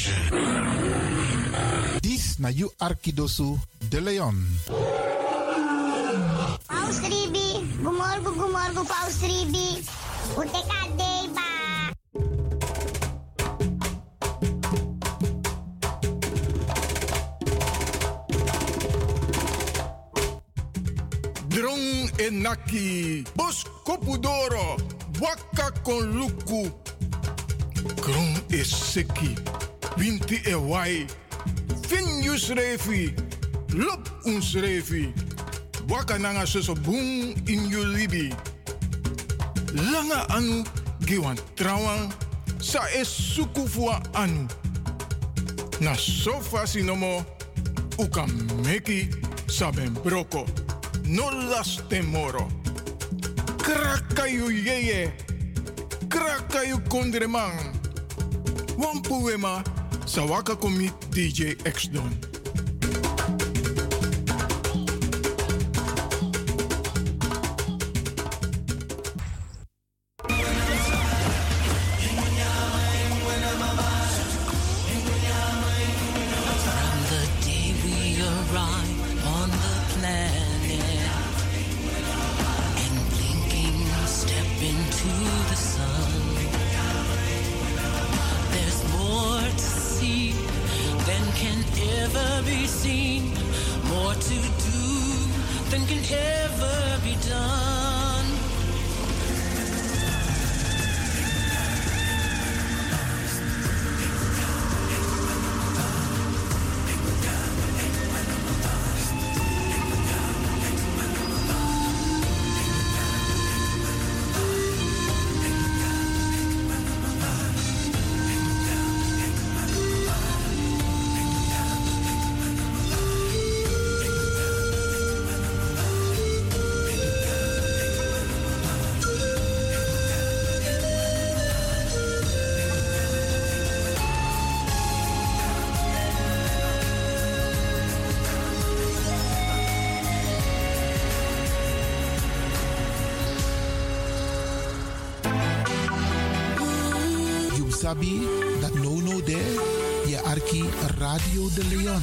Ignition. Dis na you Arkidosu de Leon. Paus Ribi, gumorgo, gumorgo, Paus Ribi. Uteka deba. Drong enaki, bos kopudoro, waka kon luku. Kron is seki, winti e wai. Finjus refi, lop uns refi. Waka nanga soso boom in you libi. Langa anu, giwan trawan, sa es suku fua anu. Na sofa sinomo, uka meki saben broko. No las temoro. Krakayu yeye. Krakayu kondreman. Wampuema. Sawaka komi DJ X Don. De Leon.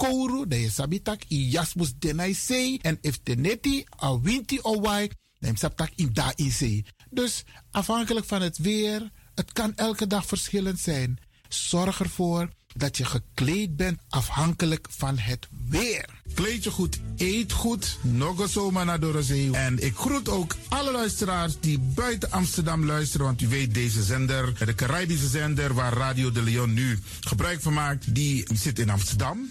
kouru, dan je sabitak i jasmus denai sei. En if teneti a winti o wai, dan sabtak in da in sei. Dus afhankelijk van het weer, het kan elke dag verschillend zijn. Zorg ervoor dat je gekleed bent afhankelijk van het weer. Kleed je goed, eet goed, nog zomaar naar Dorozee. En ik groet ook alle luisteraars die buiten Amsterdam luisteren. Want u weet, deze zender, de Caribische zender waar Radio de Leon nu gebruik van maakt, die zit in Amsterdam.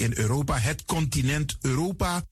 in Europa, het continent Europa.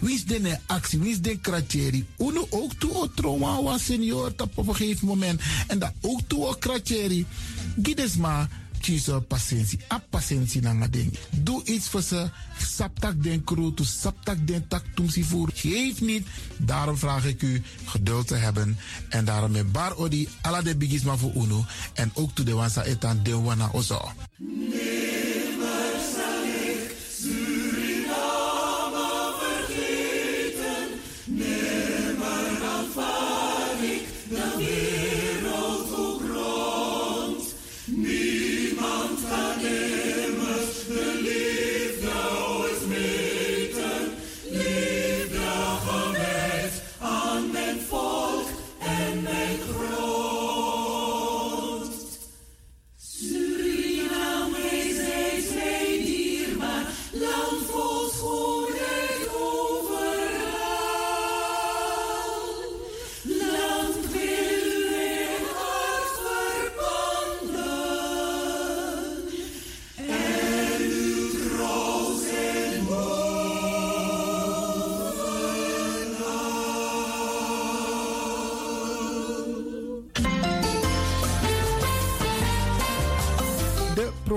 Wie is de actie? Wie is de kratjeri? Uno ook toe o senior op een gegeven moment. En dat ook toe o kratjeri. Gides maar kiezen patiëntie. A patiëntie na ding. Doe iets voor ze. Saptak den to saptak den tak tumsi voer. Geef niet. Daarom vraag ik u geduld te hebben. En daarom met bar odi ala de bigisma voor uno. En ook to de wansa etan de wana ozo.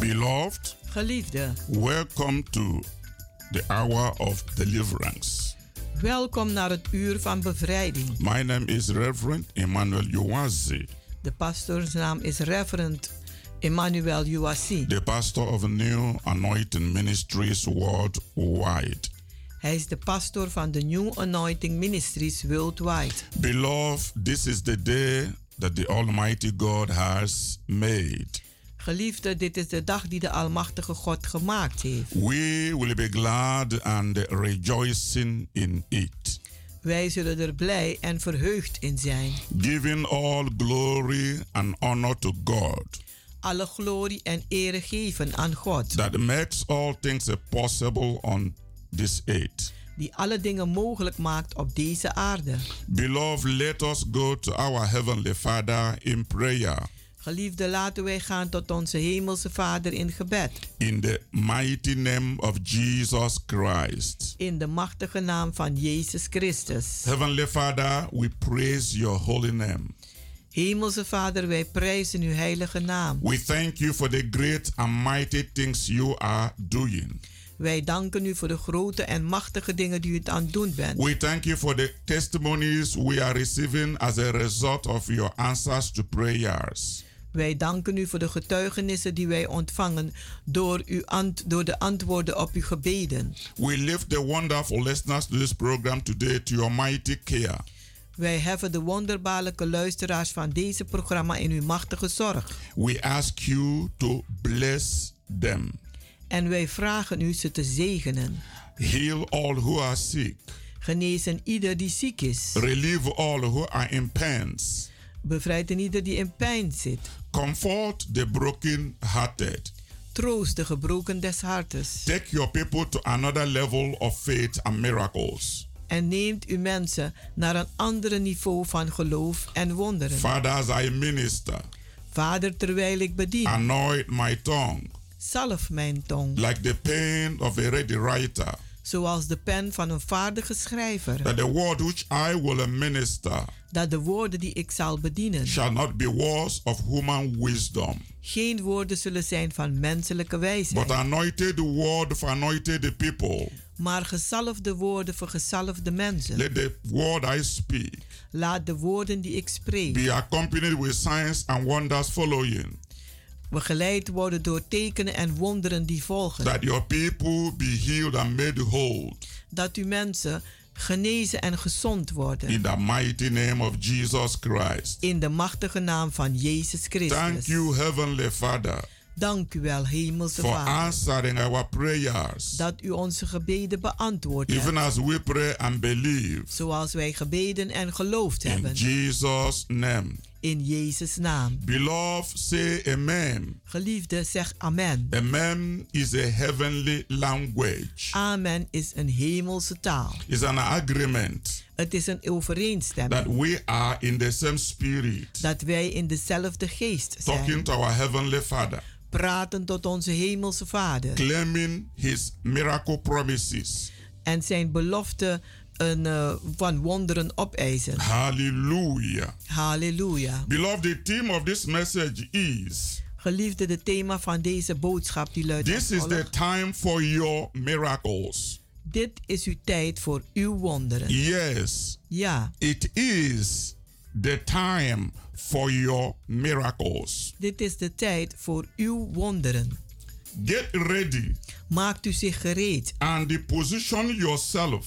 Beloved, Geliefde, welcome to the hour of deliverance. welkom naar het uur van bevrijding. My name is Reverend Emmanuel Yowazi, De pastoorsnaam is Reverend Emmanuel Uwasi. the pastor of New Anointing Ministries worldwide. Hij is de pastor van de New Anointing Ministries Worldwide. Beloved, this is the day that the Almighty God has made. Geliefde, dit is de dag die de Almachtige God gemaakt heeft. We will be glad and rejoicing in it, Wij zullen er blij en verheugd in zijn. giving all glory and honor to God Alle glorie en ere geven aan God, that makes all things possible on this earth. die alle dingen mogelijk maakt op deze aarde. Beloved, let us go to our Heavenly Father in prayer. Geliefde, laten wij gaan tot onze Hemelse Vader in gebed. In the mighty name of Jesus Christ. In de machtige naam van Jezus Christus. Heavenly Father, we praise your holy name. Hemelse Vader, wij prijzen uw heilige naam. We thank you for the great and mighty things you are doing. Wij danken u voor de grote en machtige dingen die u aan het doen bent. We thank you for the testimonies we are receiving as a result of your answers to prayers. Wij danken u voor de getuigenissen die wij ontvangen door, uw door de antwoorden op uw gebeden. We lift the wonderful listeners to this program today to your mighty care. Wij heffen de wonderbaarlijke luisteraars van deze programma in uw machtige zorg. We ask you to bless them. En wij vragen u ze te zegenen. Heal all who are sick. Genezen ieder die ziek is. Relieve all who are in pains. Bevrijd een ieder die in pijn zit. Comfort the broken-hearted. Troost de gebroken des hartes. Take your people to another level of faith and miracles. En neemt uw mensen naar een ander niveau van geloof en wonderen. Father, as I minister, Vader, terwijl ik bedien, anoint my tongue zalf mijn tong. like the pen of a ready writer, Zoals de pen van een vaardige schrijver. that the word which I will minister Dat de woorden die ik zal bedienen shall not be words of human wisdom, geen woorden zullen zijn van menselijke but wijsheid. anointed word for anointed people. Maar gezalfde woorden voor gezalfde mensen. Let the word I speak Laat de woorden die ik spreek be accompanied with signs and wonders following, begeleid worden door tekenen en wonderen die volgen. that your people be healed and made whole. Dat uw mensen genezen en gezond worden. In the mighty name of Jesus Christ. In de machtige naam van Jezus Thank Christus. you, Heavenly Father, Dank u wel, Hemelse for Vader. answering our prayers. Dat u onze gebeden beantwoord Even hebt. as we pray and believe. Zoals wij gebeden en geloofd In hebben. Jesus' name. In Jezus' naam. Beloved, say amen. Geliefde, zeg amen. Amen is a heavenly language. Amen is een hemelse taal. It's an agreement Het is een overeenstemming. that we are in the same spirit, Dat wij in dezelfde geest talking zijn. to our heavenly Father, Praten tot onze hemelse Vader. claiming His miracle promises. En zijn belofte een, eh, van wonderen opeisen. Hallelujah. Halleluja. Beloved, the theme of this message is Geliefde, de thema van deze boodschap die luidt This is the time for your miracles. Dit is uw tijd voor uw wonderen. Yes, Ja, it is the time for your miracles. dit is de tijd voor uw wonderen. Get ready Maakt u zich gereed and position yourself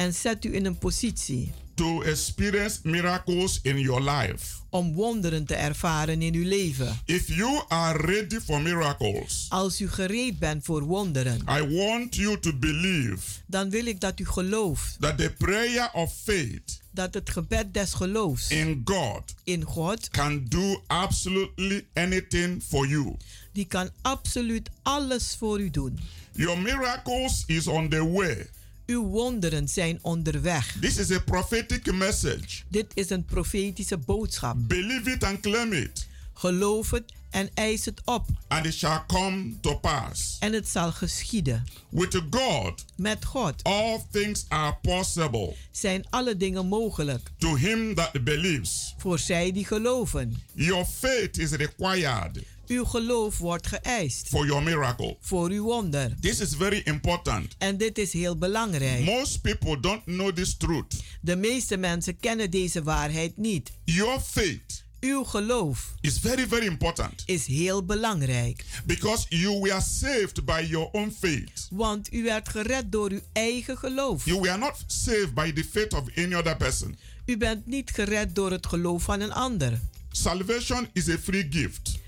en zet u in een positie to experience miracles in your life. Om wonderen te ervaren in uw leven. If you are ready for miracles, Als u gereed bent voor wonderen, I want you to believe dan wil ik dat u gelooft that the prayer of faith dat het gebed des geloofs in God in God, can do absolutely anything for you. die kan absoluut alles voor u doen. Your miracles is on the way. Uw wonderen zijn onderweg. This is a prophetic message. Dit is een profetische boodschap. Believe it and claim it, Geloof het en eis het op. and it shall come to pass. En het zal geschieden. With God, Met God all things are possible zijn alle dingen mogelijk. to him that believes. Voor zij die geloven. Your faith is required Uw geloof wordt geëist. for your miracle. Voor uw wonder. This is very important. En dit is heel belangrijk. Most people don't know this truth. De meeste mensen kennen deze waarheid niet. Your faith Uw geloof is very, very important is heel belangrijk. because you were saved by your own faith. Want u werd gered door uw eigen geloof. You were not saved by the faith of any other person. U bent niet gered door het geloof van een ander. Salvation is a free gift,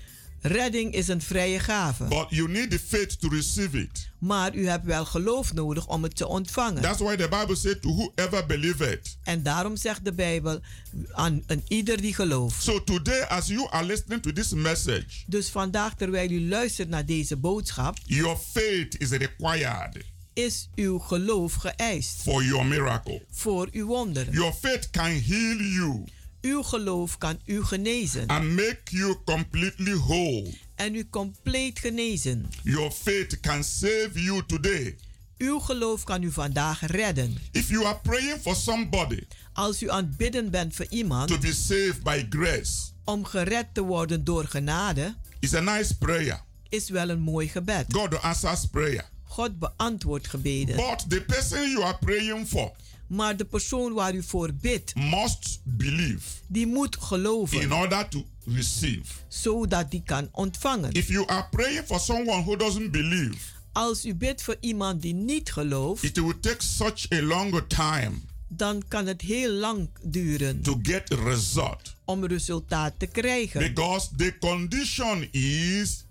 Redding is een vrije gave. but you need the faith to receive it. Maar u hebt wel geloof nodig om het te ontvangen. That's why the Bible said to whoever believeth. En daarom zegt de Bijbel aan een ieder die gelooft. So today, as you are listening to this message, Dus vandaag terwijl u luistert naar deze boodschap, your faith is required is uw geloof geëist for your miracle. voor uw wonder. Your faith can heal you Uw geloof kan u genezen and make you completely whole. en u compleet genezen. Your faith can save you today. Uw geloof kan u vandaag redden. If you are praying for somebody Als u aan het bidden bent voor to iemand be saved by grace, om gered te worden door genade, it's a nice prayer. is wel een mooi gebed. God answers prayer. God beantwoordt gebeden. But the person you are praying for Maar de persoon waar u voor bidt, must believe die moet in geloven, order to receive. zodat die kan ontvangen. If you are praying for someone who doesn't believe, Als u bidt voor iemand die niet gelooft, it will take such a longer time dan kan het heel lang duren to get result om resultaat te krijgen. because the condition is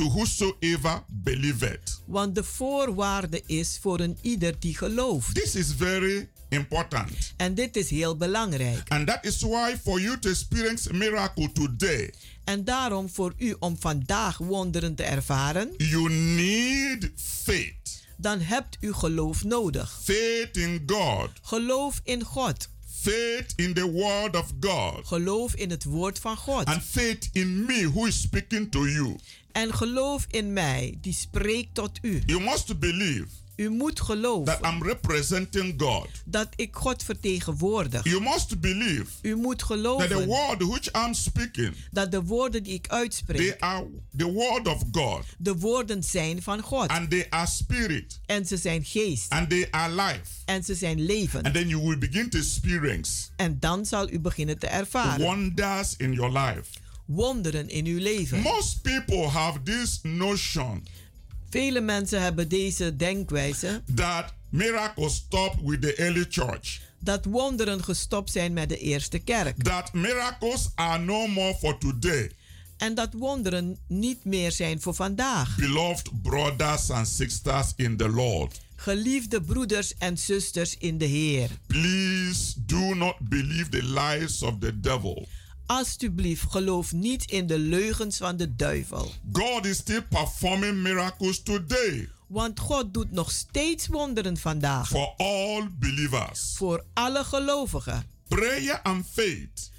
to whosoever believeth. Want de voorwaarde is voor een ieder die gelooft. This is very important. En dit is heel belangrijk. And that is why for you to experience miracle today, En daarom voor u om vandaag wonderen te ervaren, you need faith. dan hebt u geloof nodig. Faith in God. Geloof in God. Faith in the word of God. Geloof in het woord van God. And faith in me who is speaking to you. En geloof in mij, die spreekt tot u. You must believe U moet geloven that I'm representing God. dat ik God vertegenwoordig. You must believe U moet that the geloven word which I'm speaking, dat de woorden die ik they uitspreek, are the word of God. de woorden zijn van God. And they are spirit. En ze zijn geest. And they are life. En ze zijn leven. And then you will begin to experience En dan zal u beginnen te ervaren. wonders in your life. Wonderen in uw leven. Most people have this notion Vele mensen hebben deze denkwijze that miracles stop with the early church. dat wonderen gestopt zijn met de eerste kerk. That miracles are no more for today. En dat wonderen niet meer zijn voor vandaag. Beloved brothers and sisters in the Lord, Geliefde broeders en zusters in de Heer. please do not believe the lies of the devil. Alsjeblieft, geloof niet in de leugens van de duivel. God is still performing miracles today Want God doet nog steeds wonderen vandaag. for all believers. Voor alle gelovigen. Prayer and faith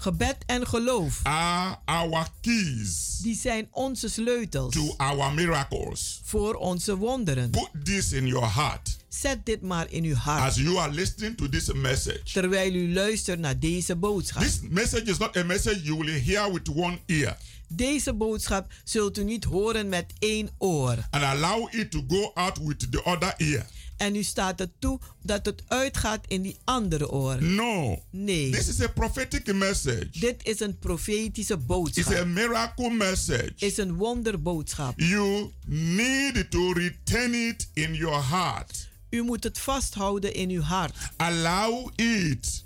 Gebed en geloof, are our keys die zijn onze sleutels to our miracles. voor onze wonderen. Put this in your heart Zet dit maar in uw hart. as you are listening to this message. terwijl u luistert naar deze boodschap. This message is not a message you will hear with one ear Deze boodschap zult u niet horen met één oor. and allow it to go out with the other ear. En u staat er toe dat het uitgaat in die andere oor. No. Nee. This is a prophetic message. Dit is een profetische It's a boodschap. miracle message. Is een wonderboodschap. You need to retain it in your heart. U moet het vasthouden in uw hart. Allow it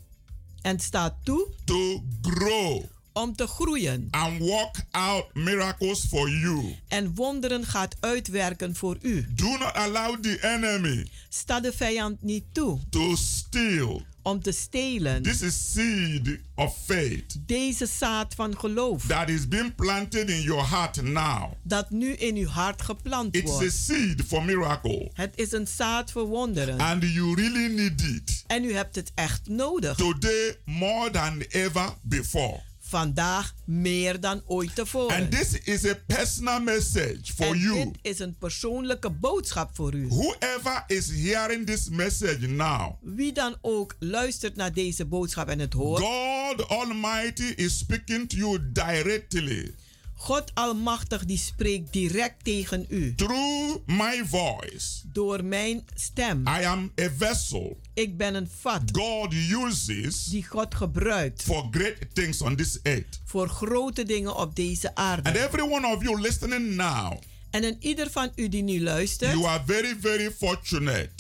En staat toe to grow om te groeien. and work out miracles for you. En wonderen gaat uitwerken voor u. Do not allow the enemy Sta de vijand niet toe to steal om te stelen. this is seed of faith Deze zaad van geloof that is being planted in your heart now. dat nu in uw hart geplant It's a wordt. seed for miracle Het is een zaad voor wonderen. and you really need it En u hebt het echt nodig. today more than ever before. Vandaag meer dan ooit tevoren. And this is a personal message for en you. dit is een persoonlijke boodschap voor u. Whoever is hearing this message now, Wie dan ook luistert naar deze boodschap en het hoort. God Almighty is speaking to you directly God Almachtig die spreekt direct tegen u. through my voice. Door mijn stem. I am a vessel Ik ben een vat God uses die God gebruikt for great things on this earth. voor grote dingen op deze And aarde. every one of you listening now, En in ieder van u die nu luistert, you are very, very fortunate.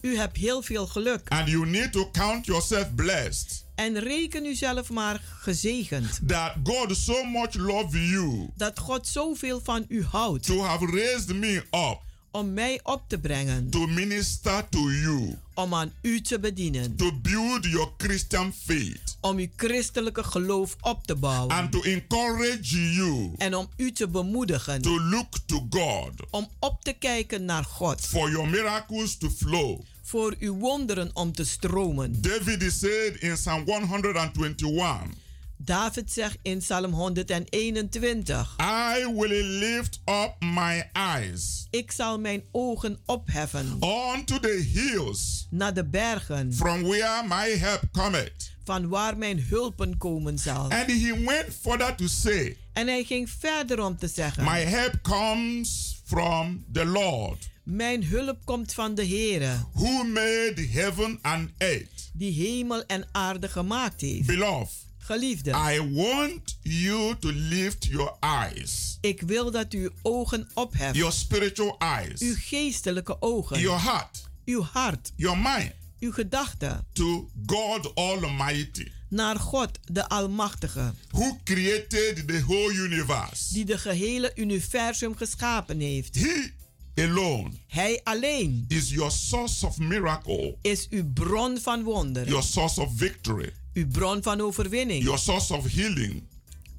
u hebt heel veel geluk. And you need to count yourself blessed En reken u zelf maar gezegend. that God so much loves you Dat God zoveel van u houdt to have raised me up om mij op te brengen. to minister to you, Om aan u te bedienen. to build your Christian faith, Om uw christelijke geloof op te bouwen. and to encourage you En om u te bemoedigen. to look to God Om op te kijken naar God. for your miracles to flow. Voor uw wonderen om te stromen. David said in Psalm 121, David zegt in Psalm 121. I will lift up my eyes Ik zal mijn ogen opheffen unto the hills naar de bergen. from where my help cometh. Van waar mijn hulpen komen zal. And he went further to say, En hij ging verder om te zeggen. My help comes from the Lord, Mijn hulp komt van de Heere. who made heaven and earth. Die hemel en aarde gemaakt heeft. Beloved, Geliefde. I want you to lift your eyes, Ik wil dat u uw ogen opheft. your spiritual eyes, Uw geestelijke ogen. your heart, uw hart. your mind Uw gedachten. to God Almighty, Naar God, de Almachtige. who created the whole universe. Die de gehele universum geschapen heeft. He alone Hij alleen is your source of miracle, is uw bron van wonderen. your source of victory, Uw bron van overwinning. your source of healing.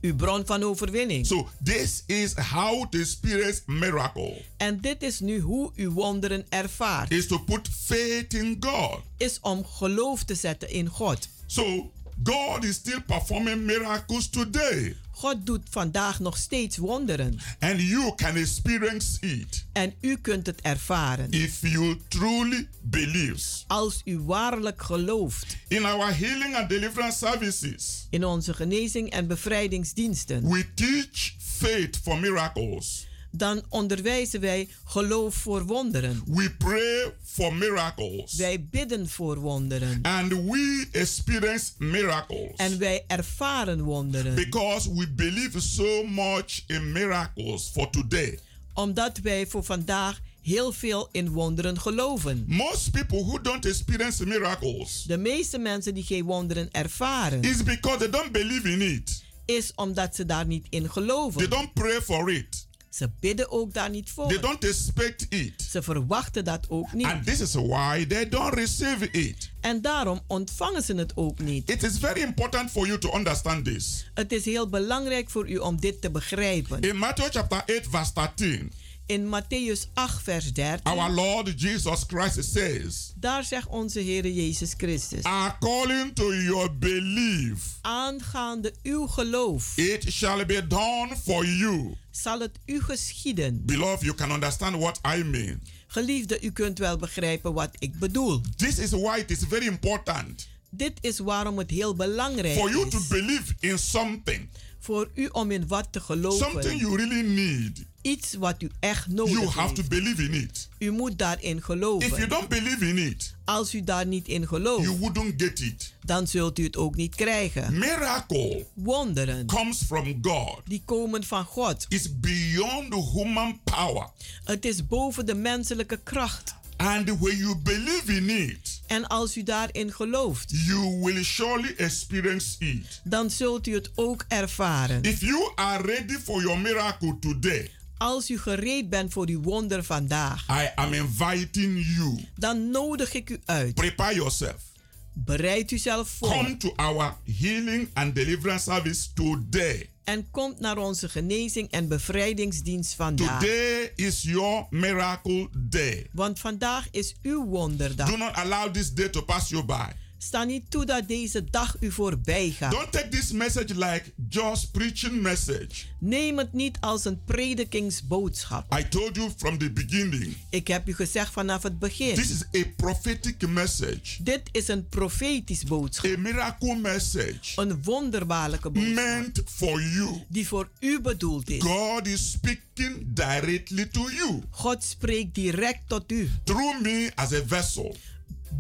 Uw bron van overwinning. So this is how the spirit's miracle. En dit is nu hoe u wonderen ervaart. Is to put faith in God. Is om geloof te zetten in God. So God is still performing miracles today. God doet vandaag nog steeds wonderen. And you can experience it En u kunt het ervaren. if you truly believe. Als u waarlijk gelooft. In our healing and deliverance services, In onze genezing en bevrijdingsdiensten. we teach faith for miracles. Dan onderwijzen wij geloof voor wonderen. We pray for miracles. Wij bidden voor wonderen. And we experience miracles. En wij ervaren wonderen. Because we believe so much in miracles for today. Omdat wij voor vandaag heel veel in wonderen geloven. Most people who don't experience miracles De meeste mensen die geen wonderen ervaren, is because they don't believe in it. is omdat ze daar niet in They geloven. don't pray for it. Ze bidden ook daar niet They voor. don't expect it. Ze verwachten dat ook niet. And this is why they don't receive it. En daarom ontvangen ze het ook niet. It is very important for you to understand this. Het is heel belangrijk voor u om dit te begrijpen. In Matthew chapter 8 verse 13, In Matthäus 8, vers 13, our Lord Jesus Christ says, daar zegt onze Heer Jezus Christus. according to your belief, Aangaande uw geloof it shall be done for you. zal het u geschieden. Beloved, you can understand what I mean. Geliefde, u kunt wel begrijpen wat ik bedoel. This is why it is very important Dit is waarom het heel belangrijk for you to is believe in something, voor u om in wat te something geloven. you really need. Iets wat u echt You nodig have to heeft. believe in it. U moet daarin If you geloven. don't believe in it, Als u daar niet in you gelooft, wouldn't get it. dan zult u het ook niet krijgen. Miracle Wonderen, comes from God. die komen van God. It's beyond human power. Het is boven de menselijke kracht. And when you believe in it, En als u daarin gelooft, you will surely experience it. dan zult u het ook ervaren. If you are ready for your miracle today, Als u gereed bent voor uw wonder vandaag, I am inviting you. dan nodig ik u uit. Prepare yourself. Bereid uzelf voor. Come to our healing and deliverance service today. En komt naar onze genezing en bevrijdingsdienst vandaag. Today is your miracle day. Want vandaag is uw wonderdag. Do not allow this day to pass you by. Sta niet toe dat deze dag u voorbij gaat. Don't take this message like just preaching message. Neem het niet als een predikingsboodschap. I told you from the beginning. Ik heb u gezegd vanaf het begin. This is a prophetic message. Dit is een profetisch boodschap. A miracle message. Een wonderbaarlijke boodschap. Meant for you. Die voor u bedoeld is. God is speaking directly to you. God spreekt direct tot u. Through me as a vessel.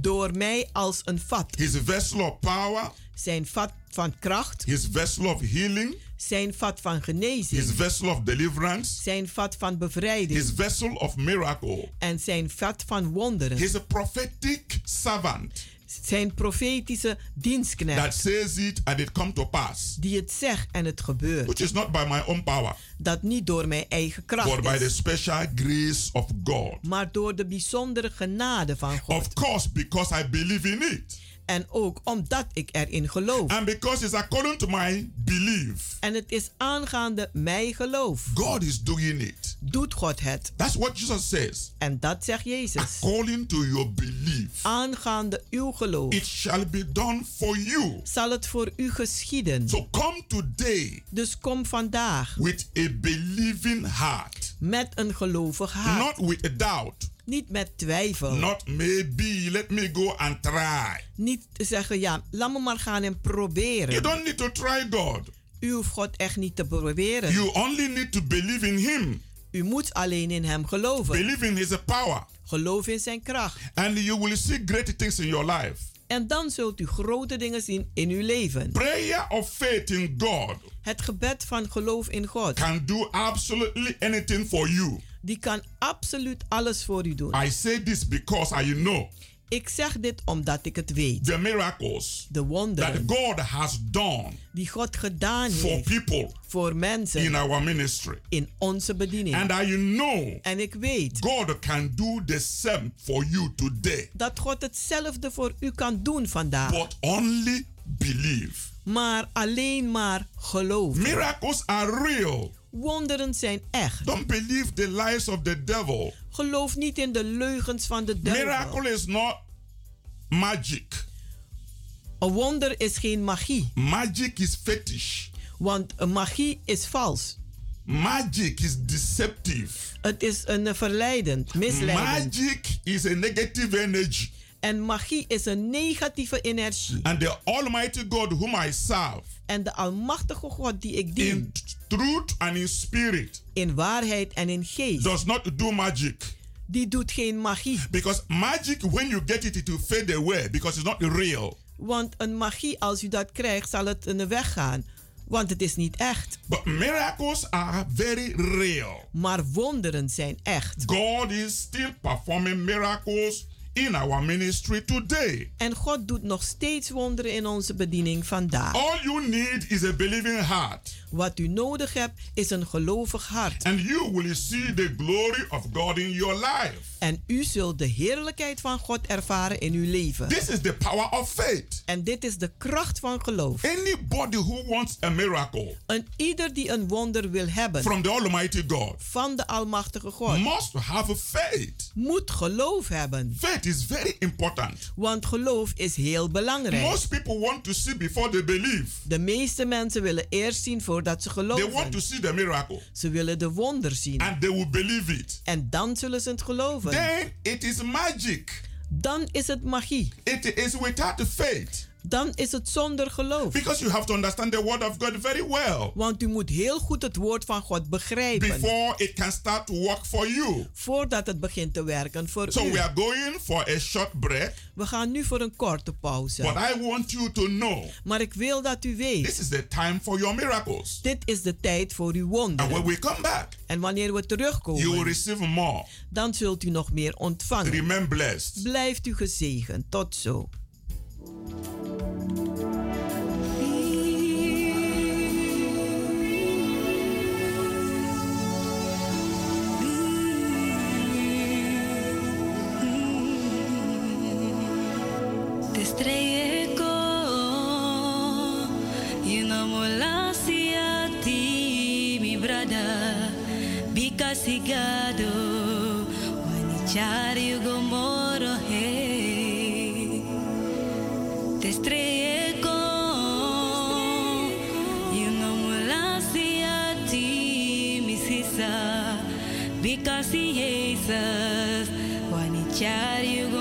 Door mij als een vat. His vessel of power. Zijn vat van kracht. His vessel of healing. Zijn vat van genezing. His vessel of deliverance. Zijn vat van bevrijding. His vessel of miracle. En zijn vat van wonderen. He's a prophetic servant. Zijn profetische dienstknecht. That says it and it come to pass. Die het zegt en het gebeurt. Which is not by my own power. Dat niet door mijn eigen kracht But by the special grace of God. Maar door de bijzondere genade van God. Of course, because I believe in it. En ook omdat ik erin geloof. And because it's according to my belief. En het is aangaande mij geloof. God is doing it. Doet God het. That's what Jesus says. En dat zegt Jezus. According to your belief. Aangaande uw geloof. It shall be done for you. Zal het voor u geschieden. So come today. Dus kom vandaag. With a believing heart. Met een gelovig hart. Not with a doubt. Niet met twijfel. Not maybe, let me go and try. Niet zeggen, ja, laat me maar gaan en proberen. You don't need to try God. U hoeft God echt niet te proberen. You only need to believe in Him. U moet alleen in Hem geloven. Believe in His power. Geloof in Zijn kracht. And you will see great things in your life. En dan zult u grote dingen zien in uw leven. Prayer of faith in God. Het gebed van geloof in God. Can do absolutely anything for you. Die kan absoluut alles voor u doen. I say this because I know. Ik zeg dit omdat ik het weet. The miracles de wonderen that God has done die God gedaan for heeft people voor mensen in our ministry. in onze bediening. And I know en ik weet God can do the same for you today. dat God hetzelfde voor u kan doen vandaag. But only believe. Maar alleen maar geloof. Miracles are real. Wonderen zijn echt. Don't believe the lies of the devil. Geloof niet in de leugens van de duivel. Miracle is not magic. Een wonder is geen magie. Magic is fetish. Want magie is vals. Magic is deceptive. Het is een verleidend, misleidend. Magic is a negative energy. En magie is een negatieve energie. And the Almighty God whom I serve. En de almachtige God die ik dien. In truth and in spirit. In waarheid en in geest. Does not do magic. Die doet geen magie. Because magic, when you get it, it will fade away because it's not real. Want een magie, als u dat krijgt, zal het in de weg gaan. Want het is niet echt. But miracles are very real. Maar wonderen zijn echt. God is still performing miracles in our ministry today. En God doet nog steeds wonderen in onze bediening vandaag. All you need is a believing heart. Wat u nodig hebt is een gelovig hart. And you will see the glory of God in your life. En u zult de heerlijkheid van God ervaren in uw leven. This is the power of faith. En dit is de kracht van geloof. Anybody who wants a miracle. En ieder die een wonder wil hebben. From the Almighty God. Van de Almachtige God. Must have faith. Moet geloof hebben. Faith is very important. Want geloof is heel belangrijk. Most people want to see before they believe. De meeste mensen willen eerst zien voordat ze geloven. They want to see the miracle. Ze willen de wonder zien. And they will believe it. En dan zullen ze het geloven. Then it is magic. Dan is het magie. It is without faith. Dan is het zonder geloof. Because you have to understand the word of God very well. Want u moet heel goed het woord van God begrijpen. Before it can start to work for you. Voordat het begint te werken voor So u. we are going for a short break. We gaan nu voor een korte pauze. But I want you to know. Maar ik wil dat u weet. This is the time for your miracles. Dit is de tijd voor uw wonderen. And when we come back. En wanneer we terugkomen. You will receive more. Dan zult u nog meer ontvangen. Remain blessed. Blijft u gezegend. Tot zo. Bika sigado Wanichari gomoro he Te estrellé You know molasia ti mi sisa Bika si Jesus Wanichari gomoro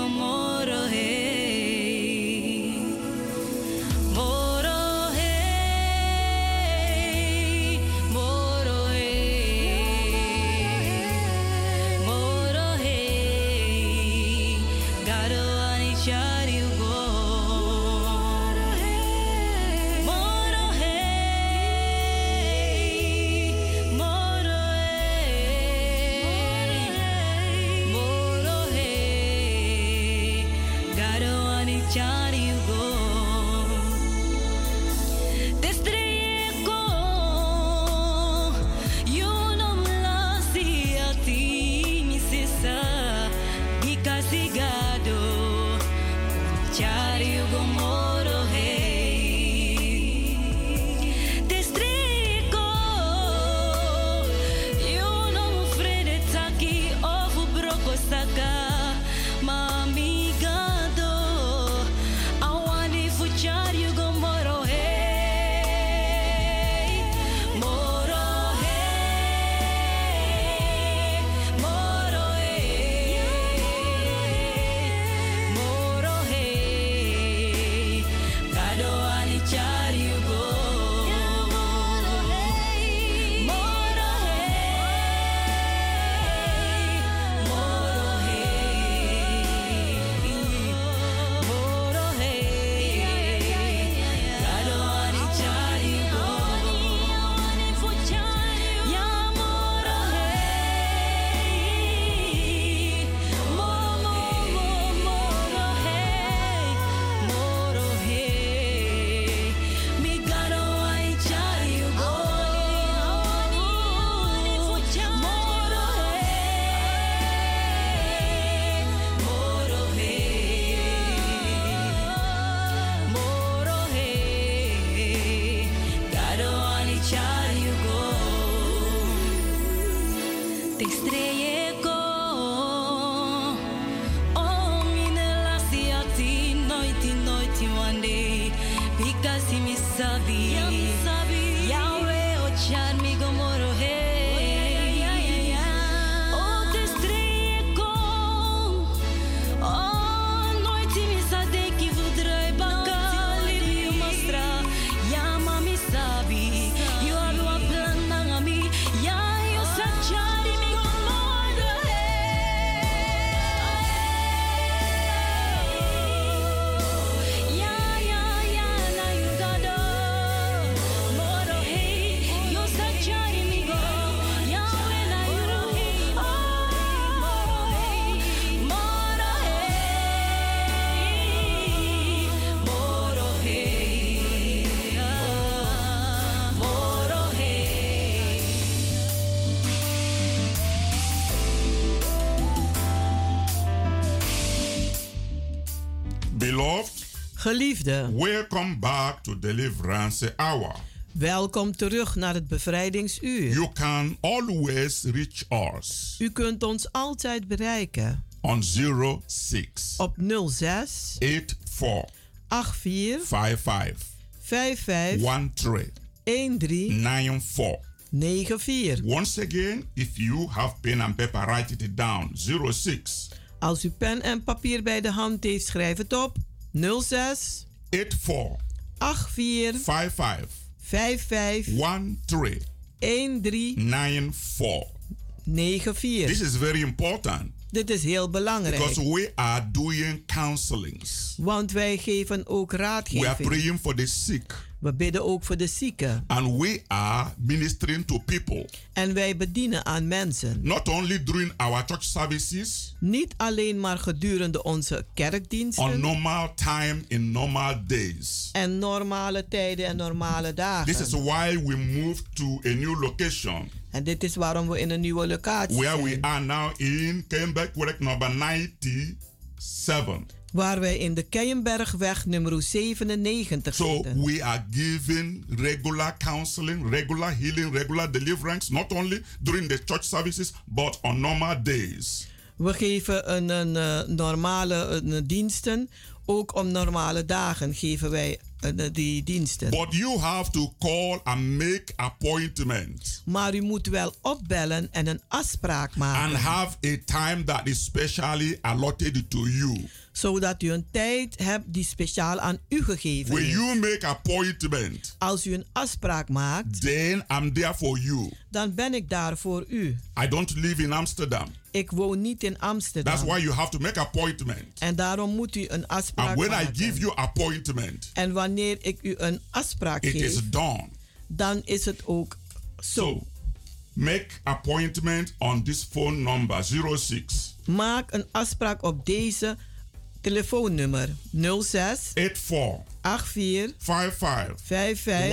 Geliefde, welcome back to Deliverance Hour. welkom terug naar het bevrijdingsuur. You can always reach us U kunt ons altijd bereiken on 06 op 06 84 84 55 55 13 13 94. 94. Once again, if you have pen and paper, write it down. 06 Als u pen en papier bij de hand heeft, schrijf het op. 06 84 84 55 55 13 13 94. 94. This is very important Dit is heel belangrijk. because we are doing counselings. Want wij geven ook We are raadgeving. praying for the sick We bidden ook voor de zieken. and we are ministering to people. En wij bedienen aan mensen. Not only during our church services, Niet alleen maar gedurende onze on kerkdiensten. normal time in normal days. En normale tijden en normale dagen. This is why we moved to a new location En dit is waarom we in een nieuwe locatie where zijn. we are now in Kenbergweg number 97. Waar wij in de Keienbergweg nummer 97 So zitten. we are giving regular counseling, regular healing, regular deliverance, not only during the church services, but on normal days. We geven een, een eh, normale een, diensten. Ook om normale dagen geven wij eh, die diensten. But you have to call and make appointments Maar u moet wel opbellen en een afspraak maken. and have a time that is specially allotted to you. Zodat u een tijd hebt die speciaal aan u gegeven When is. you make appointment, Als u een afspraak maakt, then I'm there for you. dan ben ik daar voor u. I don't live in Amsterdam. Ik woon niet in Amsterdam. That's why you have to make appointment. En daarom moet u een afspraak And when I maken. give you appointment, En wanneer ik u een afspraak it geef, is done. dan is het ook zo. So make appointment on this phone number 06 Maak een afspraak op deze telefoonnummer 06 84 84 55 55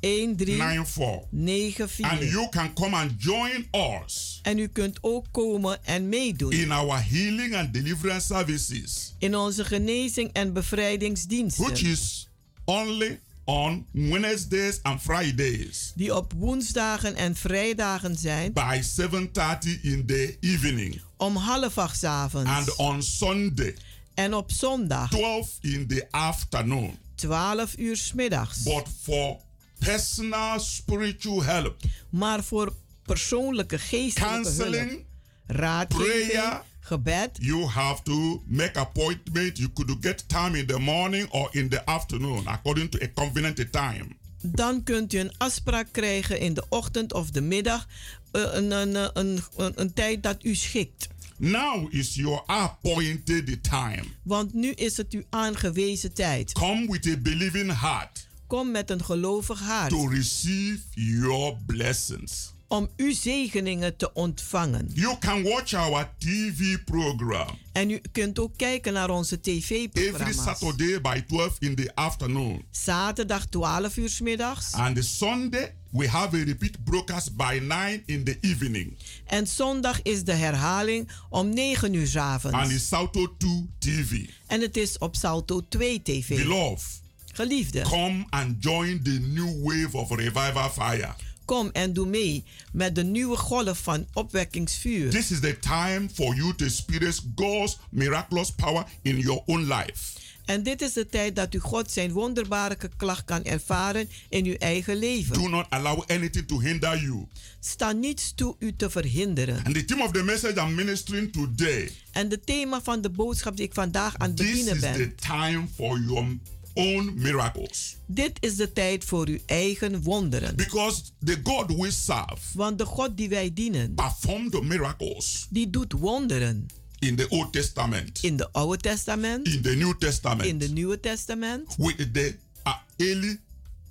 13 13 94. 94. And you can come and join us En u kunt ook komen en meedoen in our healing and deliverance services, in onze genezing en bevrijdingsdiensten. which is only on Wednesdays and Fridays die op woensdagen en vrijdagen zijn by 7:30 in the evening om half acht 's avonds. and on Sunday en op zondag 12 in the afternoon. 12 uur 's middags. But for personal spiritual help, Maar voor persoonlijke geestelijke counseling, hulp, raadgeving, prayer, gebed, you have to make appointment. You could get time in the morning or in the afternoon according to a convenient time. dan kunt u een afspraak krijgen in de ochtend of de middag. eh, een, een, een, een, een tijd dat u schikt. Now is your appointed time. Want nu is het uw aangewezen tijd. Come with a believing heart Kom met een gelovig hart. to receive your blessings. Om uw zegeningen te ontvangen. You can watch our TV program En u kunt ook kijken naar onze every tv-programma's. Saturday by 12 in the afternoon. Zaterdag 12 uur 's middags. And Sunday, we have a repeat broadcast by 9 in the evening. En zondag is de herhaling om 9 uur avonds. And it's Salto 2 TV. En het is op Salto 2 TV. Beloved, Geliefde, come and join the new wave of revival fire. kom en doe mee met de nieuwe golf van opwekkingsvuur. This is the time for you to experience God's miraculous power in your own life. En dit is de tijd dat u God zijn wonderbare klacht kan ervaren in uw eigen leven. Do not allow anything to hinder you. Sta niets toe u te verhinderen. And the theme of the message I'm ministering today, En de thema van de boodschap die ik vandaag aan het this bedienen is ben. the time for your own miracles. Dit is de tijd voor uw eigen wonderen. Because the God we serve Want de God die wij dienen, performed miracles die doet wonderen. In the Old Testament, In de Oude Testament, in the New Testament, in de Nieuwe Testament, with the uh, early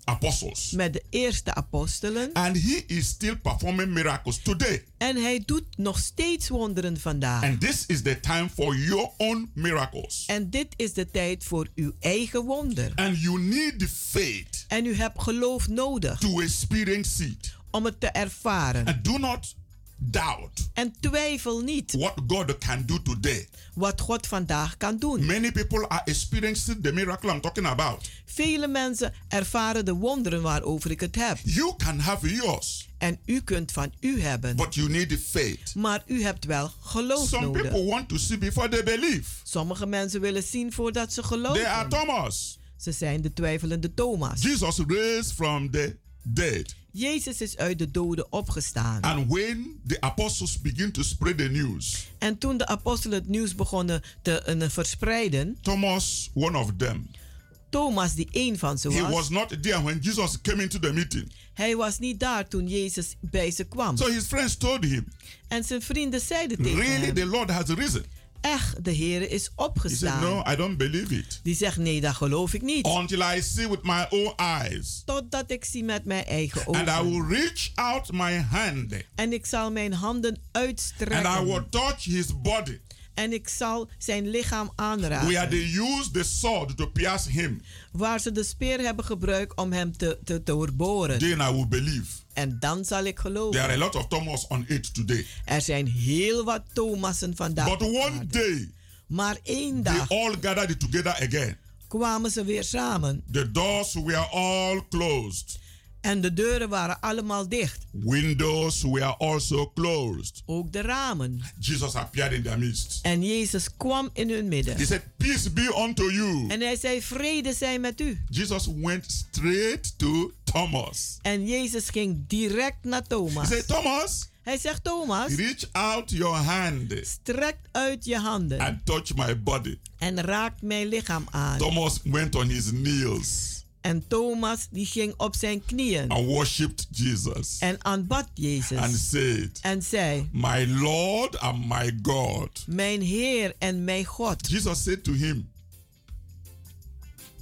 apostles. met de eerste apostelen. And he is still performing miracles today. En hij doet nog steeds wonderen vandaag. And this is the time for your own miracles. En dit is de tijd voor uw eigen wonder. And you need the faith En u hebt geloof nodig to experience it. om het te ervaren. And do not doubt En twijfel niet what God can do today. wat God vandaag kan doen. Many people are experiencing the miracle I'm talking about. Vele mensen ervaren de wonderen waarover ik het heb. You can have yours, En u kunt van u hebben. but you need faith. Maar u hebt wel geloof Some nodig. people want to see before they believe. Sommige mensen willen zien voordat ze They are geloven. Thomas. Ze zijn de twijfelende Thomas. Jesus raised from the dead. Jezus is uit de doden opgestaan. And when the apostles begin to spread the news, En toen de apostelen het nieuws begonnen te eh, verspreiden, Thomas, one of them, Thomas, die één van ze He was, was not there when Jesus came into the meeting. hij was niet daar toen Jezus bij ze kwam. So his friends told him, en zijn vrienden zeiden tegen Really, hem, the Lord has risen. Echt, de Heer is He said, opgestaan. No, I don't believe it. Die zegt, nee, dat geloof ik niet. Until I see with my own eyes. Totdat ik zie met mijn eigen And I ogen. will reach out my hand. En ik zal mijn handen And I uitstrekken. will touch his body. En ik zal zijn lichaam Where aanraken. they used the sword to pierce him. Waar ze de speer hebben gebruikt om hem te, te, te doorboren. Then I will believe. En dan zal ik geloven. There are a lot of Thomas on it today. Er zijn heel wat Thomassen vandaag. But one day, Maar één they dag all gathered together again. kwamen ze weer samen. The doors were all closed. En de deuren waren allemaal dicht. Windows were also closed. Ook de ramen. Jesus appeared in their midst. En Jezus kwam in hun midden. He said, Peace be unto you. En hij zei, vrede zij met u. Jesus went straight to Thomas. En Jezus ging direct naar He Thomas. said, Thomas, Hij zegt, Thomas, reach out your hand strek uit je handen and touch my body. en raak mijn lichaam aan. Thomas went on his knees En Thomas die ging op zijn knieën and worshipped Jesus en aanbad Jezus. and said, En zei, My Lord and my God. mijn Heer en mijn God. Jesus said to him,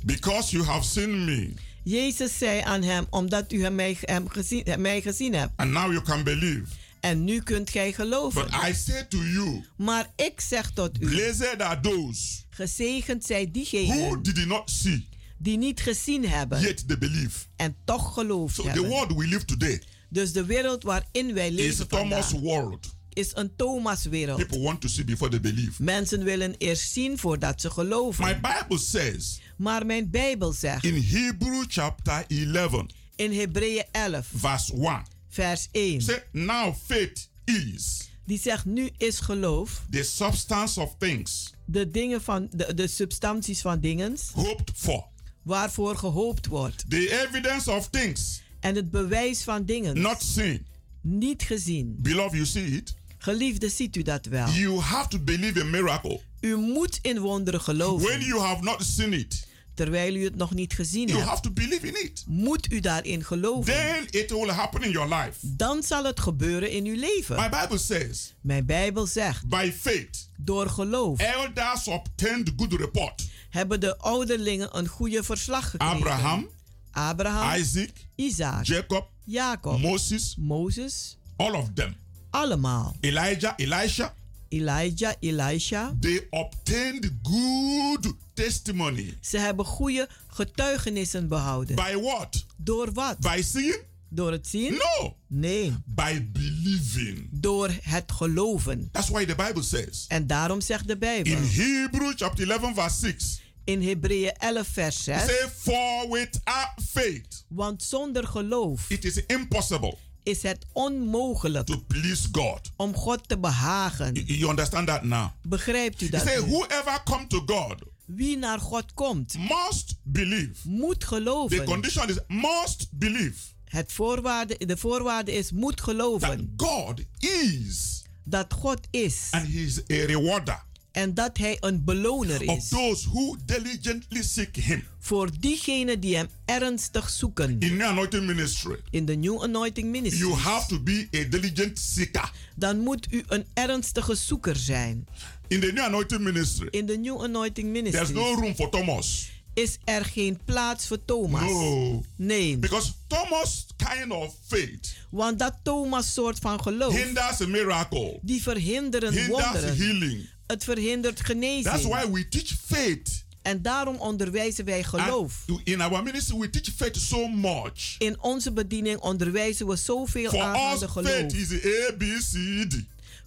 Because you have seen me, Jezus zei aan hem, omdat u hem mij, hem gezien, mij gezien hebt. and now you can believe. En nu kunt gij geloven. But I say to you, Maar ik zeg tot u, Blessed are those gezegend zij who diegenen did not see, die niet gezien hebben yet they believe. en toch geloofd So the hebben. world we live today Dus de wereld waarin wij is leven Thomas' vandaag world. is een Thomas-wereld. People want to see before they believe. Mensen willen eerst zien voordat ze geloven. My Bible says Maar mijn Bijbel zegt in Hebrew chapter 11, in Hebreeën 11, verse 1, vers 1, say, Now faith is die zegt nu is geloof the substance of things de dingen van de, de substanties van dingen hoped for, waarvoor gehoopt wordt the evidence of things en het bewijs van dingen not seen. niet gezien. Beloved, you see it? Geliefde, ziet u dat wel? You have to believe in miracle. U moet in wonderen When geloven. you have not seen it, Terwijl u het nog niet gezien you hebt, have to believe in it. moet u daarin geloven. Then it will happen in your life. Dan zal het gebeuren in uw leven. My Bible says, Mijn Bijbel zegt, by faith, door geloof elders obtained good report. Hebben de ouderlingen een goede verslag gekregen. Abraham, Abraham, Isaac, Isaac, Jacob, Jacob, Moses, Mozes, all of them. allemaal. Elijah, Elisha, Elijah, Elisha. they obtained good testimony. Ze hebben goede getuigenissen behouden. By what? Door wat? By seeing? Door het zien? No. Nee. By believing. Door het geloven. That's why the Bible says. En daarom zegt de Bijbel In Hebrew chapter 11 verse 6. in Hebreeën 11 vers 6. Say for without faith. Want zonder geloof It is impossible is het onmogelijk to please God. om God te behagen. You- You understand that now? Begrijpt u dat? nu? whoever come to God Wie naar God komt, must believe. moet The geloven. condition is must believe Het voorwaarde, de voorwaarde is moet that geloven God is dat God is and He is a rewarder en dat Hij een beloner of is those who diligently seek Him. voor diegenen die Hem ernstig zoeken. In the anointing ministry, In de New Anointing Ministry. you have to be a diligent seeker. Dan moet u een ernstige zoeker zijn. In the new anointing ministry, In de New Anointing there's Ministry no room for Thomas. Is er geen plaats voor Thomas. No. Nee, Because Thomas' kind of faith want dat Thomas soort van geloof, hinders a miracle, die verhinderen hinders wonderen. healing. Het verhindert That's genezing. why we teach faith. En daarom onderwijzen wij geloof. And in our ministry, we teach faith so much. In onze bediening onderwijzen we zoveel For aan de faith geloof. is A, B, C, D.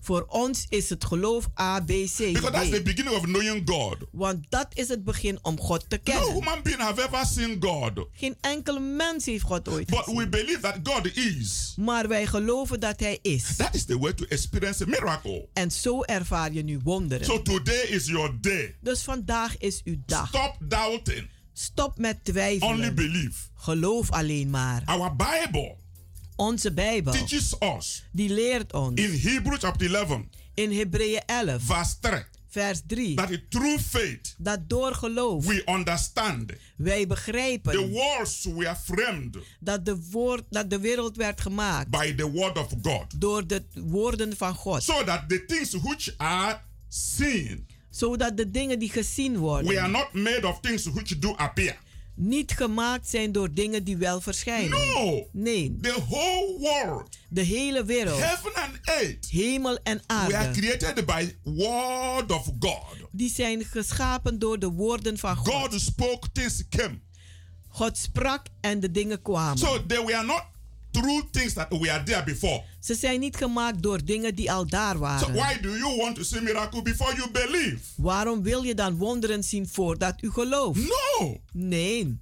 Voor ons is het geloof A, B, C, Because that's the beginning of knowing God. Want dat is het begin om God te No kennen. human being have ever seen God. Geen enkele mens heeft God ooit But gezien. we believe that God is. Maar wij geloven dat Hij is. That is the way to experience a miracle. En zo ervaar je nu wonderen. So today is your day. Dus vandaag is uw dag. Stop doubting. Stop met Only twijfelen. believe. Geloof alleen maar. Our Bible Onze Bijbel, teaches us die leert ons in Hebrew chapter 11, in Hebreeën 11, verse 3. Vers 3. that through faith Dat door geloof we understand wij the begrijpen worlds were framed dat de, woord, dat de wereld werd gemaakt by the word of God, door de woorden van God. so that the things which are seen Zodat de dingen die gezien we worden are not made of things which do appear. Niet gemaakt zijn door dingen die wel verschijnen. No, Nee, the whole world, de hele wereld, heaven and earth, hemel en aarde, created by word of God. die zijn geschapen door de woorden van God. God spoke, things came. God sprak en de dingen kwamen. So they were not through things that were there before. Ze zijn niet gemaakt door dingen die al daar So waren. why do you want to see miracle before you believe? Waarom wil je dan wonderen zien voordat u gelooft? No. Nee,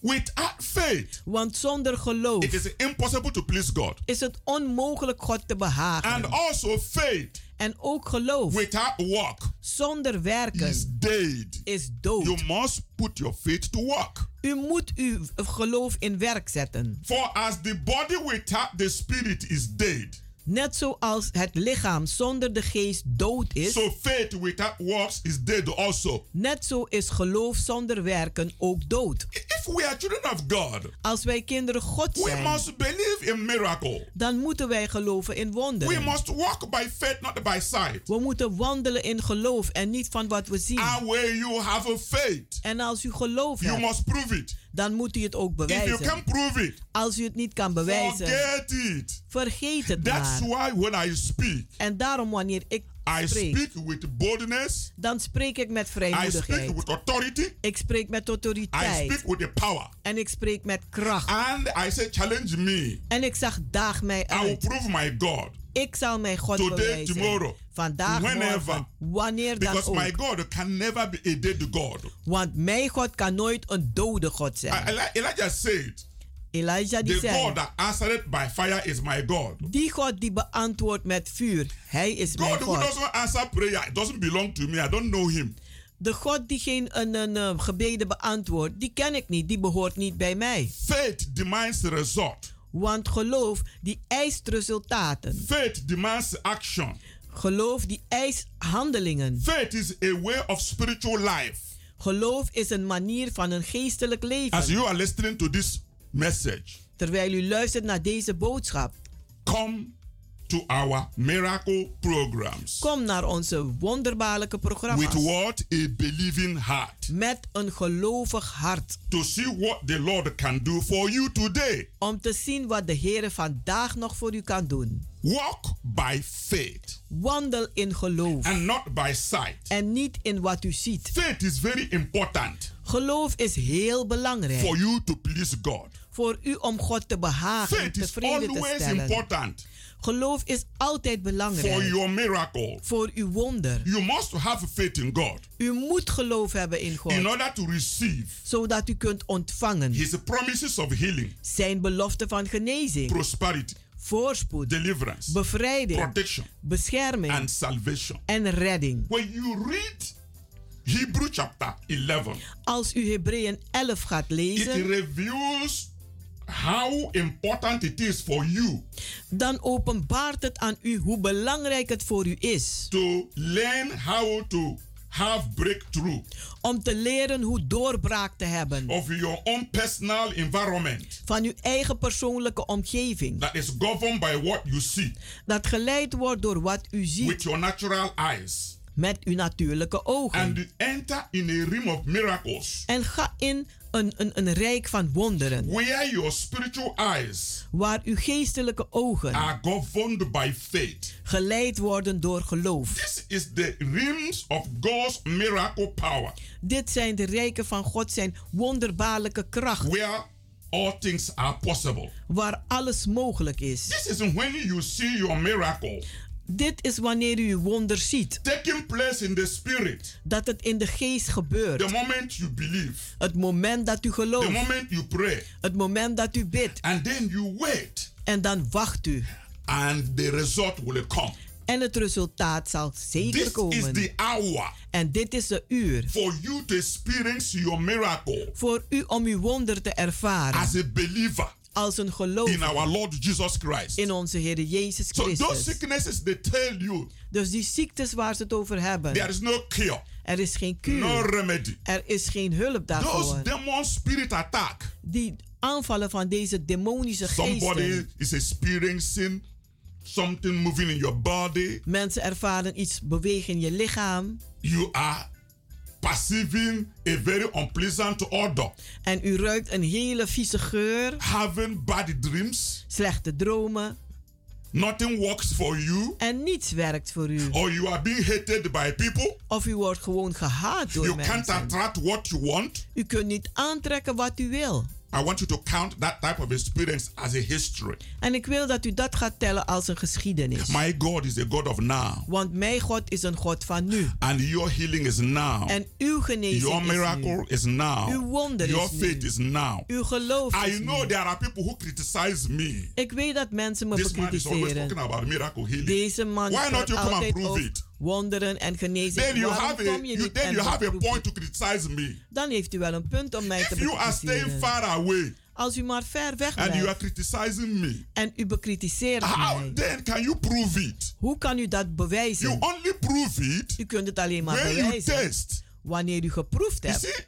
Without faith, want zonder geloof it is impossible to please God. is het onmogelijk God te behagen. And also faith En ook geloof without work zonder is werken dead. is dood. You must put your faith to work. U moet uw geloof in werk zetten. For as the body without the spirit is dead, Net zoals het lichaam zonder de geest dood is, so faith without works is dead also. net zo is geloof zonder werken ook dood. If we are children of God, Als wij kinderen God we zijn, must believe in miracle. dan moeten wij geloven in We wonderen. must walk by faith, not by sight. We moeten wandelen in geloof en niet van wat we zien. And where you have a faith, En als u geloof you hebt, must prove it. Dan moet u het ook If you bewijzen. prove it, Als u het niet kan bewijzen, it. vergeet het That's maar. why when I speak, En daarom wanneer ik I spreek, speak with boldness, dan spreek ik met I speak vrijmoedigheid. with authority, Ik spreek met I autoriteit. speak with the power. En ik spreek met kracht. And I say, challenge me. En ik zeg, daag mij I will uit. prove my God. Ik zal mijn God Today, bewijzen. tomorrow, Vandaag, whenever. morgen, wanneer dan Because my ook. God can never be a dead God. Want mijn God kan nooit een dode God zijn. Eli- Elijah said, Elijah die The God zei, that answered by fire is my God. die God die beantwoordt met vuur, hij is mijn God who God. doesn't answer prayer it doesn't belong to me. I don't know him. De God die geen een, een, eh, gebeden beantwoordt, die ken ik niet, die behoort niet bij mij. Faith demands result. Want geloof die eist resultaten. Faith demands action. Geloof die eist handelingen. Faith is a way of spiritual life. Geloof is een manier van een geestelijk As leven. you are listening to this message, Terwijl u luistert naar deze boodschap, come to our miracle programs kom naar onze wonderbaarlijke with programma's. what a believing heart Met een gelovig hart. to see what the Lord can do for you today. Om te zien wat de Heer vandaag nog voor u kan doen. Walk by faith Wandel in geloof. and not by sight. En niet in wat u ziet. Faith is very important Geloof is heel belangrijk. for you to please God. Voor u om God te behagen, Faith is tevreden te always stellen. important Geloof is altijd for belangrijk. your miracle. Voor uw wonder. You must have faith in God U moet geloof hebben in in God. order to receive Zodat u kunt ontvangen. His promises of healing, Zijn belofte van genezing. prosperity, Voorspoed. deliverance, Bevrijding. protection, Bescherming. and salvation. En redding. When you read Hebrew chapter 11, Als u Hebreeën 11 gaat it lezen. reveals how important it is for you Dan openbaart het aan u hoe belangrijk het voor u is. to learn how to have breakthrough Om te leren hoe doorbraak te hebben. of your own personal environment Van uw eigen persoonlijke omgeving. that is governed by what you see Dat geleid wordt door wat u ziet. with your natural eyes Met uw natuurlijke ogen. and enter in a realm of miracles En ga in een, een, een rijk van wonderen. where your spiritual eyes Waar uw geestelijke ogen are governed by faith. geleid worden door geloof. This is the realms of God's miracle power Dit zijn de rijken van God zijn wonderbaarlijke kracht. where all things are possible. Waar alles mogelijk is. This is when you see your miracle Dit is wanneer u uw wonder ziet. taking place in the spirit Dat het in de geest gebeurt. the moment you believe, Het moment dat u the gelooft. moment you pray, Het moment dat u bidt. and then you wait, En dan wacht u. and the result will come. En het resultaat zal zeker This is komen. the hour En dit is de uur. for you to experience your miracle Voor u om uw wonder te ervaren. as a believer. Als een gelovige. in our Lord Jesus Christ. In onze Heer Jezus So those Christus. sicknesses they tell you Dus die ziektes waar ze het over hebben. there is no cure, Er is geen kuur. no remedy. Er is geen hulp daarvoor. Those demon spirit attack. Die aanvallen van deze demonische Somebody geesten. is experiencing something moving in your body. Mensen ervaren iets bewegen in je lichaam. You are perceiving a very unpleasant odor. En u ruikt een hele vieze geur. Having bad dreams. Slechte dromen. Nothing works for you. En niets werkt voor u. Or you are being hated by people. Of u wordt gewoon gehaat door You mensen. can't attract what you want. U kunt niet aantrekken wat u wil. I want you to count that type of experience as a history. En ik wil dat u dat gaat tellen als een geschiedenis. My God is a God of now. Want mijn God is een God van nu. And your healing is now. En uw genezing Your is miracle nu. is now. Uw wonder Your is nu. faith is now. Uw geloof I is know nu. there are people who criticize me. Ik weet dat mensen me This man is always bekritiseren. talking about miracle healing. Deze man Why not you come and prove it? Wonderen en genezing. Then you have a you, then en you have a point to criticize me. Dan heeft u wel een punt om mij te If you are staying bekritiseren. far away Als u maar ver weg and you are criticizing me, en u bekritiseert how mij, then can you prove it? hoe kan u dat bewijzen? You only prove it U kunt het alleen maar when you bewijzen test. wanneer u geproefd You hebt. see,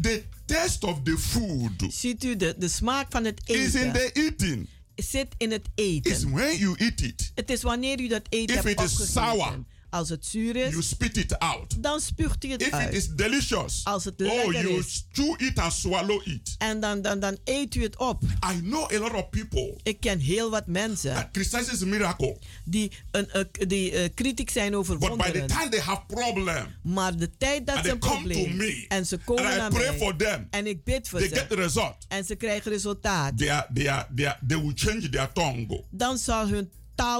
the taste of the food Ziet u, de, de smaak van het is in eten the eating. zit in het It's eten. when you eat it. Het is wanneer u dat eten If hebt it is sour, Als het zuur is, You spit it out. dan spuugt u het If it uit. is delicious, Als het oh, lekker you is. chew it and swallow it. En dan, dan, dan eet u het op. I know a lot of people Ik ken heel wat mensen that criticizes miracle, die, een, eh, die eh, kritiek zijn over but by the wonderen. time they have problem Maar de tijd dat ze they een come to probleem me en ze komen and I naar pray mij for them, en ik bid voor they get the ze result. en ze krijgen resultaat, They are, they are, they are, they will change their tongue dan zal hun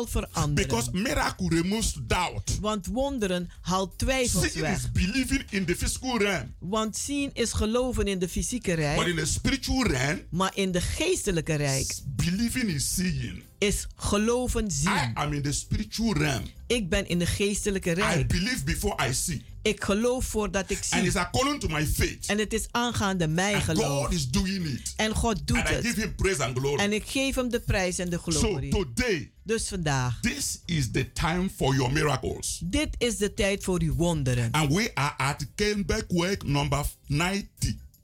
veranderen. because miracle removes doubt. Want wonderen haalt twijfels Seeing weg. is believing in the physical realm, Want zien is geloven in de fysieke but in rijk, the spiritual realm, maar in de geestelijke rijk believing is seeing. Is geloven I zien. am in the spiritual realm. Ik ben in de geestelijke I rijk. believe before I see. Ik geloof voordat ik And zie. it's according to my faith. En het is aangaande mijn And geloof. God is doing it. En God doet And I give het. him praise and glory. En ik geef hem de prijs en de So glorie. today, Dus vandaag, this is the time for your miracles. dit is de tijd voor uw wonderen. And we are at Kenbergweg number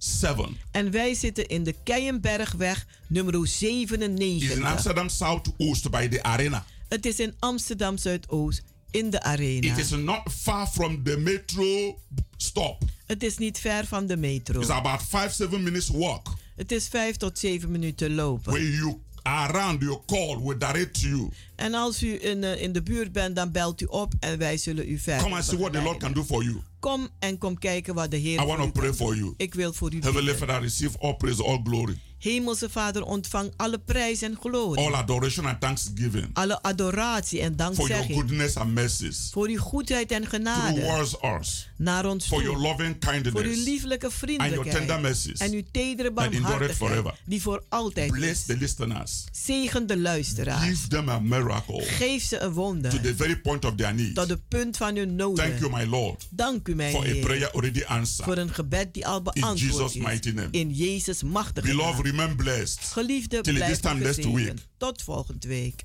97. En wij zitten in de Keienbergweg nummer It's in 97. Amsterdam Southoost by the arena. Het is in Amsterdam Zuidoost in de arena. It is not far from the metro stop. Het is niet ver van de metro. It's about five, seven minutes walk. Het is vijf tot zeven minuten lopen. When you around, your call will direct you. En als u in, eh, in de buurt bent, dan belt u op en wij zullen u verder Come and see what the Lord can do for you. Kom en kom kijken wat de Heer I want to pray for you. Ik wil voor u Heavenly. Father, receive all praise, all glory, Hemelse Vader, ontvang alle prijs en glorie. all adoration and thanksgiving alle adoratie en for your dankzegging. goodness and mercies Voor uw goedheid en genade. towards us, Naar ons for your toe. loving Voor uw kindness. lieflijke and your tender vriendelijkheid. mercies En uw tedere barmhartigheid. Die voor altijd Bless the listeners. Zegen de luisteraars. Give them a miracle Geef ze een to wonder. the very point of their need. Tot het punt van hun Thank you, noden. my Lord, Dank u, mijn for a Heer. prayer already Voor answered. een gebed die al In beantwoord Jesus' is. mighty name. In Jezus machtige Beloved, naam. Remain blessed. Geliefde, Till blijf this time next gezegend. week. Tot volgende week.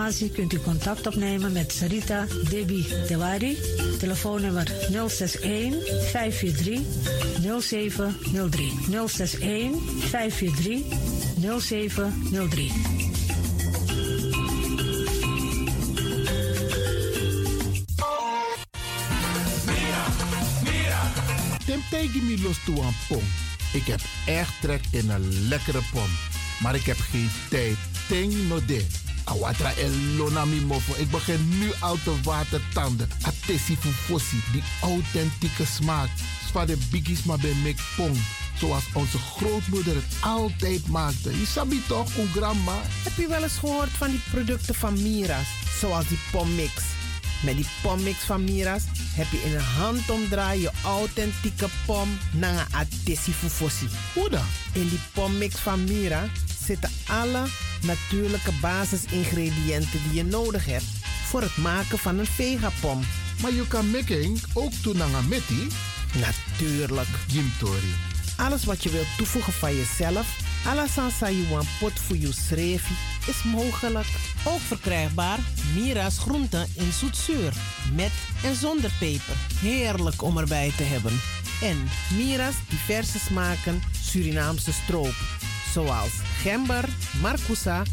kunt u contact opnemen met Sarita Debi Dewari. Telefoonnummer 061 543 0703. 061 543 0703. Tim tegen me los toe aan pom. Ik heb echt trek in een lekkere pom. Maar ik heb geen tijd. Ting no de. Awatra elona mi mofo. Ik begin nu al te watertanden. Atesi fufosi. Die authentieke smaak van de biggies maar bij mek pong. Zoals onze grootmoeder het altijd maakte. Je sabi toch, een grandma? Heb je wel eens gehoord van die producten van Mira's? Zoals die pommix. Met die pommix van Mira's heb je in een handomdraai je authentieke pom naar een atessi fufosi. Hoe dan? In die pommix van Mira zitten alle natuurlijke basisingrediënten die je nodig hebt voor het maken van een vegapom. Maar je kan making ook doen aan meti? Natuurlijk. Gimtori. Alles wat je wilt toevoegen van jezelf, you want pot voor je is mogelijk. Ook verkrijgbaar Mira's groenten in zoetzuur, met en zonder peper. Heerlijk om erbij te hebben. En Mira's diverse smaken Surinaamse stroop, zoals gember, marcousa,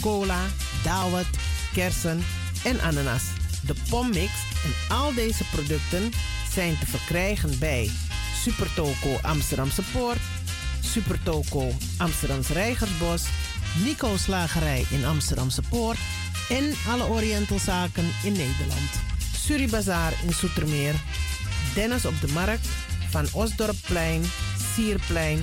cola, dawet, kersen en ananas. De pommix en al deze producten zijn te verkrijgen bij Supertoco Amsterdamse Poort, Supertoco Amsterdamse Reigersbos, Nico Slagerij in Amsterdamse Poort en alle Orientalzaken in Nederland. Suribazaar in Soetermeer, Dennis op de Markt, Van Osdorpplein, Sierplein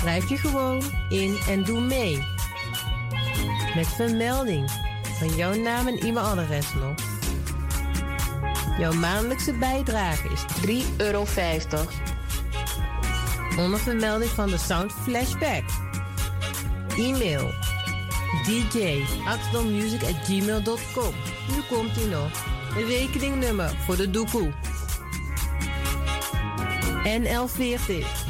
Schrijf je gewoon in en doe mee. Met vermelding van jouw naam en e-mailadres nog. Jouw maandelijkse bijdrage is 3,50 euro. Onder vermelding van de Sound Flashback. E-mail gmail.com. Nu komt ie nog. Een rekeningnummer voor de doekoe. NL40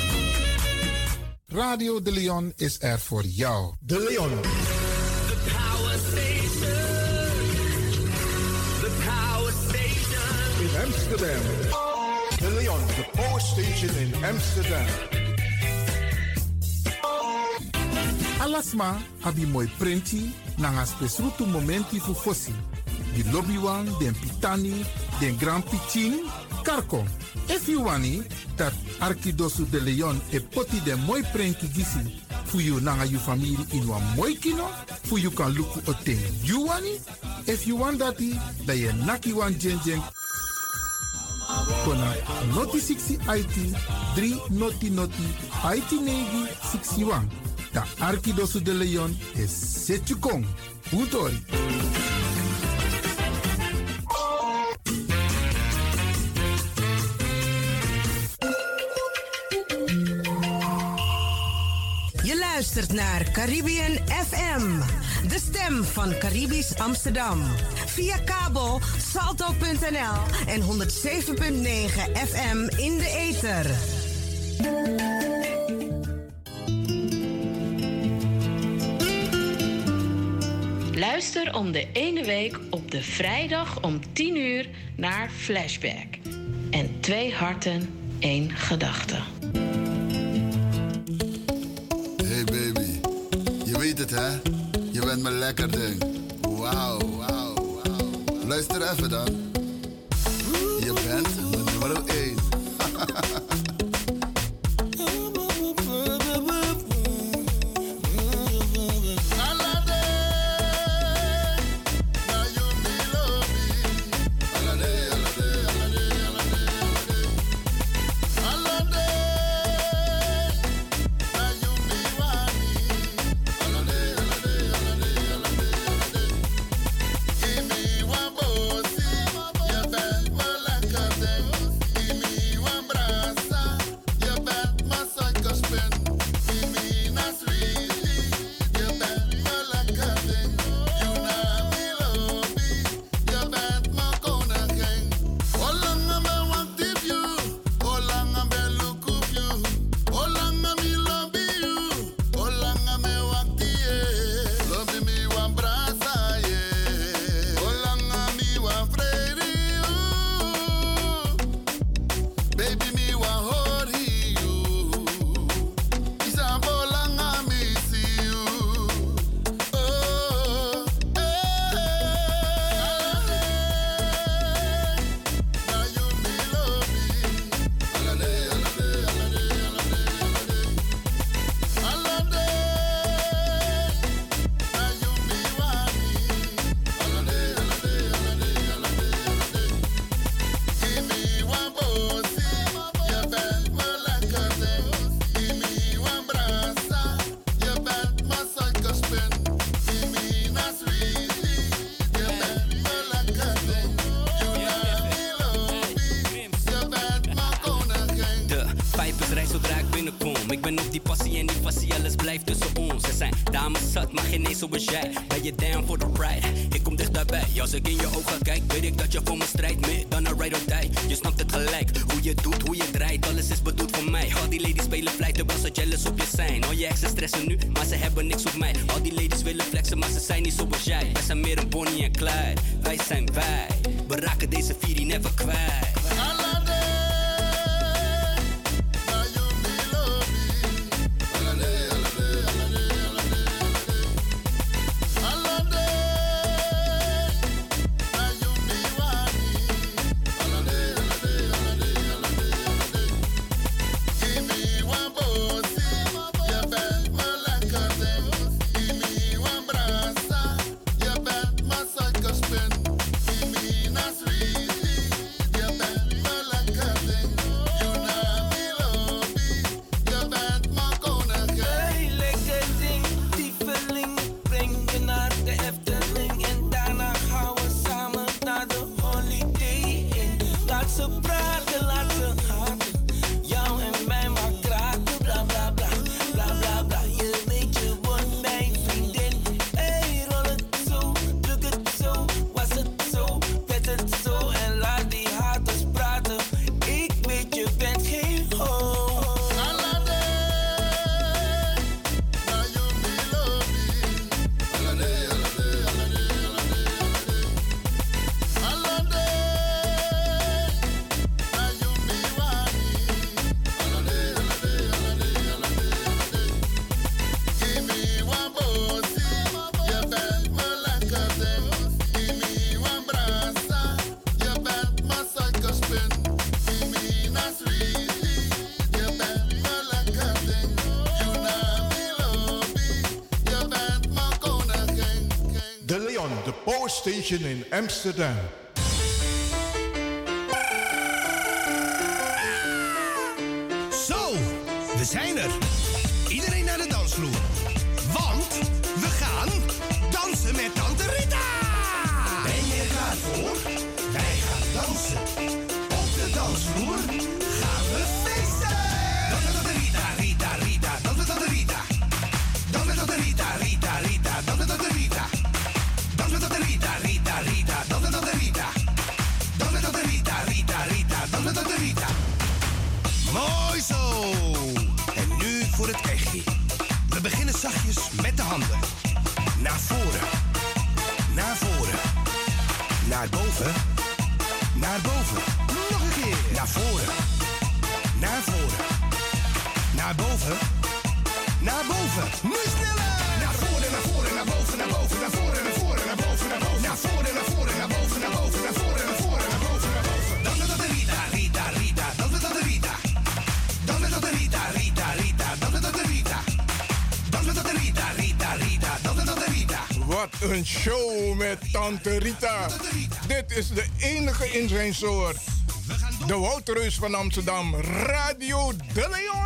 Radio De Leon is er voor jou. De Leon. The power station. The power station. In Amsterdam. De Leon, the power station in Amsterdam. Alasma abi moi prenti nanga spesrutu momenti fu fosi. Di lobby wan, den pitani, den grand pitin, karko. If you wani, dat Arkidosu de Leon e poti den moi prenki gisi fu you nanga you family in wan moi kino, fu you kan luku o ten you wani. If you want dati, da ye naki wan jen jen kona noti 60 IT 3 noti noti IT negi 61. Da Arkidosu de Leon is Setjukong. Utori. Luistert naar Caribbean FM, de stem van Caribisch Amsterdam. Via kabel salto.nl en 107.9 FM in de ether. Luister om de ene week op de vrijdag om 10 uur naar Flashback. En twee harten, één gedachte. Het hè? Je bent me lekker ding. Wauw, wauw, wauw. Luister even dan. Je bent mijn nummer 1. station in Amsterdam. Tante Rita. Dit is de enige in zijn soort. De Wouterus van Amsterdam, Radio De Leon.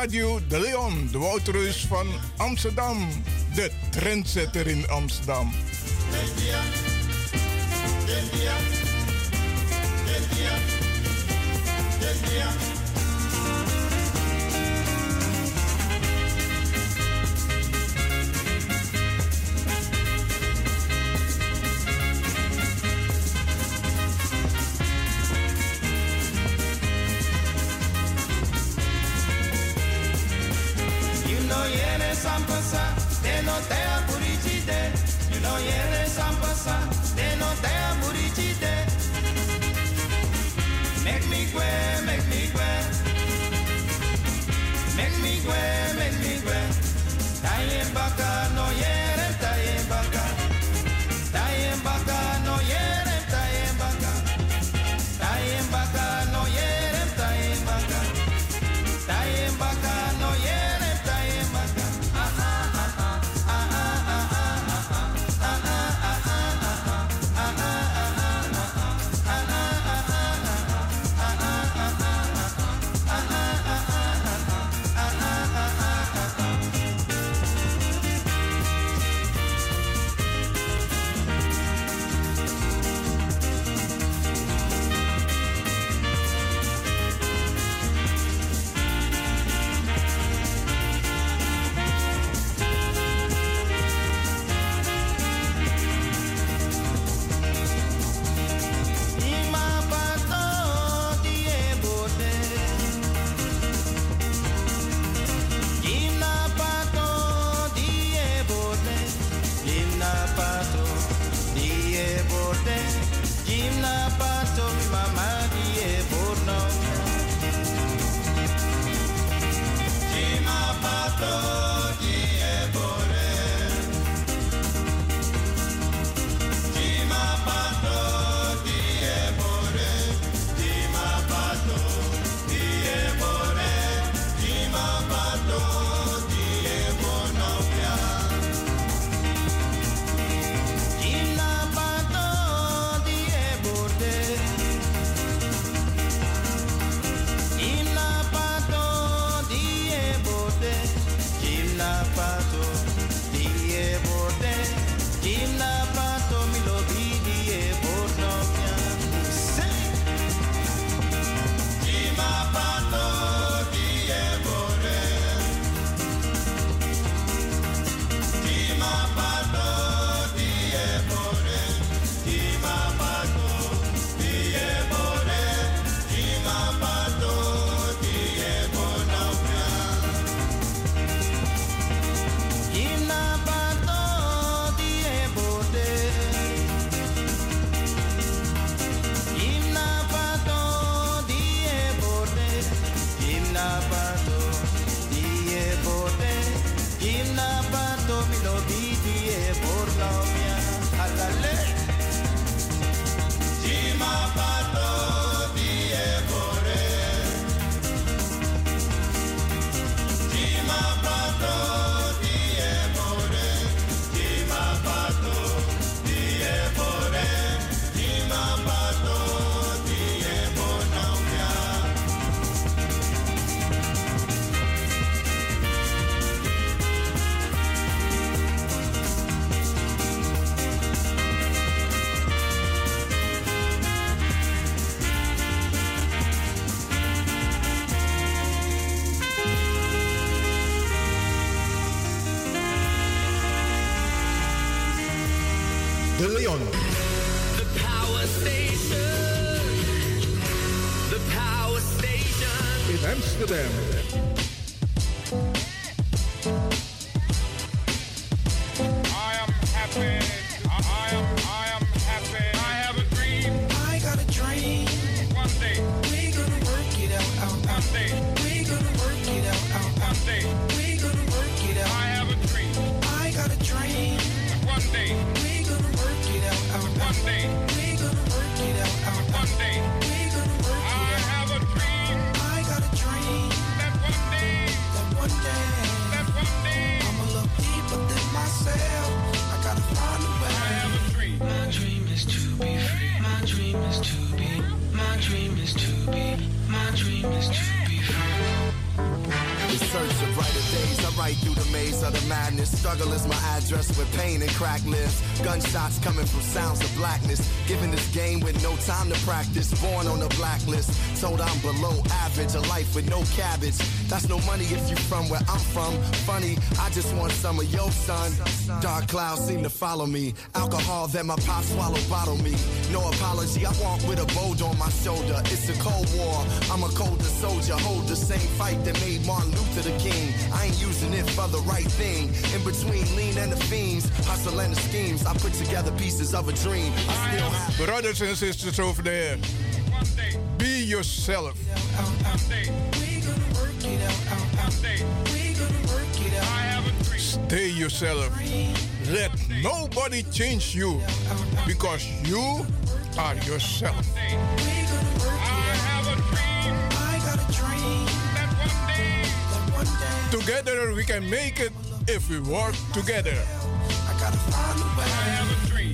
Radio De Leon, de Wouterus van Amsterdam. De trendsetter in Amsterdam. Money if you from where I'm from. Funny, I just want some of your son. Dark clouds seem to follow me. Alcohol that my pop swallow bottle me. No apology, I walk with a bolt on my shoulder. It's a cold war. I'm a colder soldier. Hold the same fight that made Martin Luther the king. I ain't using it for the right thing. In between lean and the fiends, hustle and the schemes. I put together pieces of a dream. I still. Brothers and sisters over there, be yourself. Yourself. Let nobody change you because you are yourself. Together we can make it if we work together.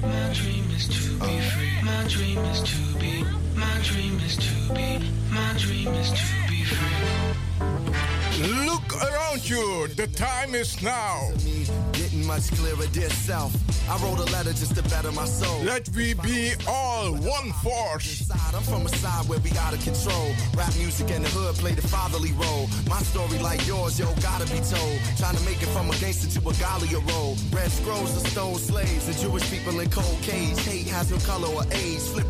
My dream is to be free. My dream is to be. My dream is to be. My dream is to be free. Look around you. The time is now. Much clearer, dear self. I wrote a letter just to better my soul. Let we be all one force. I'm from a side where we out of control. Rap music in the hood play the fatherly role. My story like yours, yo, gotta be told. Trying to make it from a gangster to a Galia role. Red scrolls of stone slaves and Jewish people in cold cage. Hate has no color or age. Flip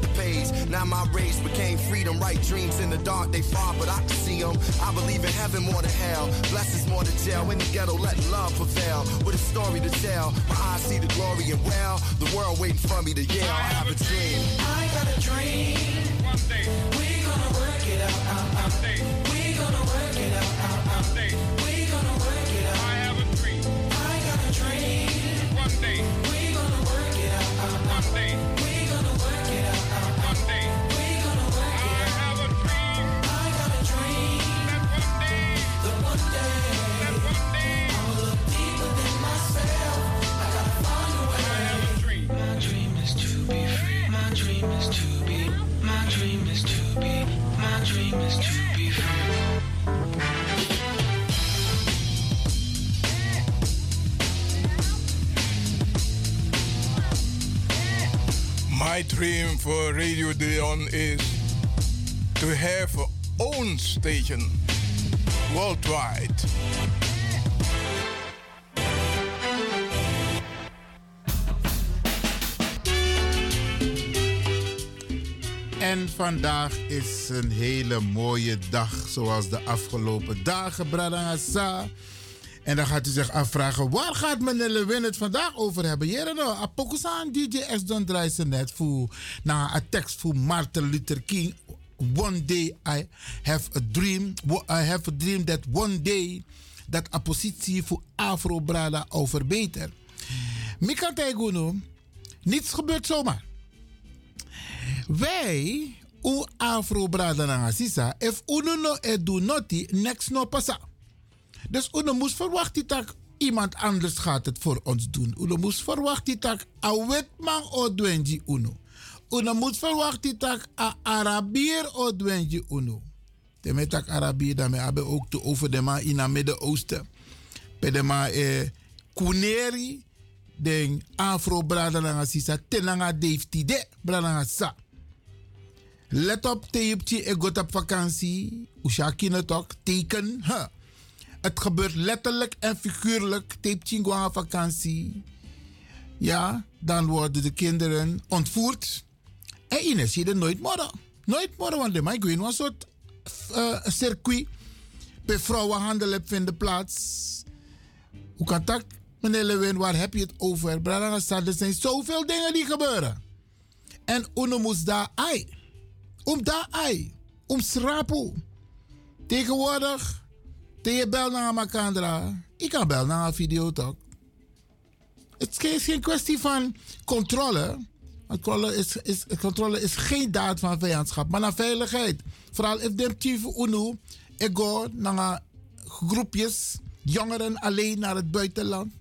the page. Now my race became freedom. Right dreams in the dark, they far, but I can see them. I believe in heaven more than hell. Blessings more than jail. In the ghetto, let love prevail. With a story to tell. My eyes see the glory and well. The world waiting for me to yell. I have a dream. I got a dream. One day, We gonna work it out, My dream is to be free. My dream for Radio De Leon is to have our own station worldwide. En vandaag is een hele mooie dag, zoals de afgelopen dagen, Bradangasa. En dan gaat u zich afvragen, waar gaat meneer Lewin het vandaag over hebben? Jere nou, apokusaan DJ S. Don draait ze net voor, na een tekst voor Martin Luther King. One day I have a dream, I have a dream that one day dat a positie voor Afro Brada over beter. Mika niets gebeurt zomaar. Wij, u Afro Brada na Sisa, if uno no e do noti, next no pasa. Dus uno moest verwachten dat iemand anders gaat het voor ons doen. Uno moest verwachten dat a wetman o dwenji uno. Uno moet verwachten dat a Arabier o dwenji uno. Temet dat Arabier daarmee hebben ook te over de ma in het Midden-Oosten. Pedema eh, kuneri den afro brada langa sisa tenanga deifti de brada langa sa. Let op teepje e got op vakantie. Ushaki het ook teken. Het gebeurt letterlijk en figuurlijk. Teepje aan vakantie. ja, dan worden de kinderen ontvoerd. En Ines zie je nooit morgen. Nooit morgen, want de mij weet een soort uh, circuit. Bij vrouwenhandel vinden plaats. Hoe kan dat, meneer Lewin, waar heb je het over? Brada er zijn zoveel dingen die gebeuren. En uno daar ai. Om ai. Om schrapu. Tegenwoordig, tegen bel naar Makandra. Ik kan bel naar videotalk. Het is geen kwestie van controle. Controle is, is, controle is geen daad van vijandschap, maar naar veiligheid. Vooral if de chief UNO, naar groepjes, jongeren alleen naar het buitenland.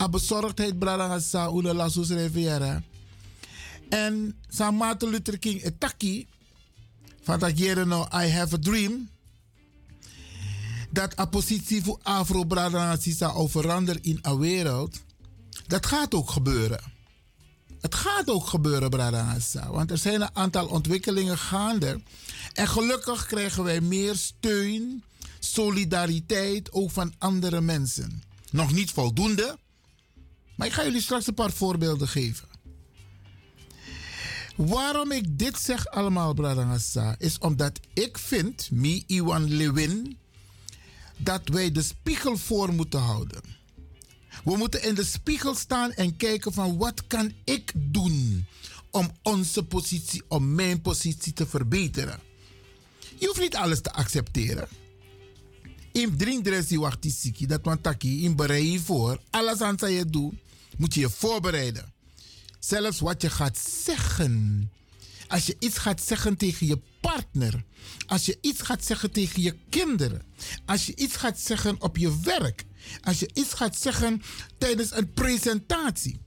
A bezorgdheid, brada, sa, una la sus riviera. En sa Martin Luther King etaki, van dat jaren nou, I have a dream. Dat a positie voor afro brada, sa, veranderen in een wereld. Dat gaat ook gebeuren. Het gaat ook gebeuren, Brada Want er zijn een aantal ontwikkelingen gaande. En gelukkig krijgen wij meer steun, solidariteit ook van andere mensen. Nog niet voldoende, maar ik ga jullie straks een paar voorbeelden geven. Waarom ik dit zeg allemaal, Brada is omdat ik vind, me Iwan Lewin, dat wij de spiegel voor moeten houden. We moeten in de spiegel staan en kijken van wat kan ik doen om onze positie, om mijn positie te verbeteren. Je hoeft niet alles te accepteren. In dringdressie wacht die siki, dat want taki, in bereid je voor. Alles aan je doen, moet je je voorbereiden. Zelfs wat je gaat zeggen. Als je iets gaat zeggen tegen je partner. Als je iets gaat zeggen tegen je kinderen. Als je iets gaat zeggen op je werk. Als je iets gaat zeggen tijdens een presentatie.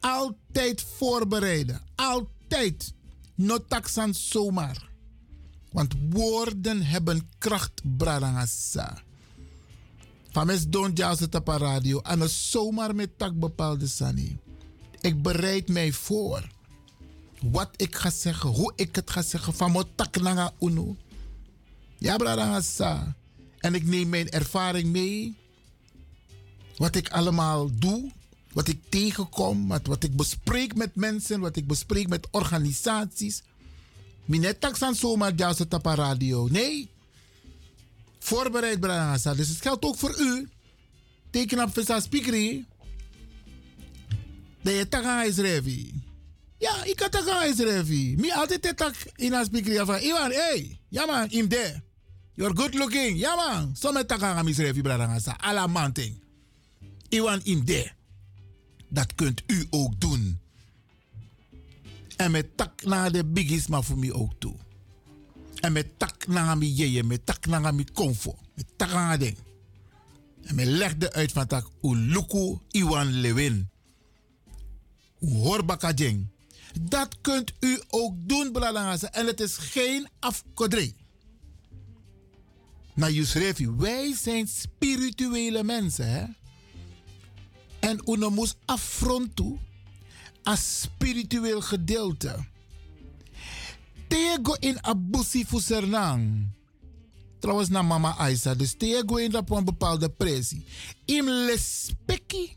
Altijd voorbereiden. Altijd. Notaxan zomaar. Want woorden hebben kracht, bradangasa. Van mes don jazz op radio. En het zomaar met tak bepaalde sani. Ik bereid mij voor. Wat ik ga zeggen, hoe ik het ga zeggen. Van mijn tak nanga uno. Ja, bradangasa. En ik neem mijn ervaring mee wat ik allemaal doe, wat ik tegenkom, wat, wat ik bespreek met mensen, wat ik bespreek met organisaties. Minet taksan zomaar juist tapa radio. Nee. Voorbereid, Brangasa. Dus het geldt ook voor u. Teken op Visa Speakery. Dat je taka is revi. Ja, ik kan taka is revi. Mi altijd tak in speakery van Iwan, hey, ja man, im there. You're good looking. Ja man, so met taka is revi, Brangasa. Alla manting. Iwan Imde. Dat kunt u ook doen. En met tak naar de biggies maar voor mij ook toe. En met tak naar mi jeje, met tak naar mi comfort. Met tak naar ding. En me legde uit van tak Uluku Iwan Lewin. Horbaka jeng. Dat kunt u ook doen, Blalangase. En het is geen afkodree. Maar Yusrefi, wij zijn spirituele mensen, hè? En uno moest affronten als spiritueel gedeelte. Tego in abusi fusernang. Trouwens na mama Aisa. Dus tego in op een bepaalde pressie. Im lespeki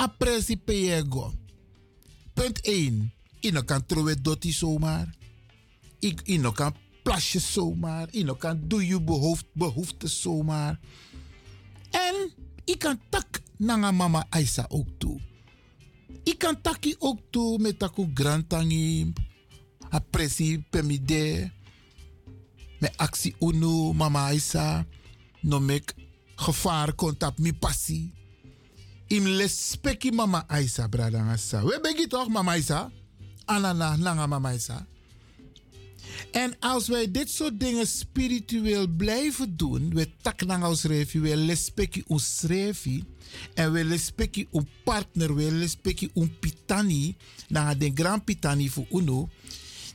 a pressie peego. Punt 1. Ino kan trouwen dotti zomaar. Ik ino kan plasje zomaar. Ino kan doe je behoefte zomaar. En ik kan tak nanga mama Aisa ook toe. Ik kan taki ook toe met taku grantangi, a presi pemide, met actie uno mama Aisa, no mek gevaar kontap mi passi. Im lespeki mama Aisa bradangasa. We begi toch mama Aisa? Anana nanga mama Aisa. En als wij dit soort dingen spiritueel blijven doen, we als refi, we lespeki ons refi, en we lespeki een partner, we lespeki een pitani, naar de grand pitani voor uno,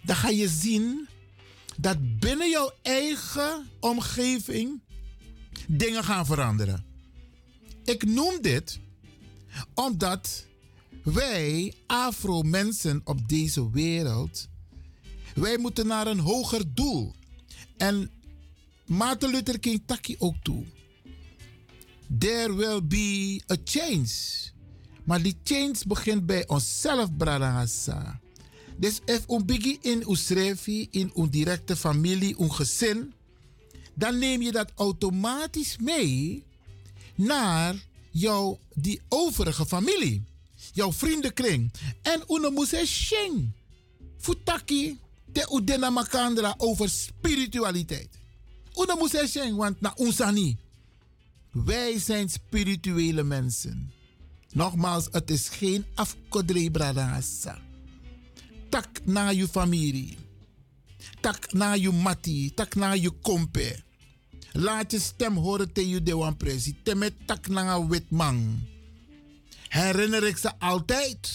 dan ga je zien dat binnen jouw eigen omgeving dingen gaan veranderen. Ik noem dit omdat wij Afro-mensen op deze wereld wij moeten naar een hoger doel. En Martin Luther King taki ook toe. There will be a change. Maar die change begint bij onszelf, Bradangasa. Dus if biggie in schreefie, in uw directe familie, uw gezin, dan neem je dat automatisch mee naar jouw die overige familie, jouw vriendenkring. En une moest. Futaki te udena makandra over spiritualiteit. Una moest want na unsani. Wij zijn spirituele mensen. Nogmaals, het is geen afkodre bradasa. Tak na je familie. Tak na je mati. Tak na je kompe. Laat je stem horen tegen je de presi. Temet tak na een wit man. Herinner ik ze altijd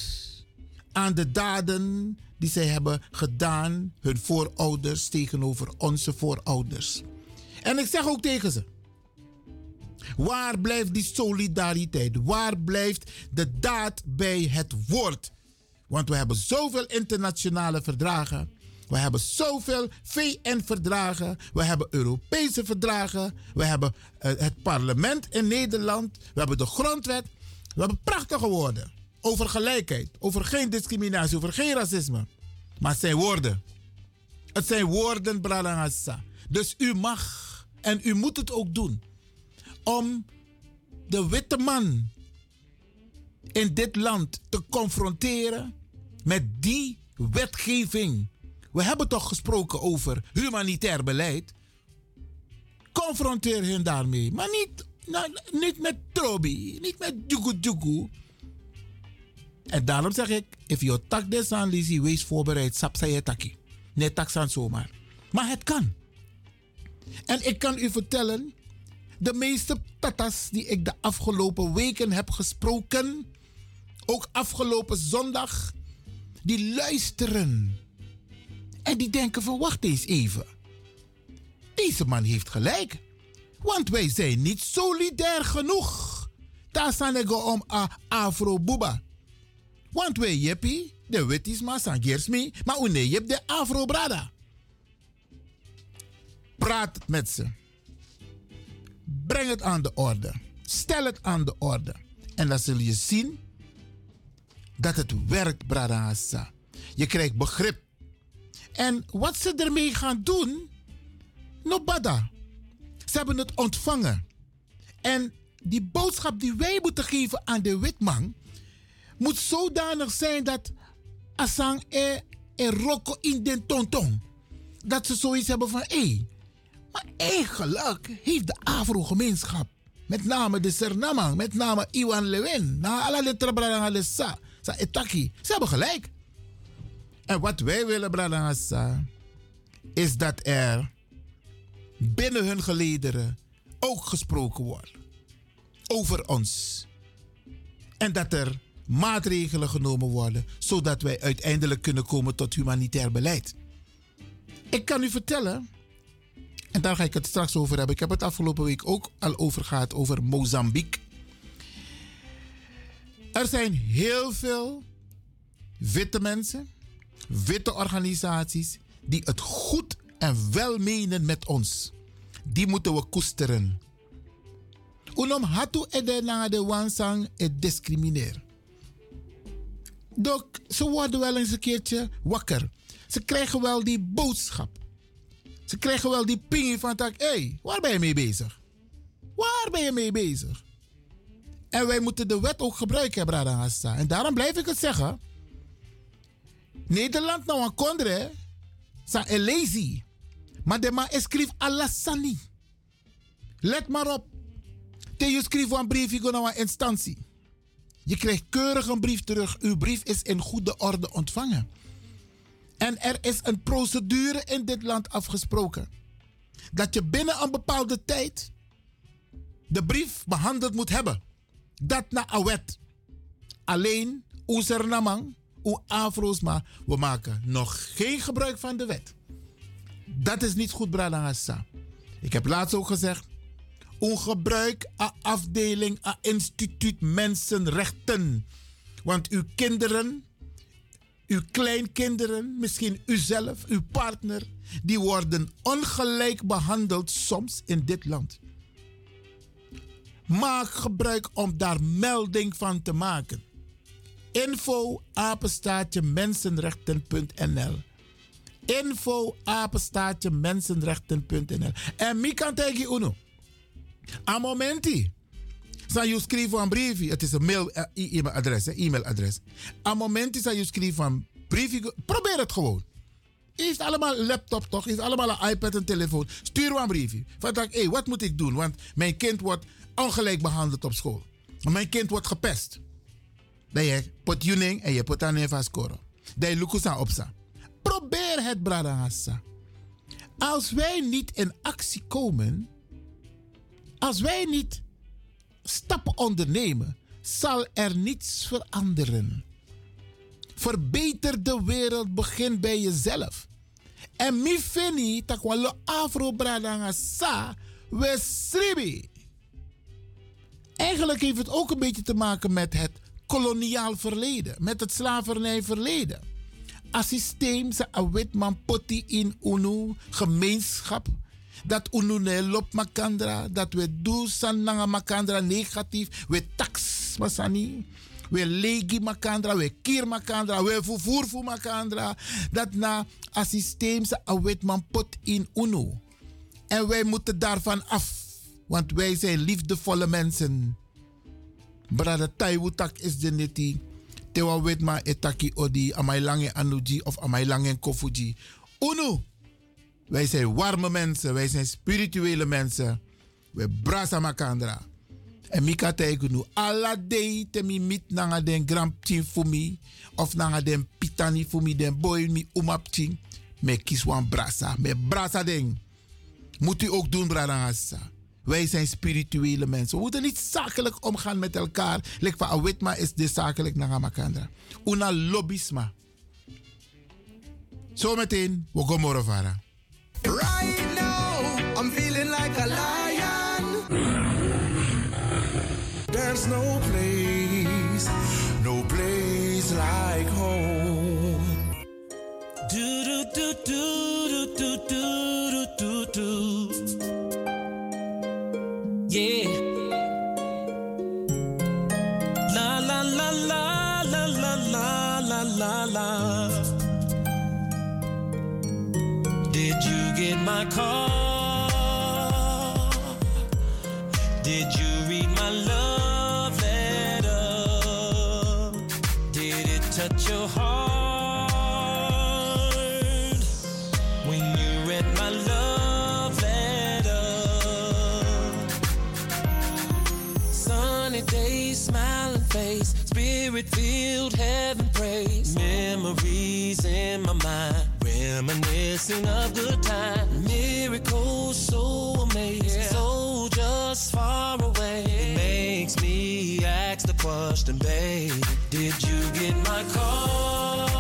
aan de daden die zij hebben gedaan, hun voorouders tegenover onze voorouders. En ik zeg ook tegen ze: waar blijft die solidariteit? Waar blijft de daad bij het woord? Want we hebben zoveel internationale verdragen. We hebben zoveel VN-verdragen. We hebben Europese verdragen. We hebben uh, het parlement in Nederland. We hebben de grondwet. We hebben prachtige woorden. Over gelijkheid. Over geen discriminatie. Over geen racisme. Maar het zijn woorden. Het zijn woorden, Bralangassa. Dus u mag en u moet het ook doen. Om de witte man in dit land te confronteren met die wetgeving. We hebben toch gesproken over humanitair beleid. Confronteer hen daarmee. Maar niet, nou, niet met trobi, niet met jugu jugu. En daarom zeg ik, if je tak des aan lisi, wees voorbereid, sap je tak aan zomaar. Maar het kan. En ik kan u vertellen, de meeste tatas die ik de afgelopen weken heb gesproken, ook afgelopen zondag, die luisteren. En die denken van wacht eens even. Deze man heeft gelijk. Want wij zijn niet solidair genoeg. Ik om a afro-buba. Want wij jeppie, de wit is maar sangersmi, maar une jep de afro-brada. Praat met ze. Breng het aan de orde. Stel het aan de orde. En dan zul je zien dat het werkt, Bradassa. Je krijgt begrip. En wat ze ermee gaan doen, nobada. Ze hebben het ontvangen. En die boodschap die wij moeten geven aan de witman, moet zodanig zijn dat Asang e, e roko in den tonton. Dat ze zoiets hebben van, hé, hey, maar eigenlijk heeft de Afro-gemeenschap, met name de Sernamang, met name Iwan Lewin, na alle letra Sa etaki. Ze hebben gelijk. En wat wij willen, Bradangasa, is dat er binnen hun gelederen ook gesproken wordt over ons. En dat er maatregelen genomen worden, zodat wij uiteindelijk kunnen komen tot humanitair beleid. Ik kan u vertellen, en daar ga ik het straks over hebben. Ik heb het afgelopen week ook al over gehad, over Mozambique. Er zijn heel veel witte mensen, witte organisaties, die het goed en wel menen met ons. Die moeten we koesteren. Unom hatu ede na de wansang et discrimineer. Dok, ze worden wel eens een keertje wakker. Ze krijgen wel die boodschap. Ze krijgen wel die ping van tak. Hé, hey, waar ben je mee bezig? Waar ben je mee bezig? En wij moeten de wet ook gebruiken, Bradangasta. En daarom blijf ik het zeggen. Nederland nou een kondre, sa lazy. Maar de man schrijft alassani. Let maar op. Te je schrijft een brief, je naar een instantie. Je krijgt keurig een brief terug. Uw brief is in goede orde ontvangen. En er is een procedure in dit land afgesproken. Dat je binnen een bepaalde tijd de brief behandeld moet hebben. Dat na een wet. Alleen, namang, u afro's, maar we maken nog geen gebruik van de wet. Dat is niet goed, Bradangassa. Ik heb laatst ook gezegd. Ongebruik a afdeling, a instituut mensenrechten. Want uw kinderen uw kleinkinderen, misschien uzelf, uw partner, die worden ongelijk behandeld soms in dit land. Maak gebruik om daar melding van te maken. Info apenstaatje mensenrechten.nl. Info mensenrechten.nl. En mi kan tegen uno. A momenti. Zal je schrijven een briefje. Het is een mail, eh, e-mailadres. e-mailadres. A momenti je schrijven een briefje. Probeer het gewoon. Heeft allemaal laptop toch? Heeft allemaal een iPad en telefoon. Stuur een briefje. Van hé, wat moet ik doen? Want mijn kind wordt ongelijk behandeld op school. Mijn kind wordt gepest. Dat je pot juning en je pot aan even scoren. Dat je lukusa opsa. Probeer het, bradangassa. Als wij niet in actie komen, als wij niet stappen ondernemen, zal er niets veranderen. Verbeter de wereld, begin bij jezelf. En mi fini takwalo afro bradanga sa we sribi. Eigenlijk heeft het ook een beetje te maken met het koloniaal verleden, met het slavernijverleden. Een systeem ze a witman poti in unu gemeenschap. Dat unu ne lop makandra, dat we doen san nanga makandra negatief, we tax masani. We legi makandra, we kier makandra, we voor makandra. Dat na een systeem ze a witman pot in unu. En wij moeten daarvan af. Want wij zijn liefdevolle mensen. Brada Taiwutak is de neti. Tewa weet ma etaki odi amai lange anuji of amai lange kofuji. Uno. Wij zijn warme mensen. Wij zijn spirituele mensen. We brasa makandra. En mika teigu nu. Te mi mit nanga den grampchin fumi. Of nanga den pitani fumi den boy mi umapchin. Me kies wan brasa. Me brasa ding. Moet u ook doen, brada Wij zijn spirituele mensen. We moeten niet zakelijk omgaan met elkaar. Like van Awitma is dit zakelijk naar Amakandra. Una lobbyisma. Zometeen, we gaan morgen varen. Right now, I'm feeling like a lion. There's no place, no place like home. Do do do do Did you read my love letter? Did it touch your heart when you read my love letter? Sunny day, smiling face, spirit filled, heaven praise. Memories in my mind, reminiscing of good times. Question, babe, did you get my call?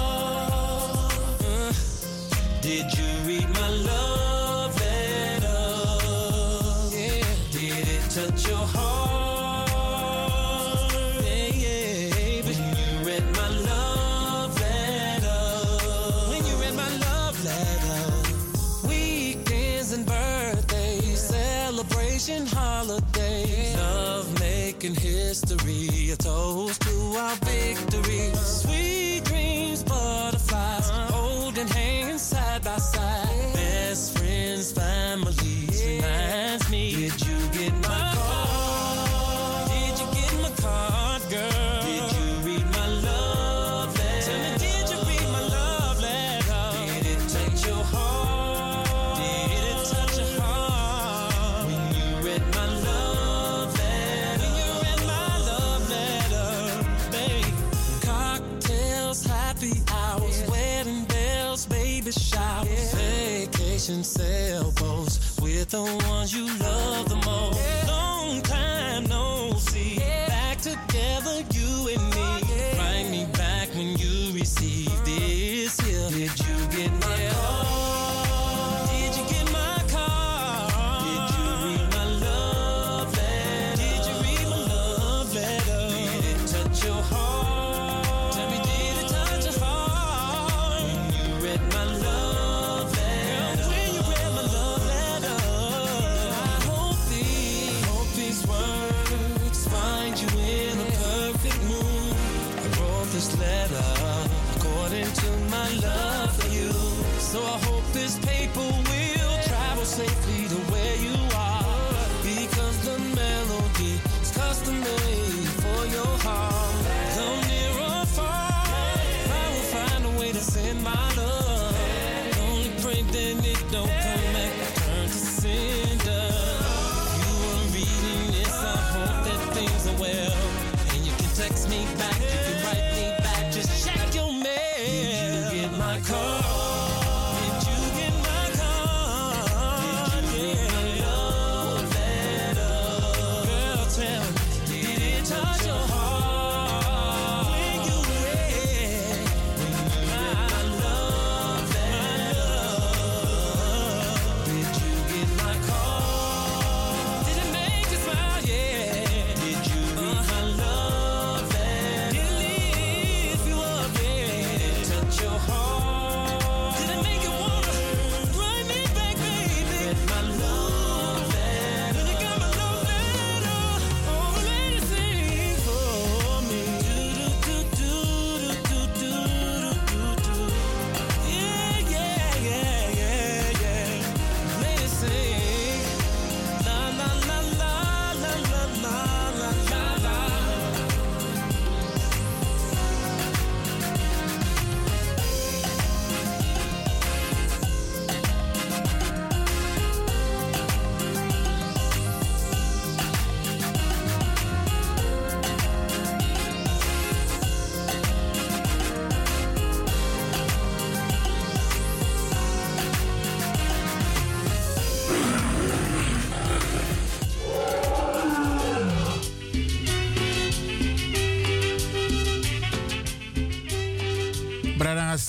The ones you love the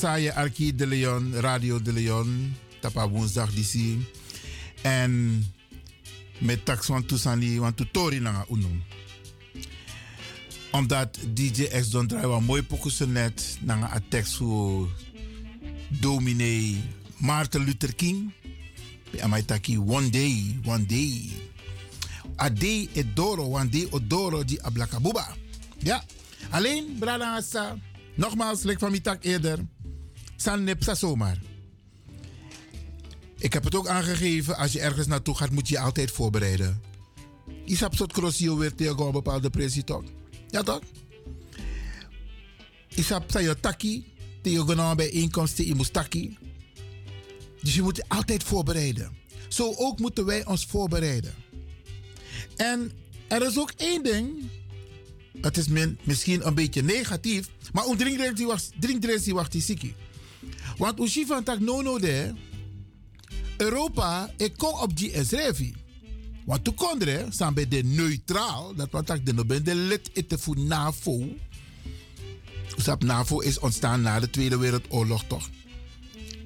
Saye Arki de Leon, Radio de Leon, tapa woensdag DC. En met tax van Tusani, want Tutori na unum. Omdat DJ X Don draai mooi pokusen net na een tekst voor dominee Martin Luther King. Bij Amaitaki, one day, one day. A day edoro, one day odoro di ablakabuba. Ja, alleen brada. Nogmaals, like van mijn tak eerder. San zomaar. Ik heb het ook aangegeven, als je ergens naartoe gaat, moet je je altijd voorbereiden. Je hebt soort crossio weer een bepaalde toch? Ja toch? Je hebt je taki, tegen een bijeenkomst, je moet taki. Dus je moet je altijd voorbereiden. Zo ook moeten wij ons voorbereiden. En er is ook één ding het is misschien een beetje negatief, maar om drinkdrensie wacht die ziekie. Want als van tak no no de, Europa, ik kom op die esrevi. Want toen kon er, zijn bij de neutraal, dat wat ik de no ben de lid eten voor NAVO. Dat NAVO is ontstaan na de Tweede Wereldoorlog toch.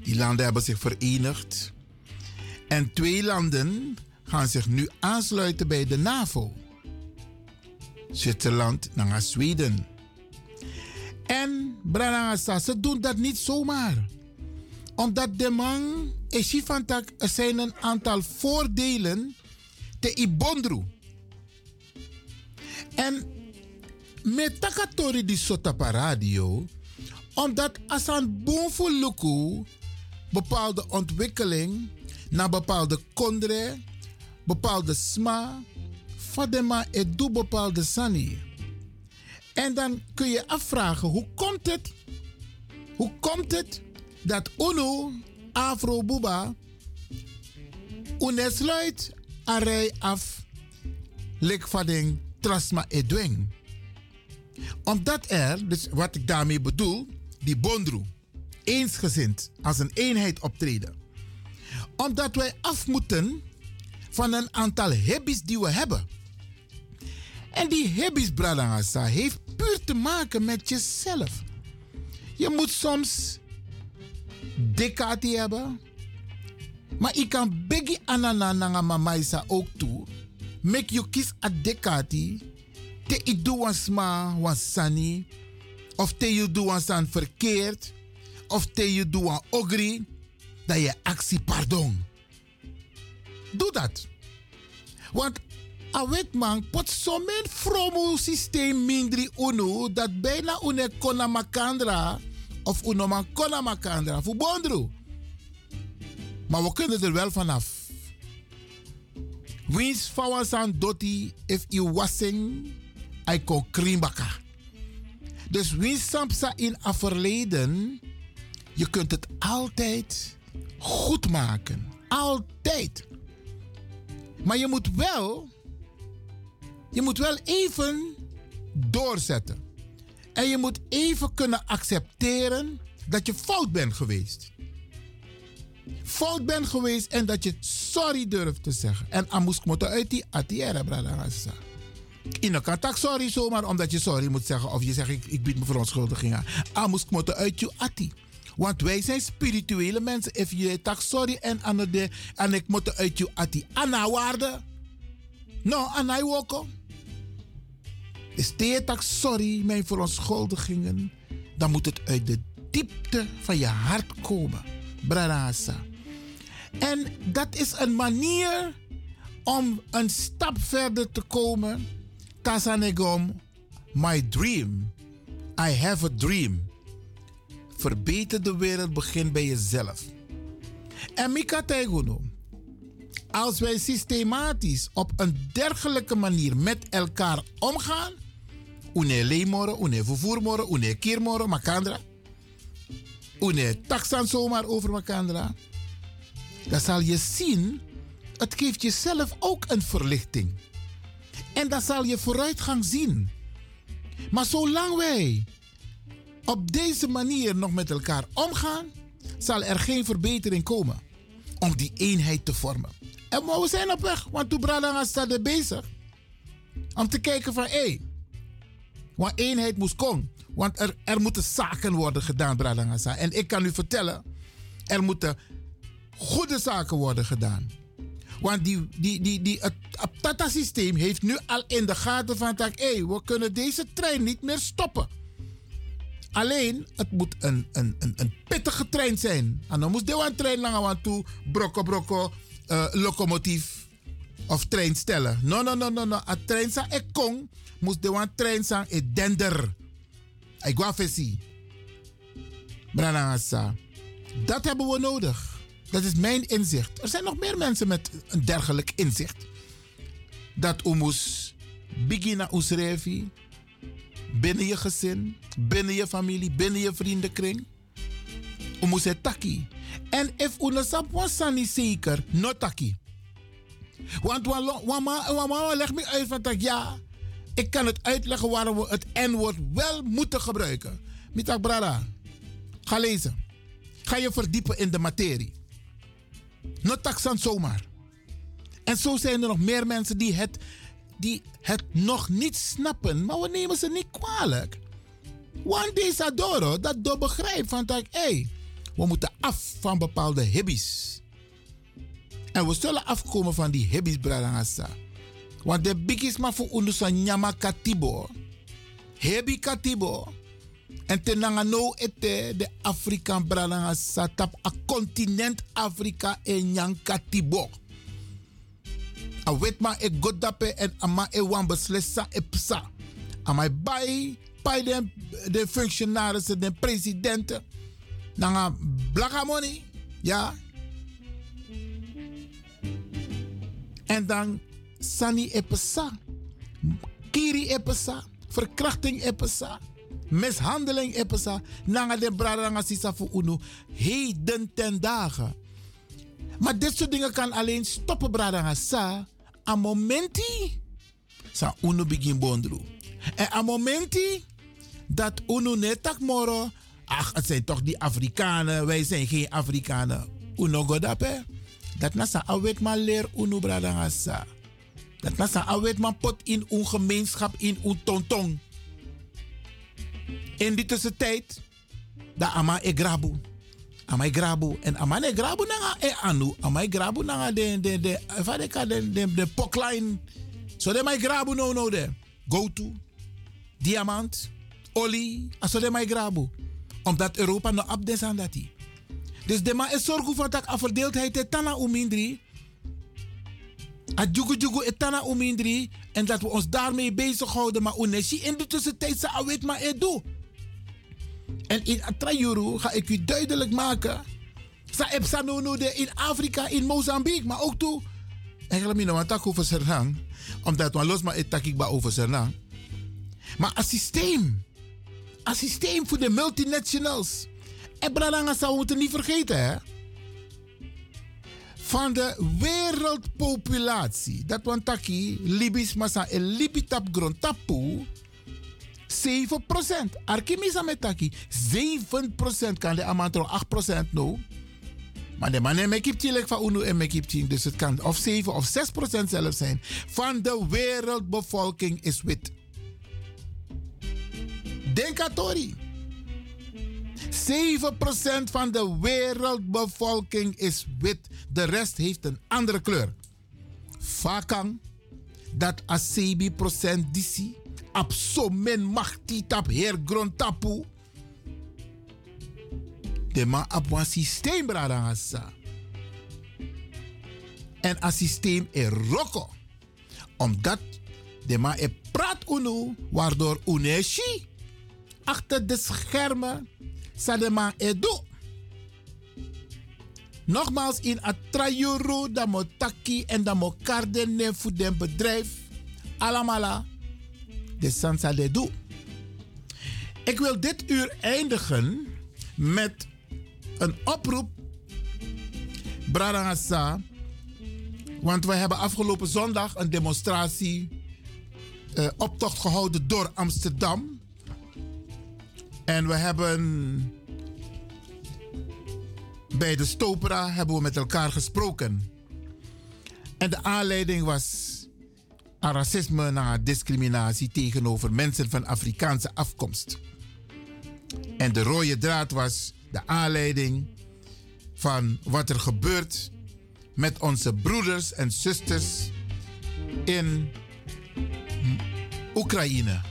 Die landen hebben zich verenigd. En twee landen gaan zich nu aansluiten bij de NAVO. Zwitserland naar Zweden. En Branagasa, ze doen dat niet zomaar. Omdat de man is van tak, er zijn een aantal voordelen te ibondru. En met takatori di sotapa radio, omdat als een bovenluku bepaalde ontwikkeling naar bepaalde kondre, bepaalde sma, Fadema doet bepaalde sani. En dan kun je afvragen, hoe komt het? Hoe komt het dat UNO, Afro Buba, unesluit array af lik van trasma edweng? Omdat er, dus wat ik daarmee bedoel, die bondru, eensgezind, als een eenheid optreden. Omdat wij af moeten van een aantal hobby's die we hebben. En die hobby's, Bradangasa, heeft puur te maken met jezelf. Je moet soms dekati hebben. Maar ik kan anana nanga mamaisa ook toe. Make you kiss a dekati. Te i doe wan sma sani. Of te je doe wan san verkeerd. Of te je doe wan ogri. Dat je actie pardon. Doe dat. Want a wet man pot so men fromo systeem mindri uno dat bijna une kona makandra of uno man kona makandra voor bondru. Maar we kunnen er wel vanaf. Wins fawasan doti if i wassing ai kon krimbaka. Dus wins sampsa in a verleden, je kunt het altijd goed maken. Altijd. Maar je moet wel, je moet wel even doorzetten. En je moet even kunnen accepteren dat je fout bent geweest. Fout bent geweest en dat je sorry durft te zeggen. En amus moet uit die atiera, bradangasa. In kan tak sorry zomaar omdat je sorry moet zeggen. Of je zegt ik, ik bied me verontschuldiging aan. Amus moet uit je ati. Want wij zijn spirituele mensen. If je tak sorry en aan de en ik moet uit je ati. Anna waarde. No, anna woko. Is sorry, mijn verontschuldigingen. Dan moet het uit de diepte van je hart komen. Bradasa. En dat is een manier om een stap verder te komen. Tasanegom, my dream. I have a dream. Verbeter de wereld begint bij jezelf. En Mika als wij systematisch op een dergelijke manier met elkaar omgaan, une leemoro, une vervoermoro, une kiermoro, makandra, une taxan zomaar over makandra, dan zal je zien, het geeft jezelf ook een verlichting. En dan zal je vooruitgang zien. Maar zolang wij op deze manier nog met elkaar omgaan, zal er geen verbetering komen om die eenheid te vormen. En we zijn op weg, want toen Bradanga staat er bezig om te kijken van hé, hey, want eenheid moest komen. Want er, er moeten zaken worden gedaan, Bradanga. En ik kan u vertellen, er moeten goede zaken worden gedaan. Want die, die, die, die, het, Tata-systeem heeft nu al in de gaten van dat we kunnen deze trein niet meer stoppen. Alleen, het moet een, een, een, een pittige trein zijn. En dan moest de een trein langer aan toe, brokko, brokko, uh, locomotief of trein stellen. No, no, no, no, no. A trein sa ek moest de een trein zijn e dender. Ik wou fesi. Branagasa. Dat hebben we nodig. Dat is mijn inzicht. Er zijn nog meer mensen met een dergelijk inzicht. Dat omus beginnen usrevi binnen je gezin, binnen je familie, binnen je vriendenkring. Omus het taki. En if unasap was niet zeker, no taki. Want mama legt me uit van dat ja, ik kan het uitleggen waarom we het N-woord wel moeten gebruiken. Mitak brada, ga lezen. Ga je verdiepen in de materie. Not taxan zomaar. En zo zijn er nog meer mensen die het, die het nog niet snappen. Maar we nemen ze niet kwalijk. Want deze adoro, dat door begrijpt van dat, hey, we moeten af van bepaalde hibbies. En we zullen afkomen van die hibbies, bradangasa. Want de biggies maar voor ons nyama katibo. Hebi katibo. En tenanga no ete de Afrikaan bralanga satap a continent Afrika en nyanka tibo. A wetma e godape en ama e wan beslissa e psa. Ama bai bij de, de functionarissen, de presidenten. Nanga blaga money. Ja. En dan sani e psa. Kiri e psa. Verkrachting e psa mishandeling epesa nanga de braranga sisa fu unu heden ten dagen. Maar dit soort dingen kan alleen stoppen braranga sa a momenti sa unu begin bondru. En a momenti dat unu netak moro ach het zijn toch die Afrikanen, wij zijn geen Afrikanen. Uno godape. Dat nasa awet man leer unu braranga sa. Dat nasa awet man pot in un gemeenschap in un tontong. In die tussentijd, da ama e grabu. Ama e grabu. En ama e grabu nanga e anu. Ama e grabu nanga de, de, de, de, de, de, de pokline. So de mai grabu no no de. Go to. Diamant. Olie. Aso de mai grabu. Omdat Europa no abdes aan dat Dus de ma is zorgen voor dat verdeeldheid etana umindri. A jugu jugu etana umindri. En dat we ons daarmee bezighouden. Maar uneshi in de tussentijd sa awet ma e doe. En in Atrayuru ga ik u duidelijk maken. Sa epsa no de in Afrika, in Mozambique, maar ook toe. Eigenlijk niet want over Sernang. Omdat we los maar het over Sernang. Maar een systeem. Een systeem voor de multinationals. En Bradanga zou niet vergeten, hè. Van de wereldpopulatie. Dat want taki, Libis masa en Libitap grondtapu. 7%. Arkimisa met taki. 7% kan de amantro 8% no. Maar de man en kiptie van UNO en kiptie. Dus het kan of 7 of 6% zelf zijn. Van de wereldbevolking is wit. Denk aan Tori. 7% van de wereldbevolking is wit. De rest heeft een andere kleur. Vakang, dat asebi procent disi. Absomen machti tap heer grond tapu. De man op een systeem bradangasa. En een systeem er roko. Omdat de man e praat unu, waardoor uneshi achter de schermen sadema edo. Nogmaals in atrayuru da mo taki en da mo kardene voor den bedrijf. Alamala. De sansa de do. Ik wil dit uur eindigen met een oproep. Brarangasa. Want we hebben afgelopen zondag een demonstratie, uh, optocht gehouden door Amsterdam. En we hebben bij de Stopera hebben we met elkaar gesproken. En de aanleiding was aan racisme en discriminatie tegenover mensen van Afrikaanse afkomst. En de rode draad was de aanleiding van wat er gebeurt met onze broeders en zusters in Oekraïne.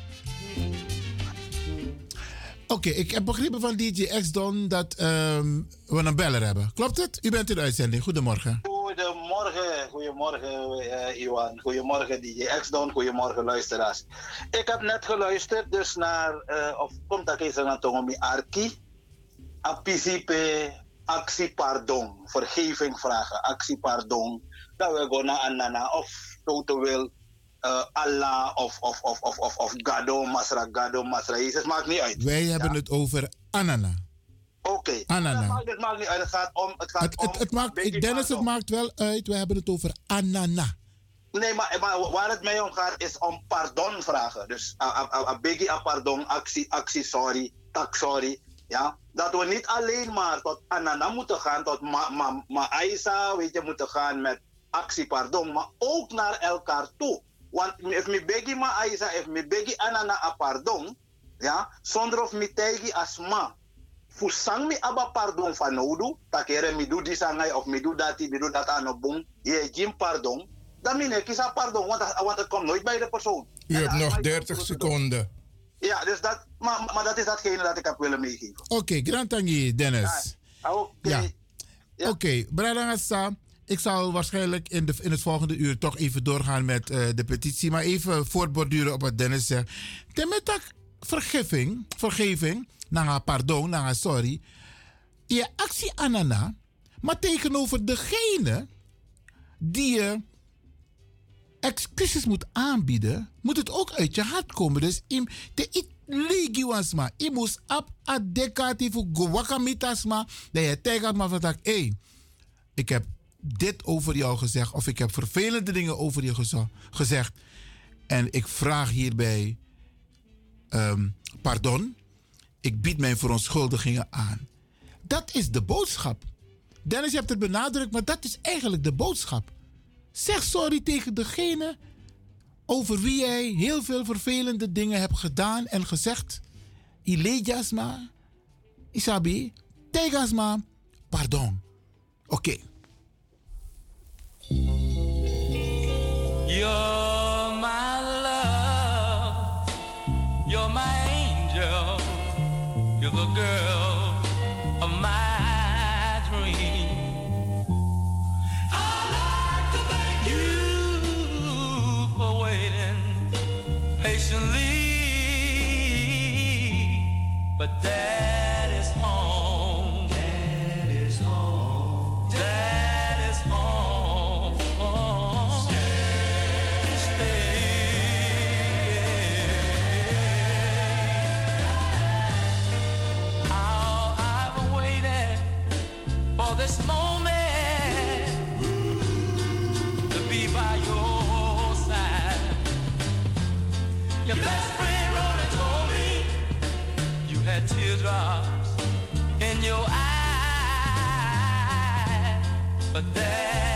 Oké, ik heb begrepen van DJ X-Don dat um, we een beller hebben. Klopt het? U bent in de uitzending. Goedemorgen. Goedemorgen, goedemorgen uh, Iwan. Goedemorgen DJ X-Don, goedemorgen luisteraars. Ik heb net geluisterd dus naar, uh, of komt dat eens naar Tongomi Arki. Apisipe, actie pardon, vergeving vragen, actie pardon. Dat we gaan naar Anana of Toto wil uh, Allah of, of, of, of, of, of Gado, Masra, Gado, Masra. Jezus, maakt niet uit. Wij hebben het over Anana. Oké. Okay. Anana. Het maakt, niet uit. Het gaat om. Het gaat het, om het, het maakt, ik, Dennis, het maakt wel uit. We hebben het over Anana. Nee, maar, maar waar het mij om gaat is om pardon vragen. Dus a biggie a pardon, actie, actie, sorry, tak sorry. Ja, dat we niet alleen maar tot Anana moeten gaan, tot Ma, ma, ma Aisa, weet je, moeten gaan met actie, pardon, maar ook naar elkaar toe. Want if me begi ma Aisa, if me begi Anana a pardon, ja, zonder of me tegi asma. Fusang mi aba pardon van nodu, takere mi do disangai of mi do dati, mi do dat aan bong, je jim pardon. Dan mine kisa pardon, want, want het komt nooit bij de persoon. U hebt nog 30 seconden. Ja, dus dat, maar, maar dat is datgene dat ik heb willen meegeven. Oké, okay, Grantangi, Dennis. Ja, Oké. Okay. Ja. Oké, okay. Ik zal waarschijnlijk in, de, in het volgende uur toch even doorgaan met uh, de petitie. Maar even voortborduren op wat Dennis zegt. Temetak vergeving, vergeving, nanga pardon, nanga sorry. Je actie anana, maar tegenover degene die je excuses moet aanbieden, moet het ook uit je hart komen. Dus im, de it ligi wasma, i moest ab adekati voor gwakamitasma, dat je tegen maar van hé, ik heb dit over jou gezegd of ik heb vervelende dingen over je gezegd en ik vraag hierbij um, pardon. Ik bied mijn verontschuldigingen aan. Dat is de boodschap. Dennis, je hebt het benadrukt, maar dat is eigenlijk de boodschap. Zeg sorry tegen degene over wie jij heel veel vervelende dingen hebt gedaan en gezegd. Ilejasma, Isabi, tegasma, pardon. Oké. You're my love, you're my angel, you're the girl of my dream. I'd like to thank you for waiting patiently, but that teardrops in your eyes, but that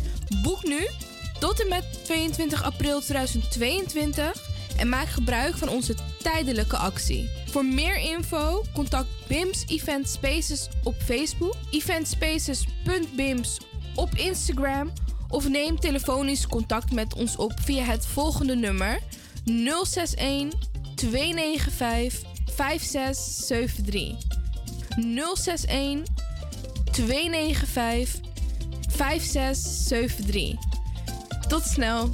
Boek nu tot en met 22 april 2022 en maak gebruik van onze tijdelijke actie. Voor meer info contact BIMS Event Spaces op Facebook, eventspaces.bims op Instagram of neem telefonisch contact met ons op via het volgende nummer 061 295 5673. 061 295 5673. Tot snel.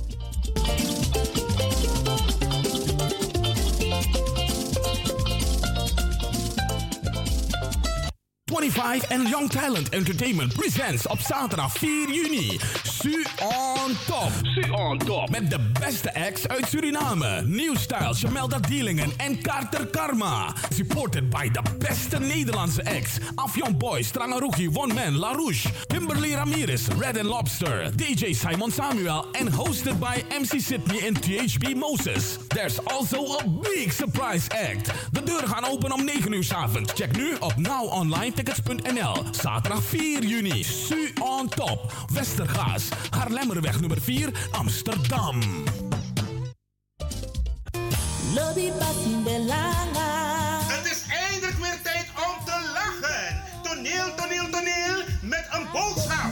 25 and Young Talent Entertainment presents op zaterdag 4 juni Su on Top. Su on Top. Met de beste acts uit Suriname. New Style, Jamelda Dealingen en Carter Karma. Supported by de beste Nederlandse acts. Afjon Boy, Strangaruki, One Man, La Rouge. Kimberly Ramirez, Red and Lobster. DJ Simon Samuel. En hosted by MC Sydney en THB Moses. There's also a big surprise act. De deuren gaan open om 9 uur 's avonds. Check nu op nowonlinetickets.nl. Zaterdag 4 juni. Su on top. Westergaas. Haarlemmerweg nummer 4, Amsterdam. Lobby. Het is eindelijk weer tijd om te lachen. Toneel, toneel, toneel met een boodschap.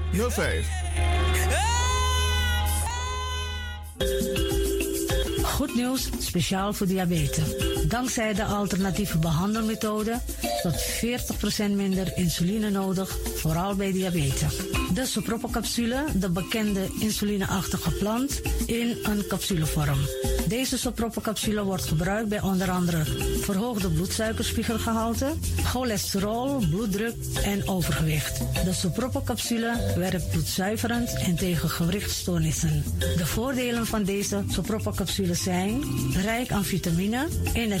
5305. Goed nieuws, speciaal voor diabetes. Dankzij de alternatieve behandelmethode tot 40% minder insuline nodig, vooral bij diabetes. De soproppencapsule, de bekende insulineachtige plant, in een capsulevorm. Deze soproppencapsule wordt gebruikt bij onder andere verhoogde bloedsuikerspiegelgehalte, cholesterol, bloeddruk en overgewicht. De soproppencapsule werkt bloedzuiverend en tegen gewrichtstoornissen. De voordelen van deze soproppencapsule zijn rijk aan vitamine, energie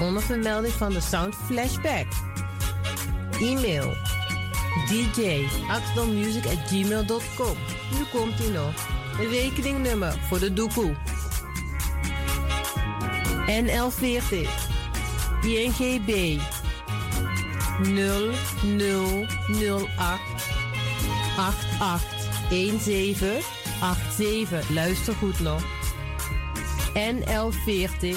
Onder vermelding van de Sound Flashback. E-mail dj at gmail.com. Nu komt ie nog. Rekeningnummer voor de doekoe. NL40 INGB 0008 881787. Luister goed nog. NL40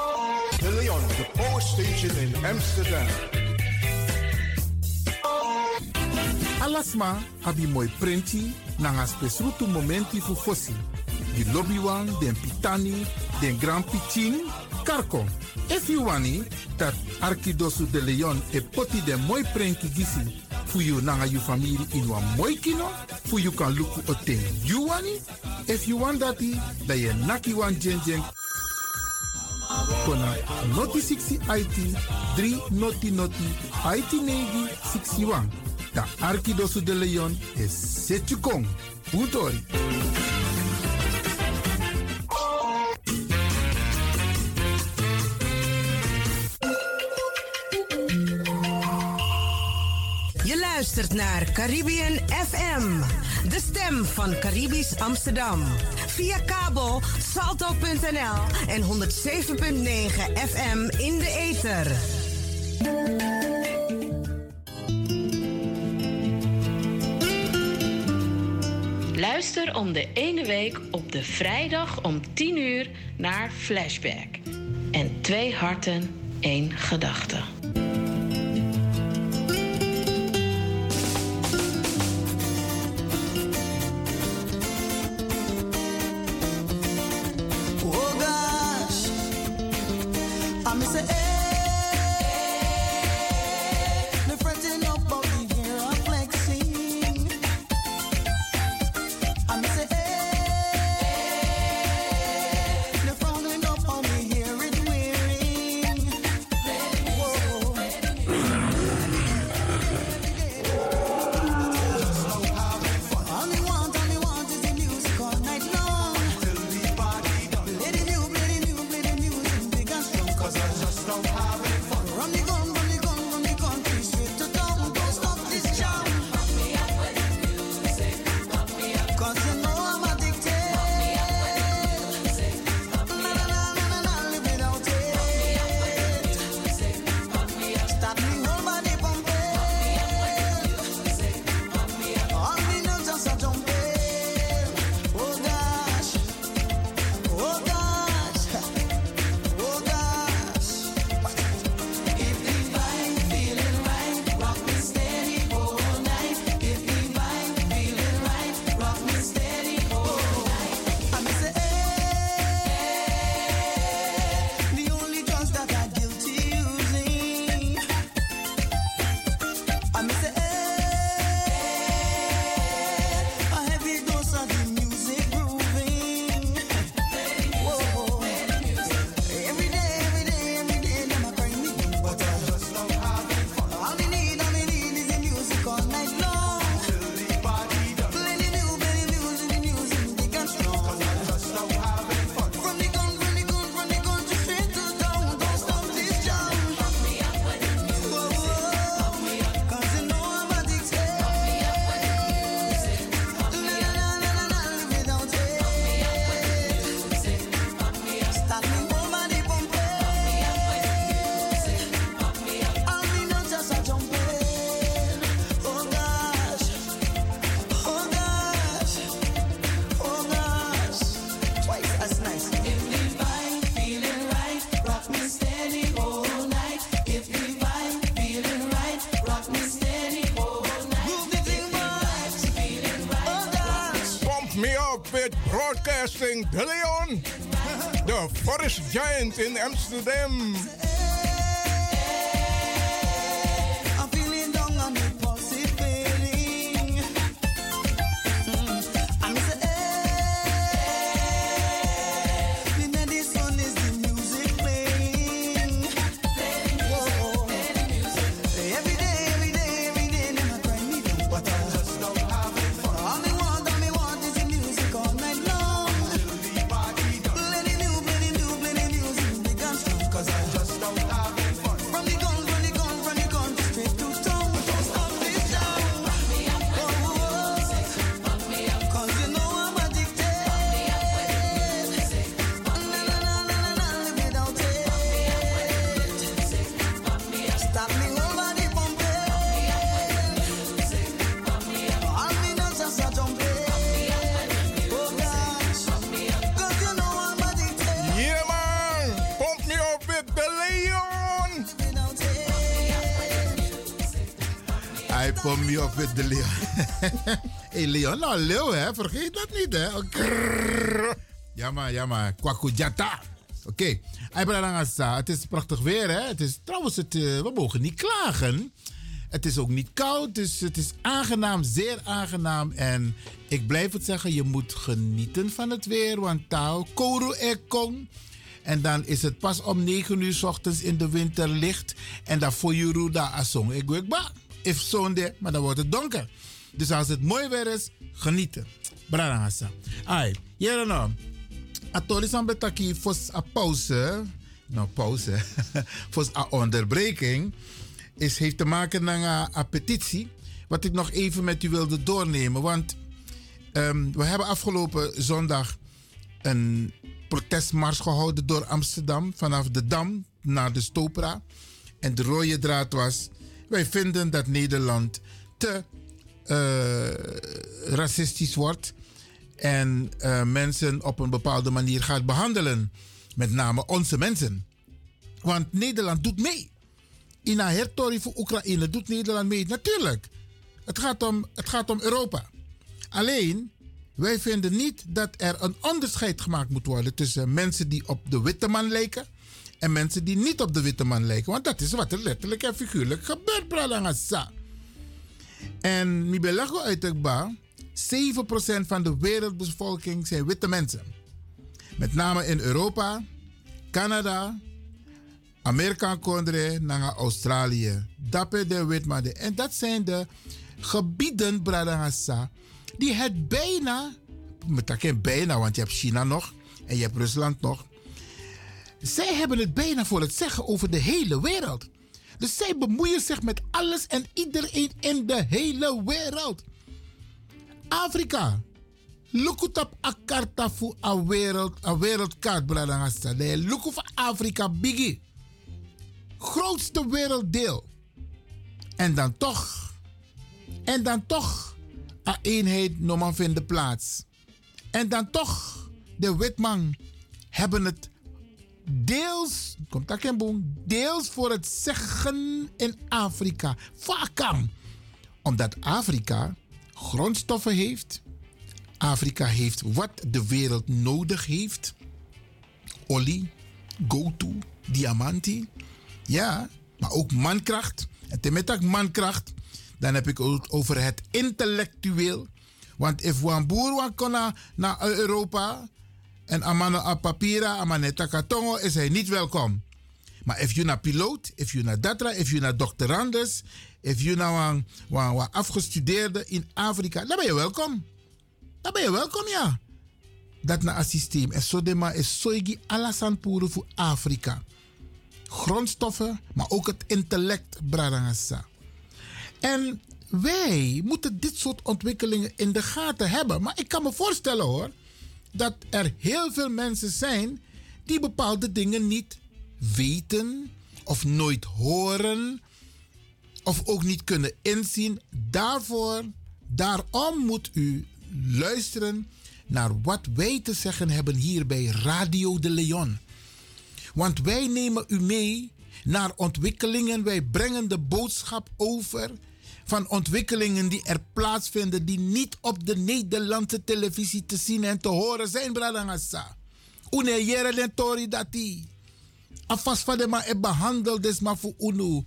Leon, the power station in Amsterdam. Alasma abi moi prenti nanga spesrutu momenti fu fosi. Di lobby wan, den pitani, den grand pitin, karko. If you wani, dat de Leon e poti den moi prenki gisi fu you nanga you family in wan moi kino, fu you kan luku o ten you wani. If you want dati, da ye naki wan jen jen kona noti 60 IT 3 noti noti IT negi 61. Da Arkidosu de Leon is Setchukong. Utori. Luistert naar Caribbean FM, de stem van Caribisch Amsterdam. Via kabel salto.nl en 107.9 FM in de ether. Luister om de ene week op de vrijdag om 10 uur naar Flashback. En twee harten, één gedachte. De Leon. The Forest Giant in Amsterdam. Hij pump me op met de leeuw. hey Leon, nou leeuw hè, vergeet dat niet hè. Oh, krrrr. Ja maar, ja maar, kwakujata. Oké, okay. het is prachtig weer hè. Het is, trouwens, het, eh, we mogen niet klagen. Het is ook niet koud, dus het is aangenaam, zeer aangenaam. En ik blijf het zeggen, je moet genieten van het weer. Want taal, koru ekong. En dan is het pas om 9 uur s ochtends in de winter licht. En dan voor je da asong. Ik. If zonde, maar dan wordt het donker. Dus als het mooi weer is, genieten. Brarangasa. Ai, jere no. Atoli san betaki fos a pauze. Nou, pauze. fos a onderbreking. Is, heeft te maken met een petitie. Wat ik nog even met u wilde doornemen. Want ehm, we hebben afgelopen zondag een protestmars gehouden door Amsterdam. Vanaf de Dam naar de Stopera. En de rode draad was... Wij vinden dat Nederland te eh, racistisch wordt. En eh, mensen op een bepaalde manier gaat behandelen. Met name onze mensen. Want Nederland doet mee. In een hertorie voor Oekraïne doet Nederland mee. Natuurlijk. Het gaat om, het gaat om Europa. Alleen, wij vinden niet dat er een onderscheid gemaakt moet worden tussen mensen die op de witte man lijken en mensen die niet op de witte man lijken. Want dat is wat er letterlijk en figuurlijk gebeurt, Pralangasa. En Mibelago uit Ekba, 7% van de wereldbevolking zijn witte mensen. Met name in Europa, Canada, Amerika Kondre, naar Australië. Dappe de witmade. En dat zijn de gebieden, Bradangasa, die het bijna, met geen bijna, want je hebt China nog en je hebt Rusland nog. Zij hebben het bijna voor het zeggen over de hele wereld. Dus zij bemoeien zich met alles en iedereen in de hele wereld. Afrika. Look op a karta voor a wereld, a wereldkaart, Bradangasa. Look voor Afrika, biggie. Grootste werelddeel. En dan toch, en dan toch, een eenheid normaal vinden plaats. En dan toch, de witman hebben het deels, komt boom, deels voor het zeggen in Afrika. Vakam. Omdat Afrika grondstoffen heeft. Afrika heeft wat de wereld nodig heeft. Olie, go-to, diamanten. Ja, maar ook mankracht. En dat mankracht, dan heb ik het over het intellectueel. Want if een boer kan naar Europa en amano a papira, amaneta katongo, is hij niet welkom. Maar if je naar piloot, if je naar datra, if je naar doctorandus, if een, een afgestudeerde in Afrika, dan ben je welkom. Dan ben je welkom, ja. Dat na een systeem. En zo de maar is soigi alasan puro voor Afrika. Grondstoffen, maar ook het intellect, bradangasa. En wij moeten dit soort ontwikkelingen in de gaten hebben. Maar ik kan me voorstellen hoor, dat er heel veel mensen zijn die bepaalde dingen niet weten of nooit horen of ook niet kunnen inzien. Daarvoor, daarom moet u luisteren naar wat wij te zeggen hebben hier bij Radio de Leon. Want wij nemen u mee naar ontwikkelingen, wij brengen de boodschap over. Van ontwikkelingen die er plaatsvinden, die niet op de Nederlandse televisie te zien en te horen zijn, Bradangasa. Une jere tori dati. Afas van de ma e behandeld is maar voor UNO.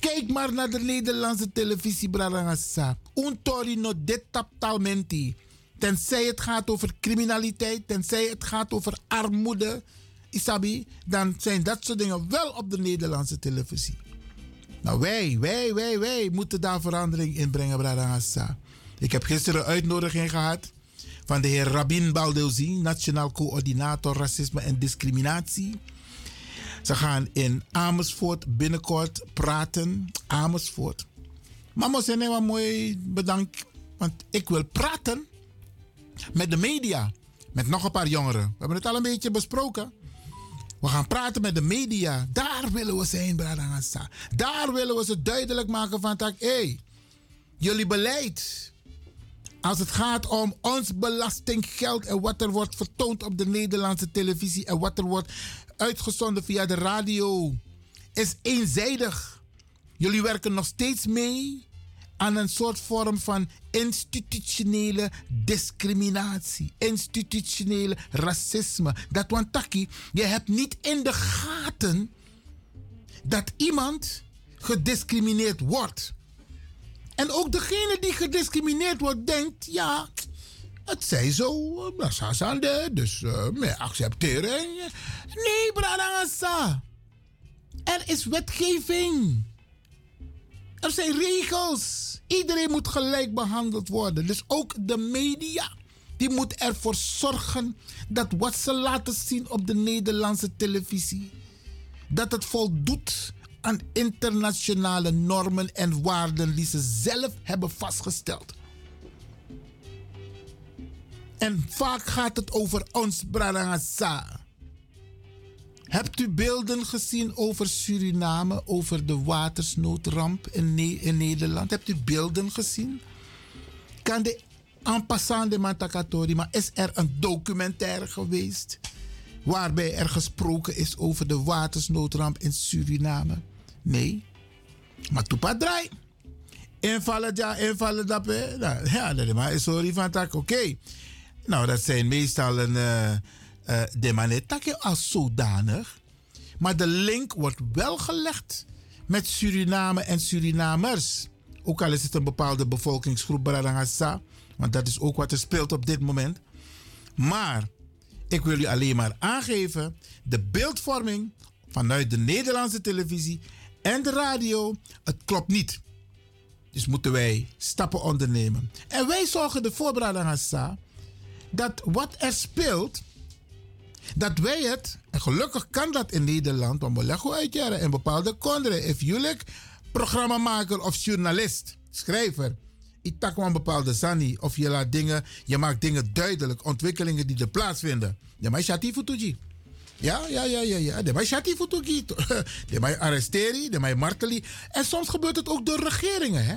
Kijk maar naar de Nederlandse televisie, Bradangasa. Un tori no dit taptalmenti. Tenzij het gaat over criminaliteit, tenzij het gaat over armoede, Isabi, dan zijn dat soort dingen wel op de Nederlandse televisie. Nou, wij, wij, wij, wij moeten daar verandering in brengen, Bradangasa. Ik heb gisteren een uitnodiging gehad van de heer Rabin Baldeuzi, Nationaal Coördinator Racisme en Discriminatie. Ze gaan in Amersfoort binnenkort praten. Amersfoort. Mama zei nee, maar mooi bedankt. Want ik wil praten met de media. Met nog een paar jongeren. We hebben het al een beetje besproken. We gaan praten met de media. Daar willen we zijn, Bradangasa. Daar willen we ze duidelijk maken van tak. Hey, jullie beleid. Als het gaat om ons belastinggeld en wat er wordt vertoond op de Nederlandse televisie en wat er wordt uitgezonden via de radio, is eenzijdig. Jullie werken nog steeds mee aan een soort vorm van institutionele discriminatie, institutionele racisme. Dat want taki, je hebt niet in de gaten dat iemand gediscrimineerd wordt. En ook degene die gediscrimineerd wordt, denkt: ja, het zij zo, Brasasande, dus uh, accepteren. Nee, Bradangasa. Er is wetgeving. Er zijn regels. Iedereen moet gelijk behandeld worden. Dus ook de media. Die moet ervoor zorgen dat wat ze laten zien op de Nederlandse televisie. Dat het voldoet aan internationale normen en waarden die ze zelf hebben vastgesteld. En vaak gaat het over ons, Bradangasa. Hebt u beelden gezien over Suriname, over de watersnoodramp in, ne in Nederland? Hebt u beelden gezien? Kan de en passant de Matakatori, maar is er een documentaire geweest waarbij er gesproken is over de watersnoodramp in Suriname? Nee. Maar toepa draai. Invallen ja, invallen dat. Nou, ja, dat is sorry van tak. Oké. Nou, dat zijn meestal een. Uh, uh, de manetake als zodanig. Maar de link wordt wel gelegd met Suriname en Surinamers. Ook al is het een bepaalde bevolkingsgroep, Bradangasa. Want dat is ook wat er speelt op dit moment. Maar ik wil u alleen maar aangeven: de beeldvorming vanuit de Nederlandse televisie en de radio, het klopt niet. Dus moeten wij stappen ondernemen. En wij zorgen ervoor, Bradangasa, dat wat er speelt dat wij het, en gelukkig kan dat in Nederland, want we leggen uitjaren in bepaalde konderen. If jullie programmamaker of journalist, schrijver, ik tak een bepaalde zani, of je laat dingen, je maakt dingen duidelijk, ontwikkelingen die er plaatsvinden. De mij shati futuji. Ja, ja, ja, ja, ja. De mij shati futuji. De mij arresteri, de mij marteli. En soms gebeurt het ook door regeringen, hè.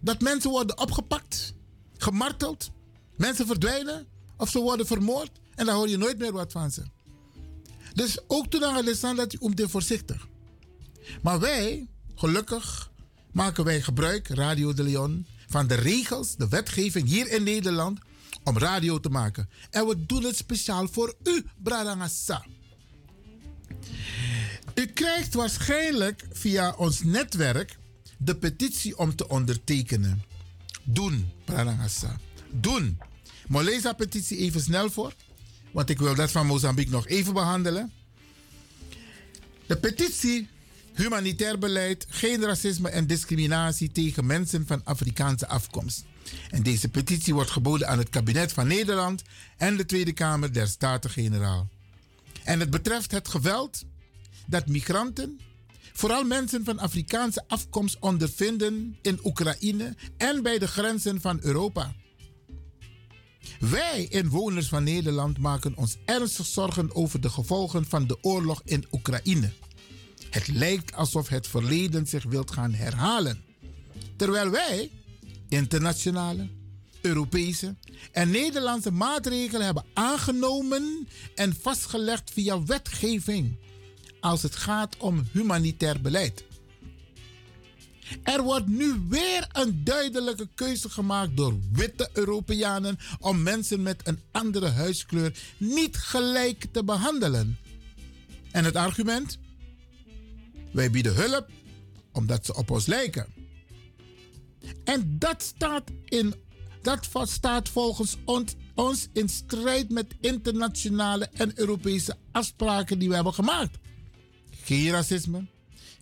Dat mensen worden opgepakt, gemarteld, mensen verdwijnen of ze worden vermoord. En dan hoor je nooit meer wat van ze. Dus ook toen aan dat je om te voorzichtig. Maar wij, gelukkig, maken wij gebruik, Radio de Leon, van de regels, de wetgeving hier in Nederland om radio te maken. En we doen het speciaal voor u, Bradangasa. U krijgt waarschijnlijk via ons netwerk de petitie om te ondertekenen. Doen, Bradangasa. Doen. Maar lees dat petitie even snel voor. Want ik wil dat van Mozambique nog even behandelen. De petitie Humanitair beleid, geen racisme en discriminatie tegen mensen van Afrikaanse afkomst. En deze petitie wordt geboden aan het kabinet van Nederland en de Tweede Kamer der Staten-Generaal. En het betreft het geweld dat migranten, vooral mensen van Afrikaanse afkomst, ondervinden in Oekraïne en bij de grenzen van Europa. Wij, inwoners van Nederland, maken ons ernstig zorgen over de gevolgen van de oorlog in Oekraïne. Het lijkt alsof het verleden zich wilt gaan herhalen. Terwijl wij internationale, Europese en Nederlandse maatregelen hebben aangenomen en vastgelegd via wetgeving als het gaat om humanitair beleid. Er wordt nu weer een duidelijke keuze gemaakt door witte Europeanen om mensen met een andere huidskleur niet gelijk te behandelen. En het argument? Wij bieden hulp omdat ze op ons lijken. En dat staat, in, dat staat volgens ons, ons in strijd met internationale en Europese afspraken die we hebben gemaakt. Geen racisme,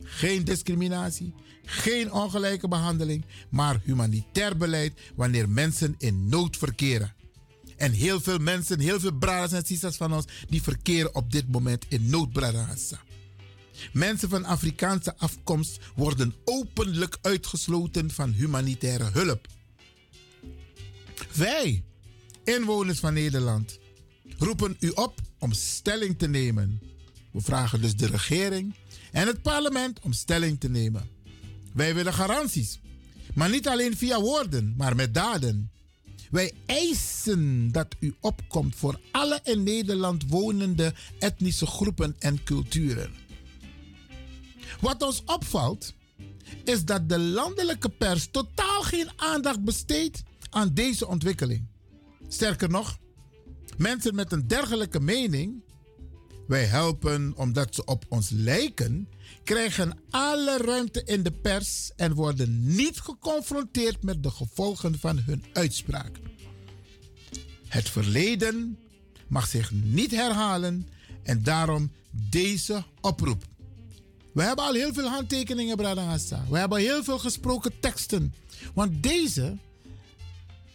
geen discriminatie, geen ongelijke behandeling, maar humanitair beleid wanneer mensen in nood verkeren. En heel veel mensen, heel veel brothers en sisters van ons, die verkeren op dit moment in nood. Mensen van Afrikaanse afkomst worden openlijk uitgesloten van humanitaire hulp. Wij, inwoners van Nederland, roepen u op om stelling te nemen. We vragen dus de regering en het parlement om stelling te nemen. Wij willen garanties, maar niet alleen via woorden, maar met daden. Wij eisen dat u opkomt voor alle in Nederland wonende etnische groepen en culturen. Wat ons opvalt, is dat de landelijke pers totaal geen aandacht besteedt aan deze ontwikkeling. Sterker nog, mensen met een dergelijke mening, wij helpen omdat ze op ons lijken, krijgen alle ruimte in de pers en worden niet geconfronteerd met de gevolgen van hun uitspraak. Het verleden mag zich niet herhalen en daarom deze oproep. We hebben al heel veel handtekeningen, Bradangasa. We hebben heel veel gesproken teksten. Want deze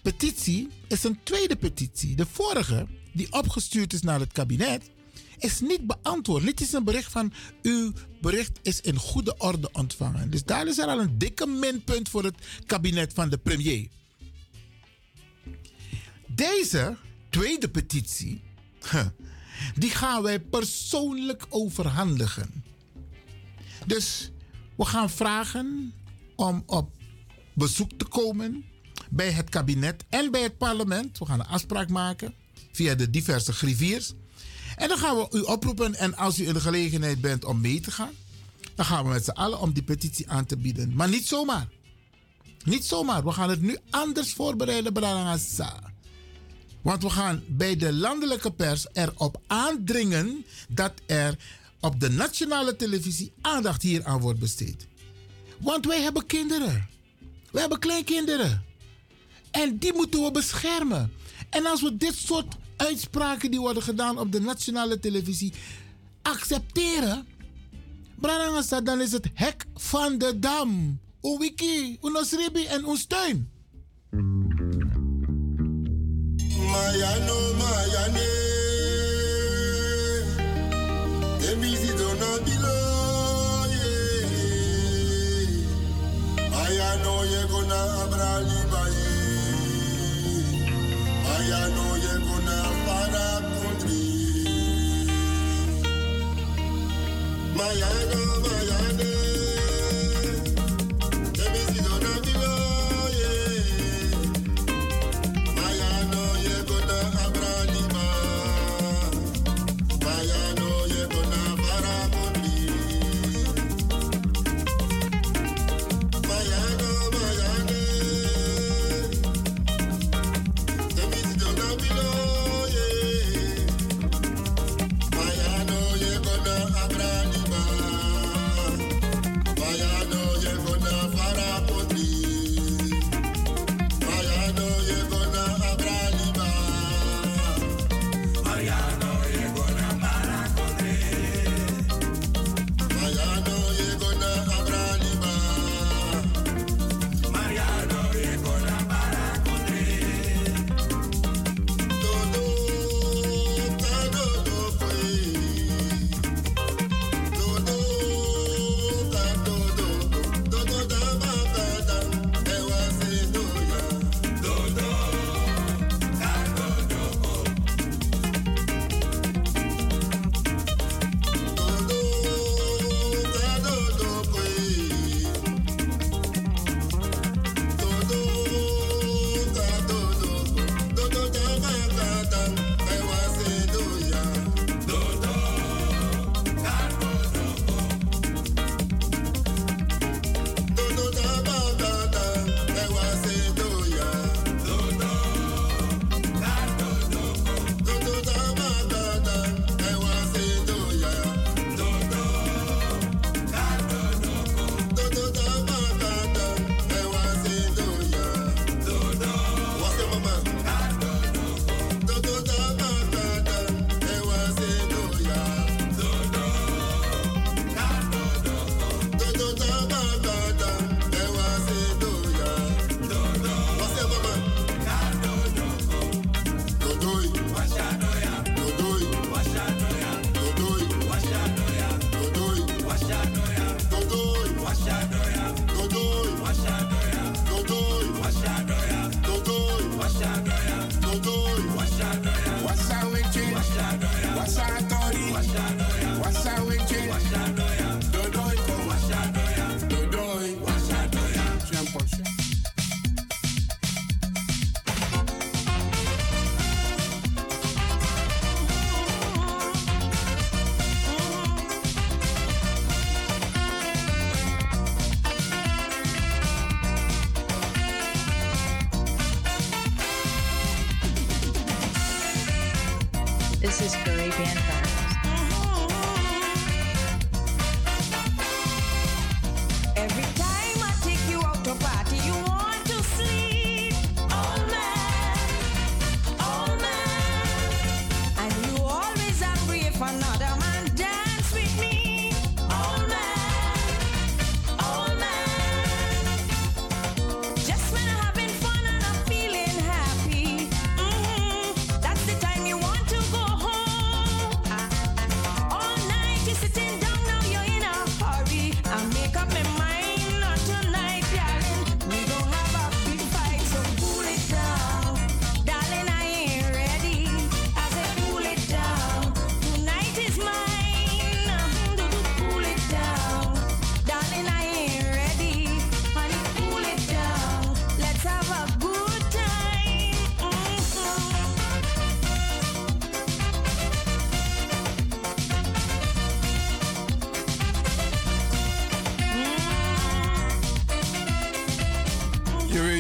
petitie is een tweede petitie. De vorige, die opgestuurd is naar het kabinet, is niet beantwoord. Dit is een bericht van uw bericht is in goede orde ontvangen. Dus daar is er al een dikke minpunt voor het kabinet van de premier. Deze tweede petitie, die gaan wij persoonlijk overhandigen. Dus we gaan vragen om op bezoek te komen bij het kabinet en bij het parlement. We gaan een afspraak maken via de diverse griffiers. En dan gaan we u oproepen en als u in de gelegenheid bent om mee te gaan, dan gaan we met z'n allen om die petitie aan te bieden. Maar niet zomaar. Niet zomaar. We gaan het nu anders voorbereiden, Brarangasa. Want we gaan bij de landelijke pers erop aandringen dat er op de nationale televisie aandacht hier aan wordt besteed. Want wij hebben kinderen. We hebben kleinkinderen. En die moeten we beschermen. En als we dit soort uitspraken die worden gedaan op de nationale televisie accepteren, dan is het hek van de dam. Uwiki, unosribi en unsteun. Mayano, Mayane. Emisi dona bilo, Mayano ye gona abrali. Mayano ye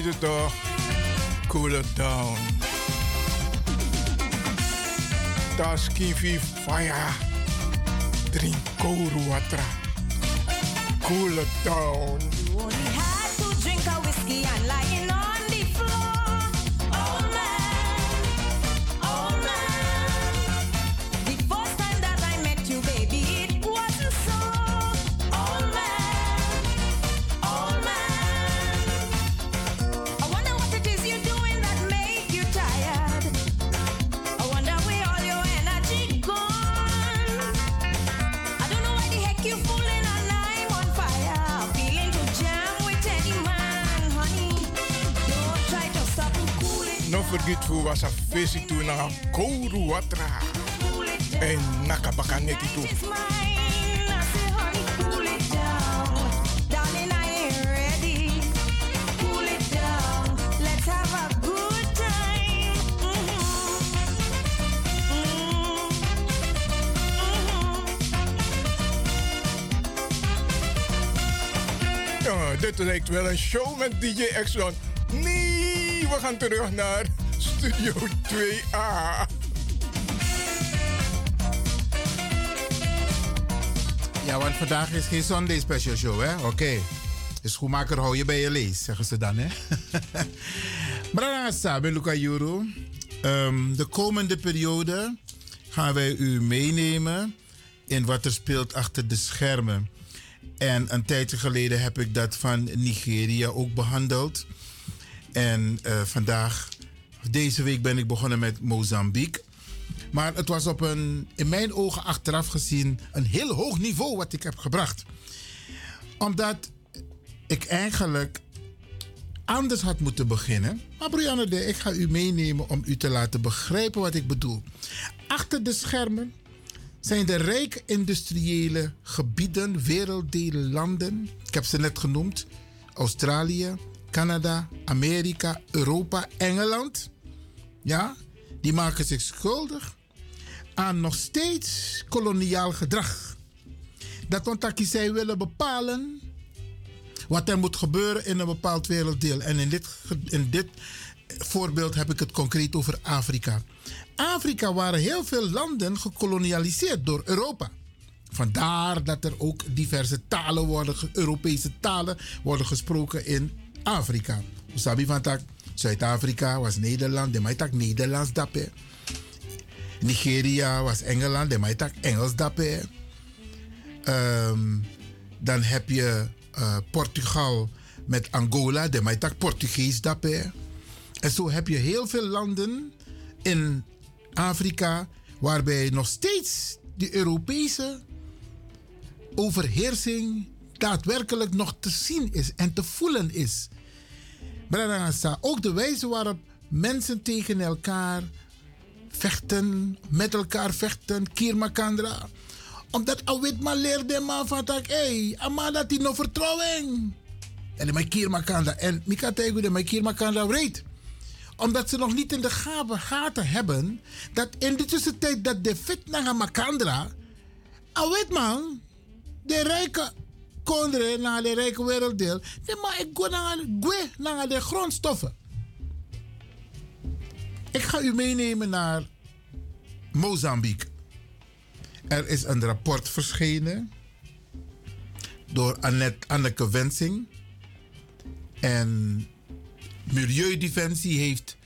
Het toch? Cool it down. Taski fi fire. Drink cold water. Cool it down. Cool it down. Let's have a good time. Ja, dit lijkt wel een show met DJ Exxon. Nee, we gaan terug naar Studio 2A. Ja, want vandaag is geen Sunday special show, hè? Oké. Dus schoenmaker, hou je bij je lees, zeggen ze dan, hè? Brana ben Luca Juro. Ehm, de komende periode gaan wij u meenemen in wat er speelt achter de schermen. En een tijdje geleden heb ik dat van Nigeria ook behandeld. En eh, vandaag, deze week ben ik begonnen met Mozambique. Maar het was op een, in mijn ogen achteraf gezien, een heel hoog niveau wat ik heb gebracht. Omdat ik eigenlijk anders had moeten beginnen. Maar Brianne, de, ik ga u meenemen om u te laten begrijpen wat ik bedoel. Achter de schermen zijn de rijke industriële gebieden, werelddelen, landen. Ik heb ze net genoemd. Australië, Canada, Amerika, Europa, Engeland. Ja, die maken zich schuldig aan nog steeds koloniaal gedrag. Dat want zij willen bepalen wat er moet gebeuren in een bepaald werelddeel. En in dit, in dit voorbeeld heb ik het concreet over Afrika. Afrika waren heel veel landen gekolonialiseerd door Europa. Vandaar dat er ook diverse talen worden, Europese talen worden gesproken in Afrika. Sabi van tak, Zuid-Afrika was Nederland, de tak Nederlands dappen. Nigeria was Engeland, de tak Engels dappen. Ehm, dan heb je eh, Portugal met Angola, de tak Portugees dappen. En zo heb je heel veel landen in Afrika waarbij nog steeds de Europese overheersing daadwerkelijk nog te zien is en te voelen is. Branagasa, ook de wijze waarop mensen tegen elkaar vechten, met elkaar vechten, Kirmakandra. Omdat Awit maar leerde man van tak, hé, ama dat die no vertrouwen. En mijn Kirmakandra, en Mika tegen mijn Kirmakandra weet omdat ze nog niet in de gaven gaten hebben dat in de tussentijd dat de fit naar Makandra, weet man, de rijke kondre naar de rijke werelddeel, de maar ik gwe naar de grondstoffen. Ik ga u meenemen naar Mozambique. Er is een rapport verschenen door Annette, Anneke Wensing. En Milieudefensie heeft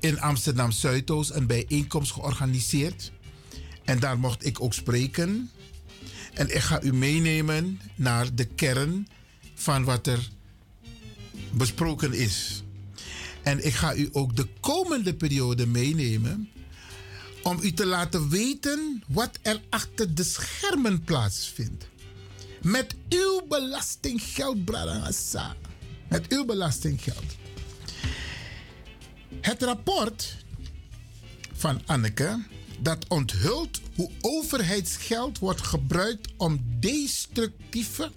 in Amsterdam Zuidoost een bijeenkomst georganiseerd. En daar mocht ik ook spreken. En ik ga u meenemen naar de kern van wat er besproken is. En ik ga u ook de komende periode meenemen om u te laten weten wat er achter de schermen plaatsvindt. Met uw belastinggeld, Bradangasa. Met uw belastinggeld. Het rapport van Anneke dat onthult hoe overheidsgeld wordt gebruikt om destructieve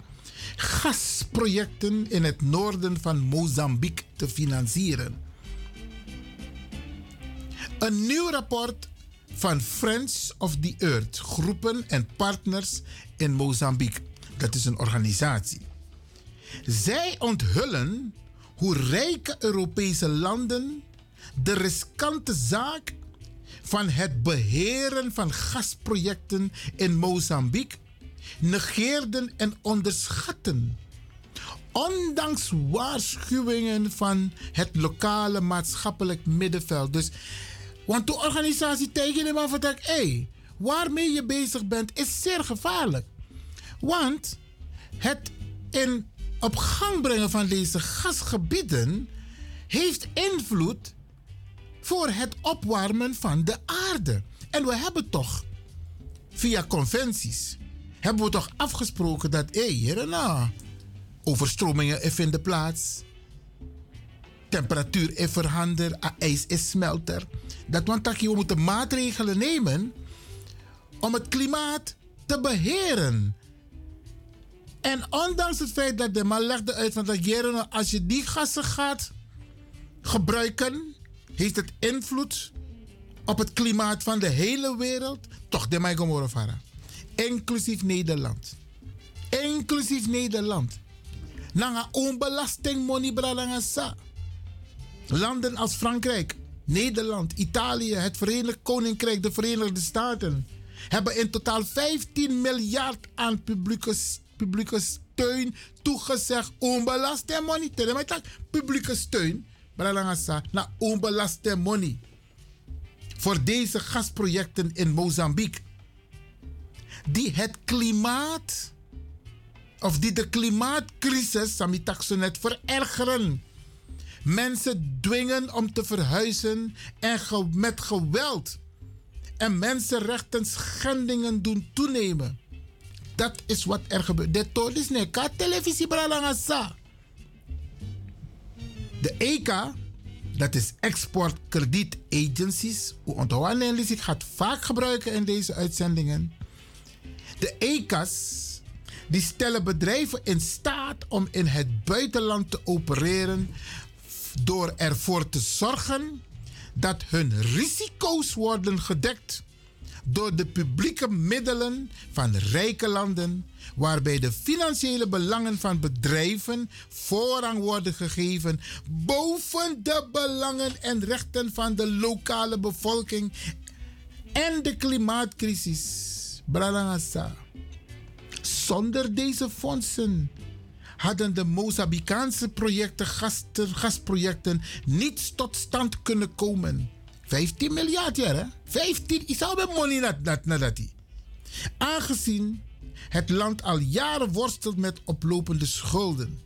gasprojecten in het noorden van Mozambique te financieren. Een nieuw rapport van Friends of the Earth, groepen en partners in Mozambique. Dat is een organisatie. Zij onthullen hoe rijke Europese landen de riskante zaak van het beheren van gasprojecten in Mozambique negeerden en onderschatten. Ondanks waarschuwingen van het lokale maatschappelijk middenveld. Dus, want de organisatie tegen hem af dat hé, waarmee je bezig bent is zeer gevaarlijk. Want het in op gang brengen van deze gasgebieden heeft invloed voor het opwarmen van de aarde. En we hebben toch via conventies hebben we toch afgesproken dat hé, hey, nou, overstromingen vinden plaats. Temperatuur is veranderd, ijs is smelter. Dat want dat we moeten maatregelen nemen om het klimaat te beheren. En ondanks het feit dat de man legde uit van dat als je die gassen gaat gebruiken, heeft het invloed op het klimaat van de hele wereld. Toch de vara. Inclusief Nederland. Inclusief Nederland. Nanga onbelasting money sa. Landen als Frankrijk, Nederland, Italië, het Verenigd Koninkrijk, de Verenigde Staten hebben in totaal 15 miljard aan publieke, publieke steun toegezegd. Onbelasting money. Publieke steun Bralangasa na onbelaste money. Voor deze gasprojecten in Mozambique. Die het klimaat, of die de klimaatcrisis, Samitaksonet, verergeren. Mensen dwingen om te verhuizen en met geweld. En mensenrechten schendingen doen toenemen. Dat is wat er gebeurt. Is niet televisie bralangasa. De EK, dat is Export Credit Agencies. Hoe onthouden ik vaak gebruiken in deze uitzendingen. De EK's die stellen bedrijven in staat om in het buitenland te opereren door ervoor te zorgen dat hun risico's worden gedekt door de publieke middelen van rijke landen, waarbij de financiële belangen van bedrijven voorrang worden gegeven boven de belangen en rechten van de lokale bevolking en de klimaatcrisis. Bralangasa. Zonder deze fondsen hadden de Mozambicaanse projecten, gasprojecten niet tot stand kunnen komen. 15 miljard jaar, hè? 15, is al money dat dat Aangezien het land al jaren worstelt met oplopende schulden,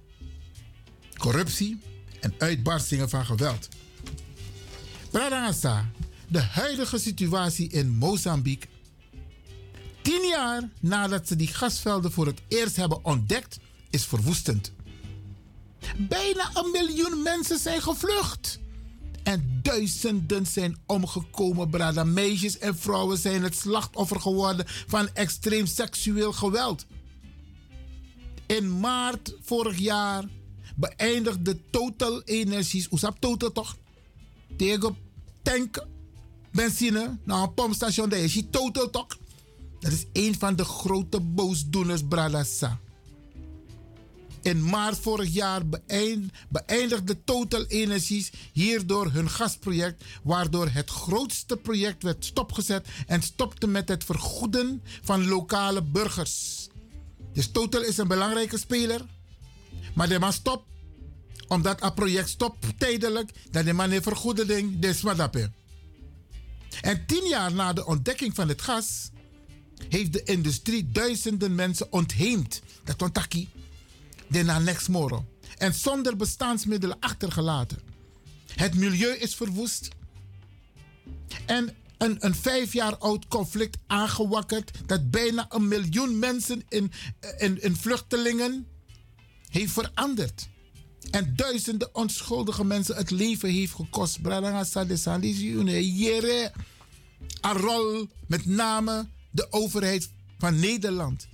corruptie en uitbarstingen van geweld. Pradangasa, de huidige situatie in Mozambique. Tien jaar nadat ze die gasvelden voor het eerst hebben ontdekt, is verwoestend. Bijna een miljoen mensen zijn gevlucht. En duizenden zijn omgekomen, brada. Meisjes en vrouwen zijn het slachtoffer geworden van extreem seksueel geweld. In maart vorig jaar beëindigde Total Energies, hoe Total toch? Tegen tank benzine naar een pompstation, je Total toch? Dat is een van de grote boosdoeners, brada. In maart vorig jaar beëind- beëindigde Total Energies hierdoor hun gasproject, waardoor het grootste project werd stopgezet en stopte met het vergoeden van lokale burgers. Dus Total is een belangrijke speler, maar de man stopt omdat het project stopt tijdelijk, dat de man heeft vergoeding, dus wat. En tien jaar na de ontdekking van het gas heeft de industrie duizenden mensen ontheemd. Dat ontaki. De na next moro. En zonder bestaansmiddelen achtergelaten. Het milieu is verwoest. En een, een vijf jaar oud conflict aangewakkerd. Dat bijna een miljoen mensen in, in, in vluchtelingen heeft veranderd. En duizenden onschuldige mensen het leven heeft gekost. Bradanga Sadesandisi Jere. Een rol met name de overheid van Nederland.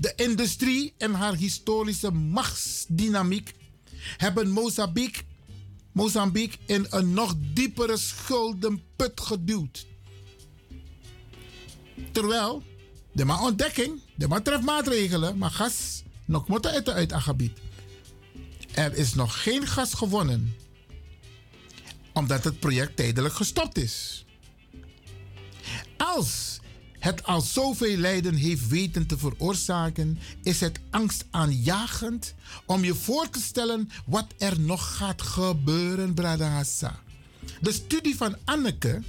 De industrie en haar historische machtsdynamiek hebben Mozambique, Mozambique in een nog diepere schuldenput geduwd. Terwijl de maar ontdekking, de maar treft maatregelen, maar gas nog moet uit uit het gebied. Er is nog geen gas gewonnen, omdat het project tijdelijk gestopt is. Als het al zoveel lijden heeft weten te veroorzaken, is het angstaanjagend om je voor te stellen wat er nog gaat gebeuren, Bradassa. De studie van Anneke,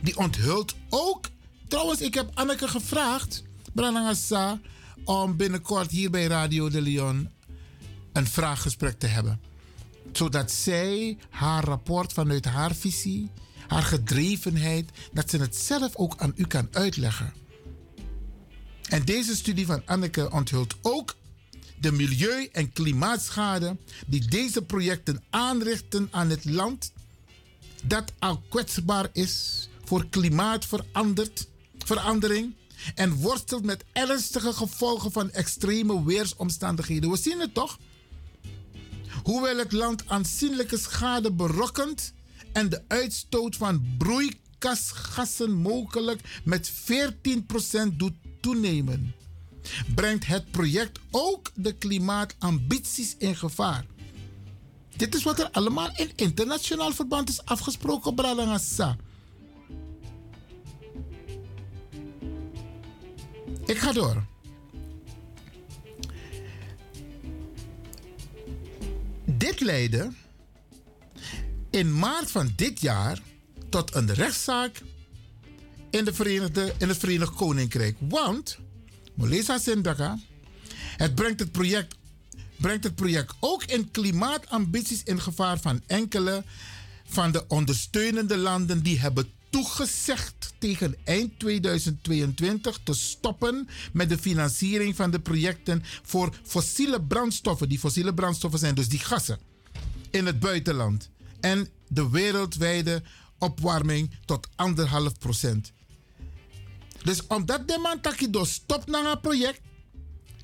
die onthult ook. Trouwens, ik heb Anneke gevraagd, Bradassa, om binnenkort hier bij Radio de Leon een vraaggesprek te hebben. Zodat zij haar rapport vanuit haar visie, haar gedrevenheid, dat ze het zelf ook aan u kan uitleggen. En deze studie van Anneke onthult ook de milieu- en klimaatschade die deze projecten aanrichten aan het land dat al kwetsbaar is voor klimaatverandering en worstelt met ernstige gevolgen van extreme weersomstandigheden. We zien het toch? Hoewel het land aanzienlijke schade berokkent en de uitstoot van broeikasgassen mogelijk met 14% doet toenemen, brengt het project ook de klimaatambities in gevaar. Dit is wat er allemaal in internationaal verband is afgesproken, Bralangassa. Ik ga door. Dit leidde in maart van dit jaar tot een rechtszaak in, de Verenigde, in het Verenigd Koninkrijk. Want, Molesa Sindaka, het brengt het, project, brengt het project ook in klimaatambities in gevaar van enkele van de ondersteunende landen die hebben toegezegd tegen eind 2022 te stoppen met de financiering van de projecten voor fossiele brandstoffen. Die fossiele brandstoffen zijn dus die gassen in het buitenland. En de wereldwijde opwarming tot anderhalf procent. Dus omdat de man taki dus stopt naar een project,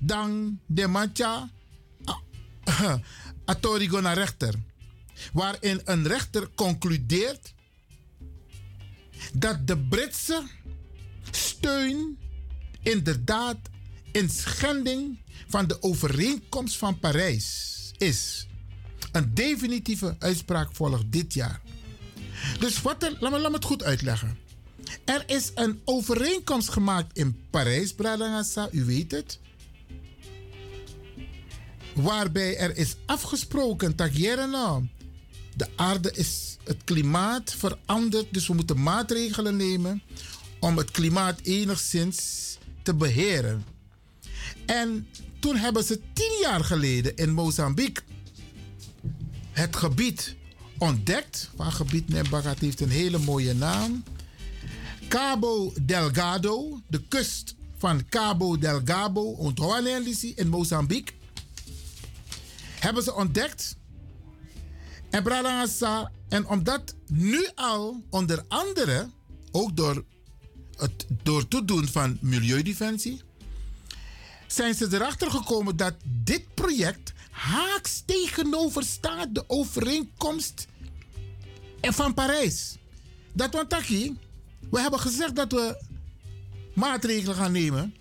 dan de man tja atorigo naar rechter. Waarin een rechter concludeert dat de Britse steun inderdaad in schending van de overeenkomst van Parijs is. Een definitieve uitspraak volgt dit jaar. Dus wat er, laat, me, laat me het goed uitleggen. Er is een overeenkomst gemaakt in Parijs, Bradangasa, u weet het. Waarbij er is afgesproken dat nou, de aarde is, het klimaat verandert, dus we moeten maatregelen nemen om het klimaat enigszins te beheren. En toen hebben ze tien jaar geleden in Mozambique het gebied ontdekt. Waar gebied Nebagat heeft een hele mooie naam. Cabo Delgado, de kust van Cabo Delgado, onthouden in Mozambique. Hebben ze ontdekt. En en omdat nu al onder andere, ook door het door toedoen van Milieudefensie, zijn ze erachter gekomen dat dit project haaks tegenover staat de overeenkomst van Parijs. Dat want Taki, we hebben gezegd dat we maatregelen gaan nemen.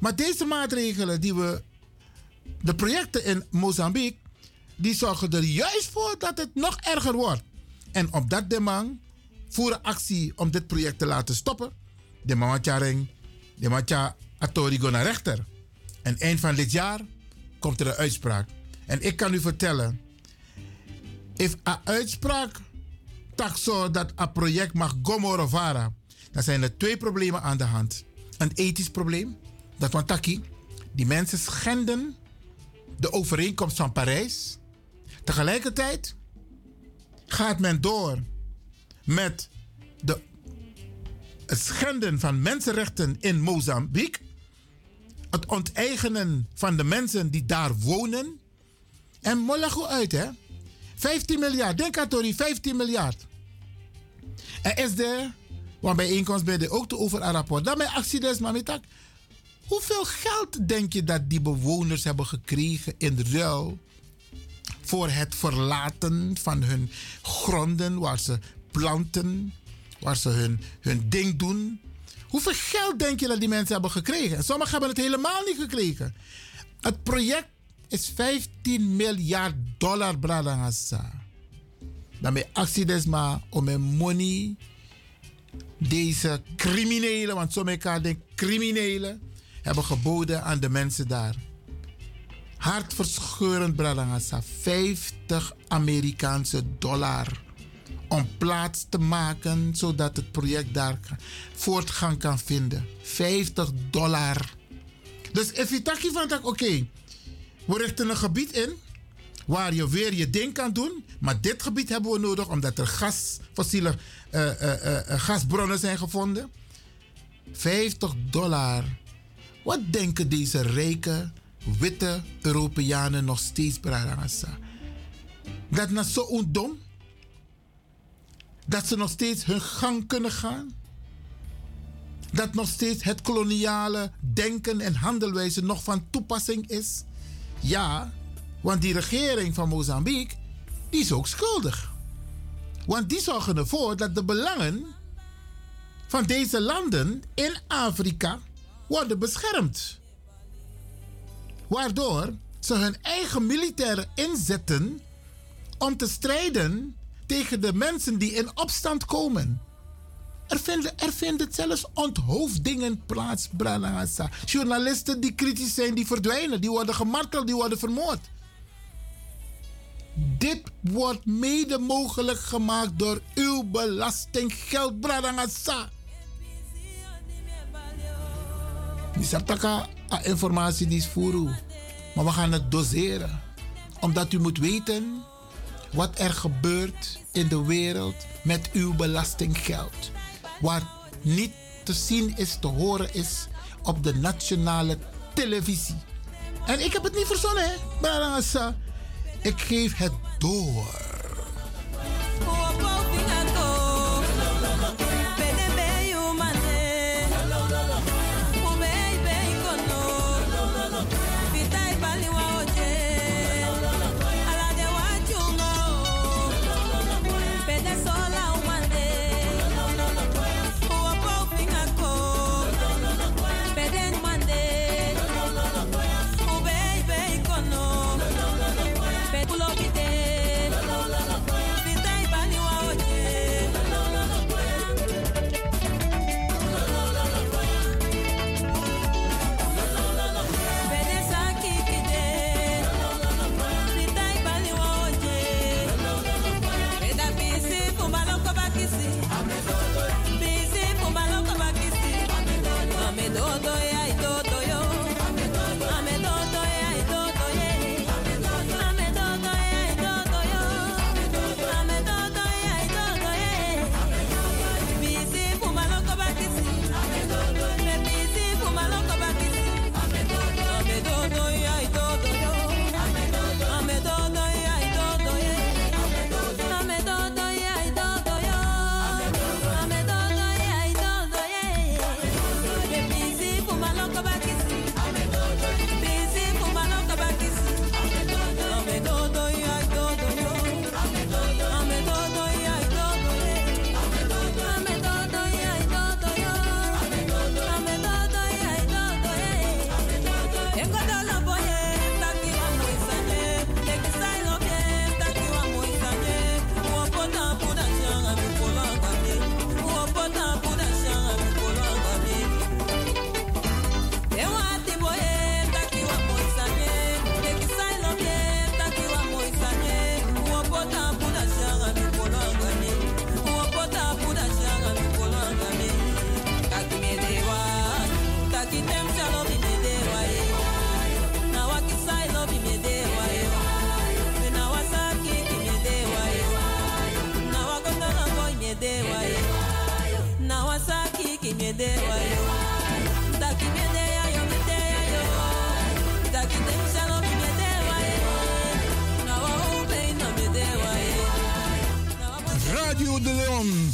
Maar deze maatregelen die we de projecten in Mozambique, die zorgen er juist voor dat het nog erger wordt. En op dat demand voeren actie om dit project te laten stoppen. De Mamatjaring, de Matja Atorigo naar rechter. En eind van dit jaar komt er een uitspraak. En ik kan u vertellen, if een uitspraak tak zo dat een project mag gomorovara, dan zijn er twee problemen aan de hand. Een ethisch probleem, dat want taki, die mensen schenden de overeenkomst van Parijs. Tegelijkertijd gaat men door met de, het schenden van mensenrechten in Mozambique. Het onteigenen van de mensen die daar wonen. En mollago uit, hè? 15 miljard, denk aan Tori, 15 miljard. En is er, want bijeenkomst ben je ook te over een rapport. Dan actie des mamitak. Hoeveel geld denk je dat die bewoners hebben gekregen in ruil voor het verlaten van hun gronden waar ze planten, waar ze hun, hun ding doen? Hoeveel geld denk je dat die mensen hebben gekregen? En sommigen hebben het helemaal niet gekregen. Het project is 15 miljard dollar, bradangasa. Daarmee actie desma om mijn money deze criminelen, want sommigen denken criminelen, hebben geboden aan de mensen daar. Hartverscheurend, Bradangasa. 50 Amerikaanse dollar. Om plaats te maken zodat het project daar voortgang kan vinden. 50 dollar. Dus if je taki van tak, oké, we richten een gebied in waar je weer je ding kan doen. Maar dit gebied hebben we nodig omdat er gas, fossiele uh, uh, uh, gasbronnen zijn gevonden. 50 dollar. Wat denken deze rijke, witte Europeanen nog steeds, Bradangasa? Dat na zo dom? Dat ze nog steeds hun gang kunnen gaan? Dat nog steeds het koloniale denken en handelwijze nog van toepassing is? Ja, want die regering van Mozambique, die is ook schuldig. Want die zorgen ervoor dat de belangen van deze landen in Afrika worden beschermd. Waardoor ze hun eigen militairen inzetten om te strijden tegen de mensen die in opstand komen. Er vinden, er vinden zelfs onthoofdingen plaats, Branagasa. Journalisten die kritisch zijn, die verdwijnen, die worden gemarteld, die worden vermoord. Dit wordt mede mogelijk gemaakt door uw belastinggeld, Branagasa. Die saptaka informatie die is voor u. Maar we gaan het doseren. Omdat u moet weten wat er gebeurt in de wereld met uw belastinggeld. Wat niet te zien is, te horen is op de nationale televisie. En ik heb het niet verzonnen, hè? Barangasa. Ik geef het door.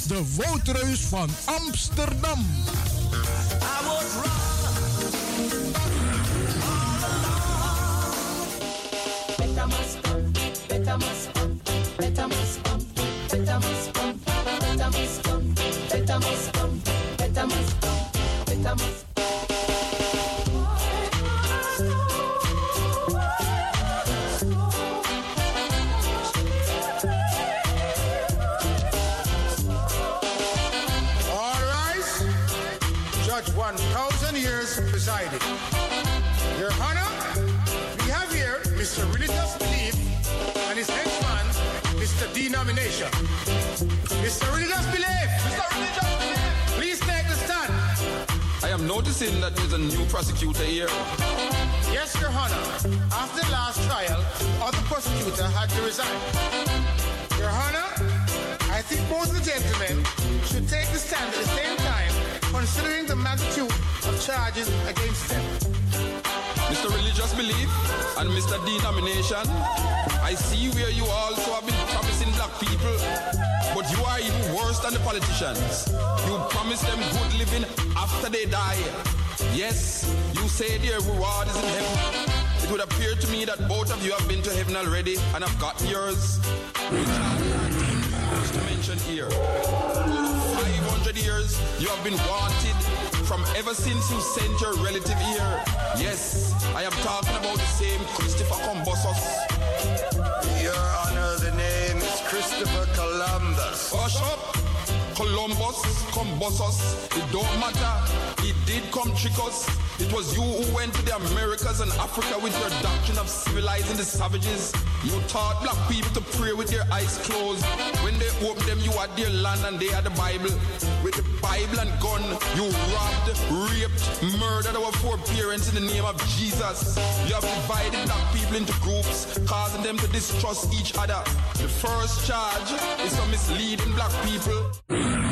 De woudreus van Amsterdam. Presiding. Your Honor, we have here Mr. Religious Belief and his henchman, Mr. Denomination. Mr. Religious Belief! Mr. Religious Belief! Please take the stand. I am noticing that there's a new prosecutor here. Yes, Your Honor. After the last trial, other prosecutor had to resign. Your Honor, I think both the gentlemen should take the stand at the same time, considering the magnitude of charges against them. Mr. Religious Belief and Mr. Denomination, I see where you also have been promising black people, but you are even worse than the politicians. You promise them good living after they die. Yes, you say their reward is in heaven. It would appear to me that both of you have been to heaven already and have got yours. Which words to mention here. 500 years you have been wanted from ever since you sent your relative here. Yes, I am talking about the same Christopher Columbus. Your Honor, the name is Christopher Columbus. Oh, Hush up! Columbus, Combosos, it don't matter. He did come trick us. It was you who went to the Americas and Africa with your doctrine of civilizing the savages. You taught black people to pray with their eyes closed. When they opened them, you had their land and they had the Bible. With the Bible and gun, you robbed, raped, murdered our foreparents in the name of Jesus. You have divided black people into groups, causing them to distrust each other. The first charge is for misleading black people.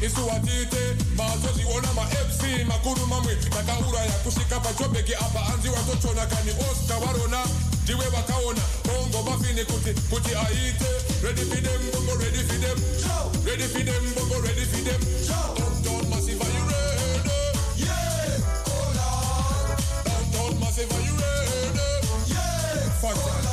Mazoziona, isuwatite, mazoziona ma MC makuru mamwe takaura ya kushika apa anzi watochona kani Oscar warona ndiwe wakaona. Bongo mafini kuti kuti aite. Ready for them bongo ready for them. Ready for them bongo ready for them. Downtown massive are you ready? Yeah! Oh lord downtown massive are you ready? Yeah! Fantastic teme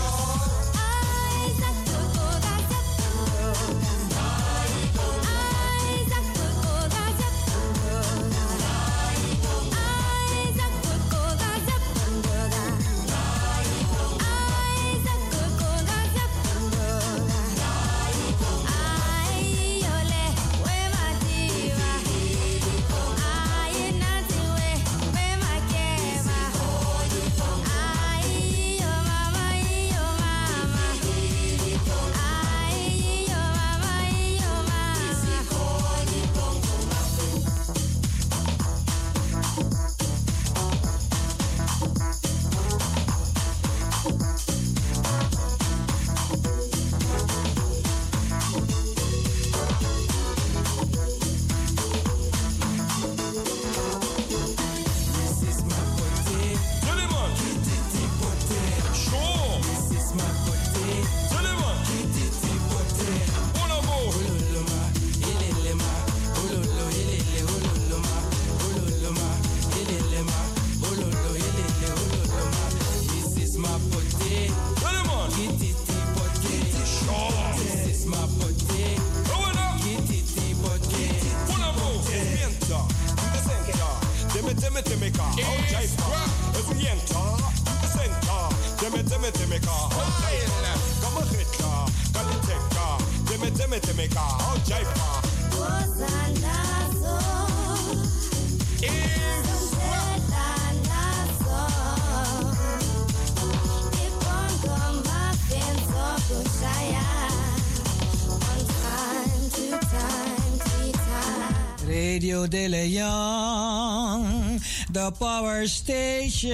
The power station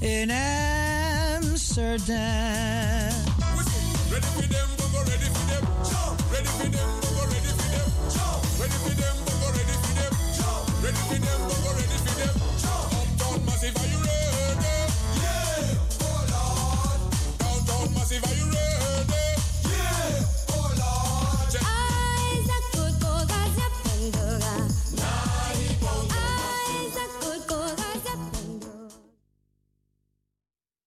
in Amsterdam.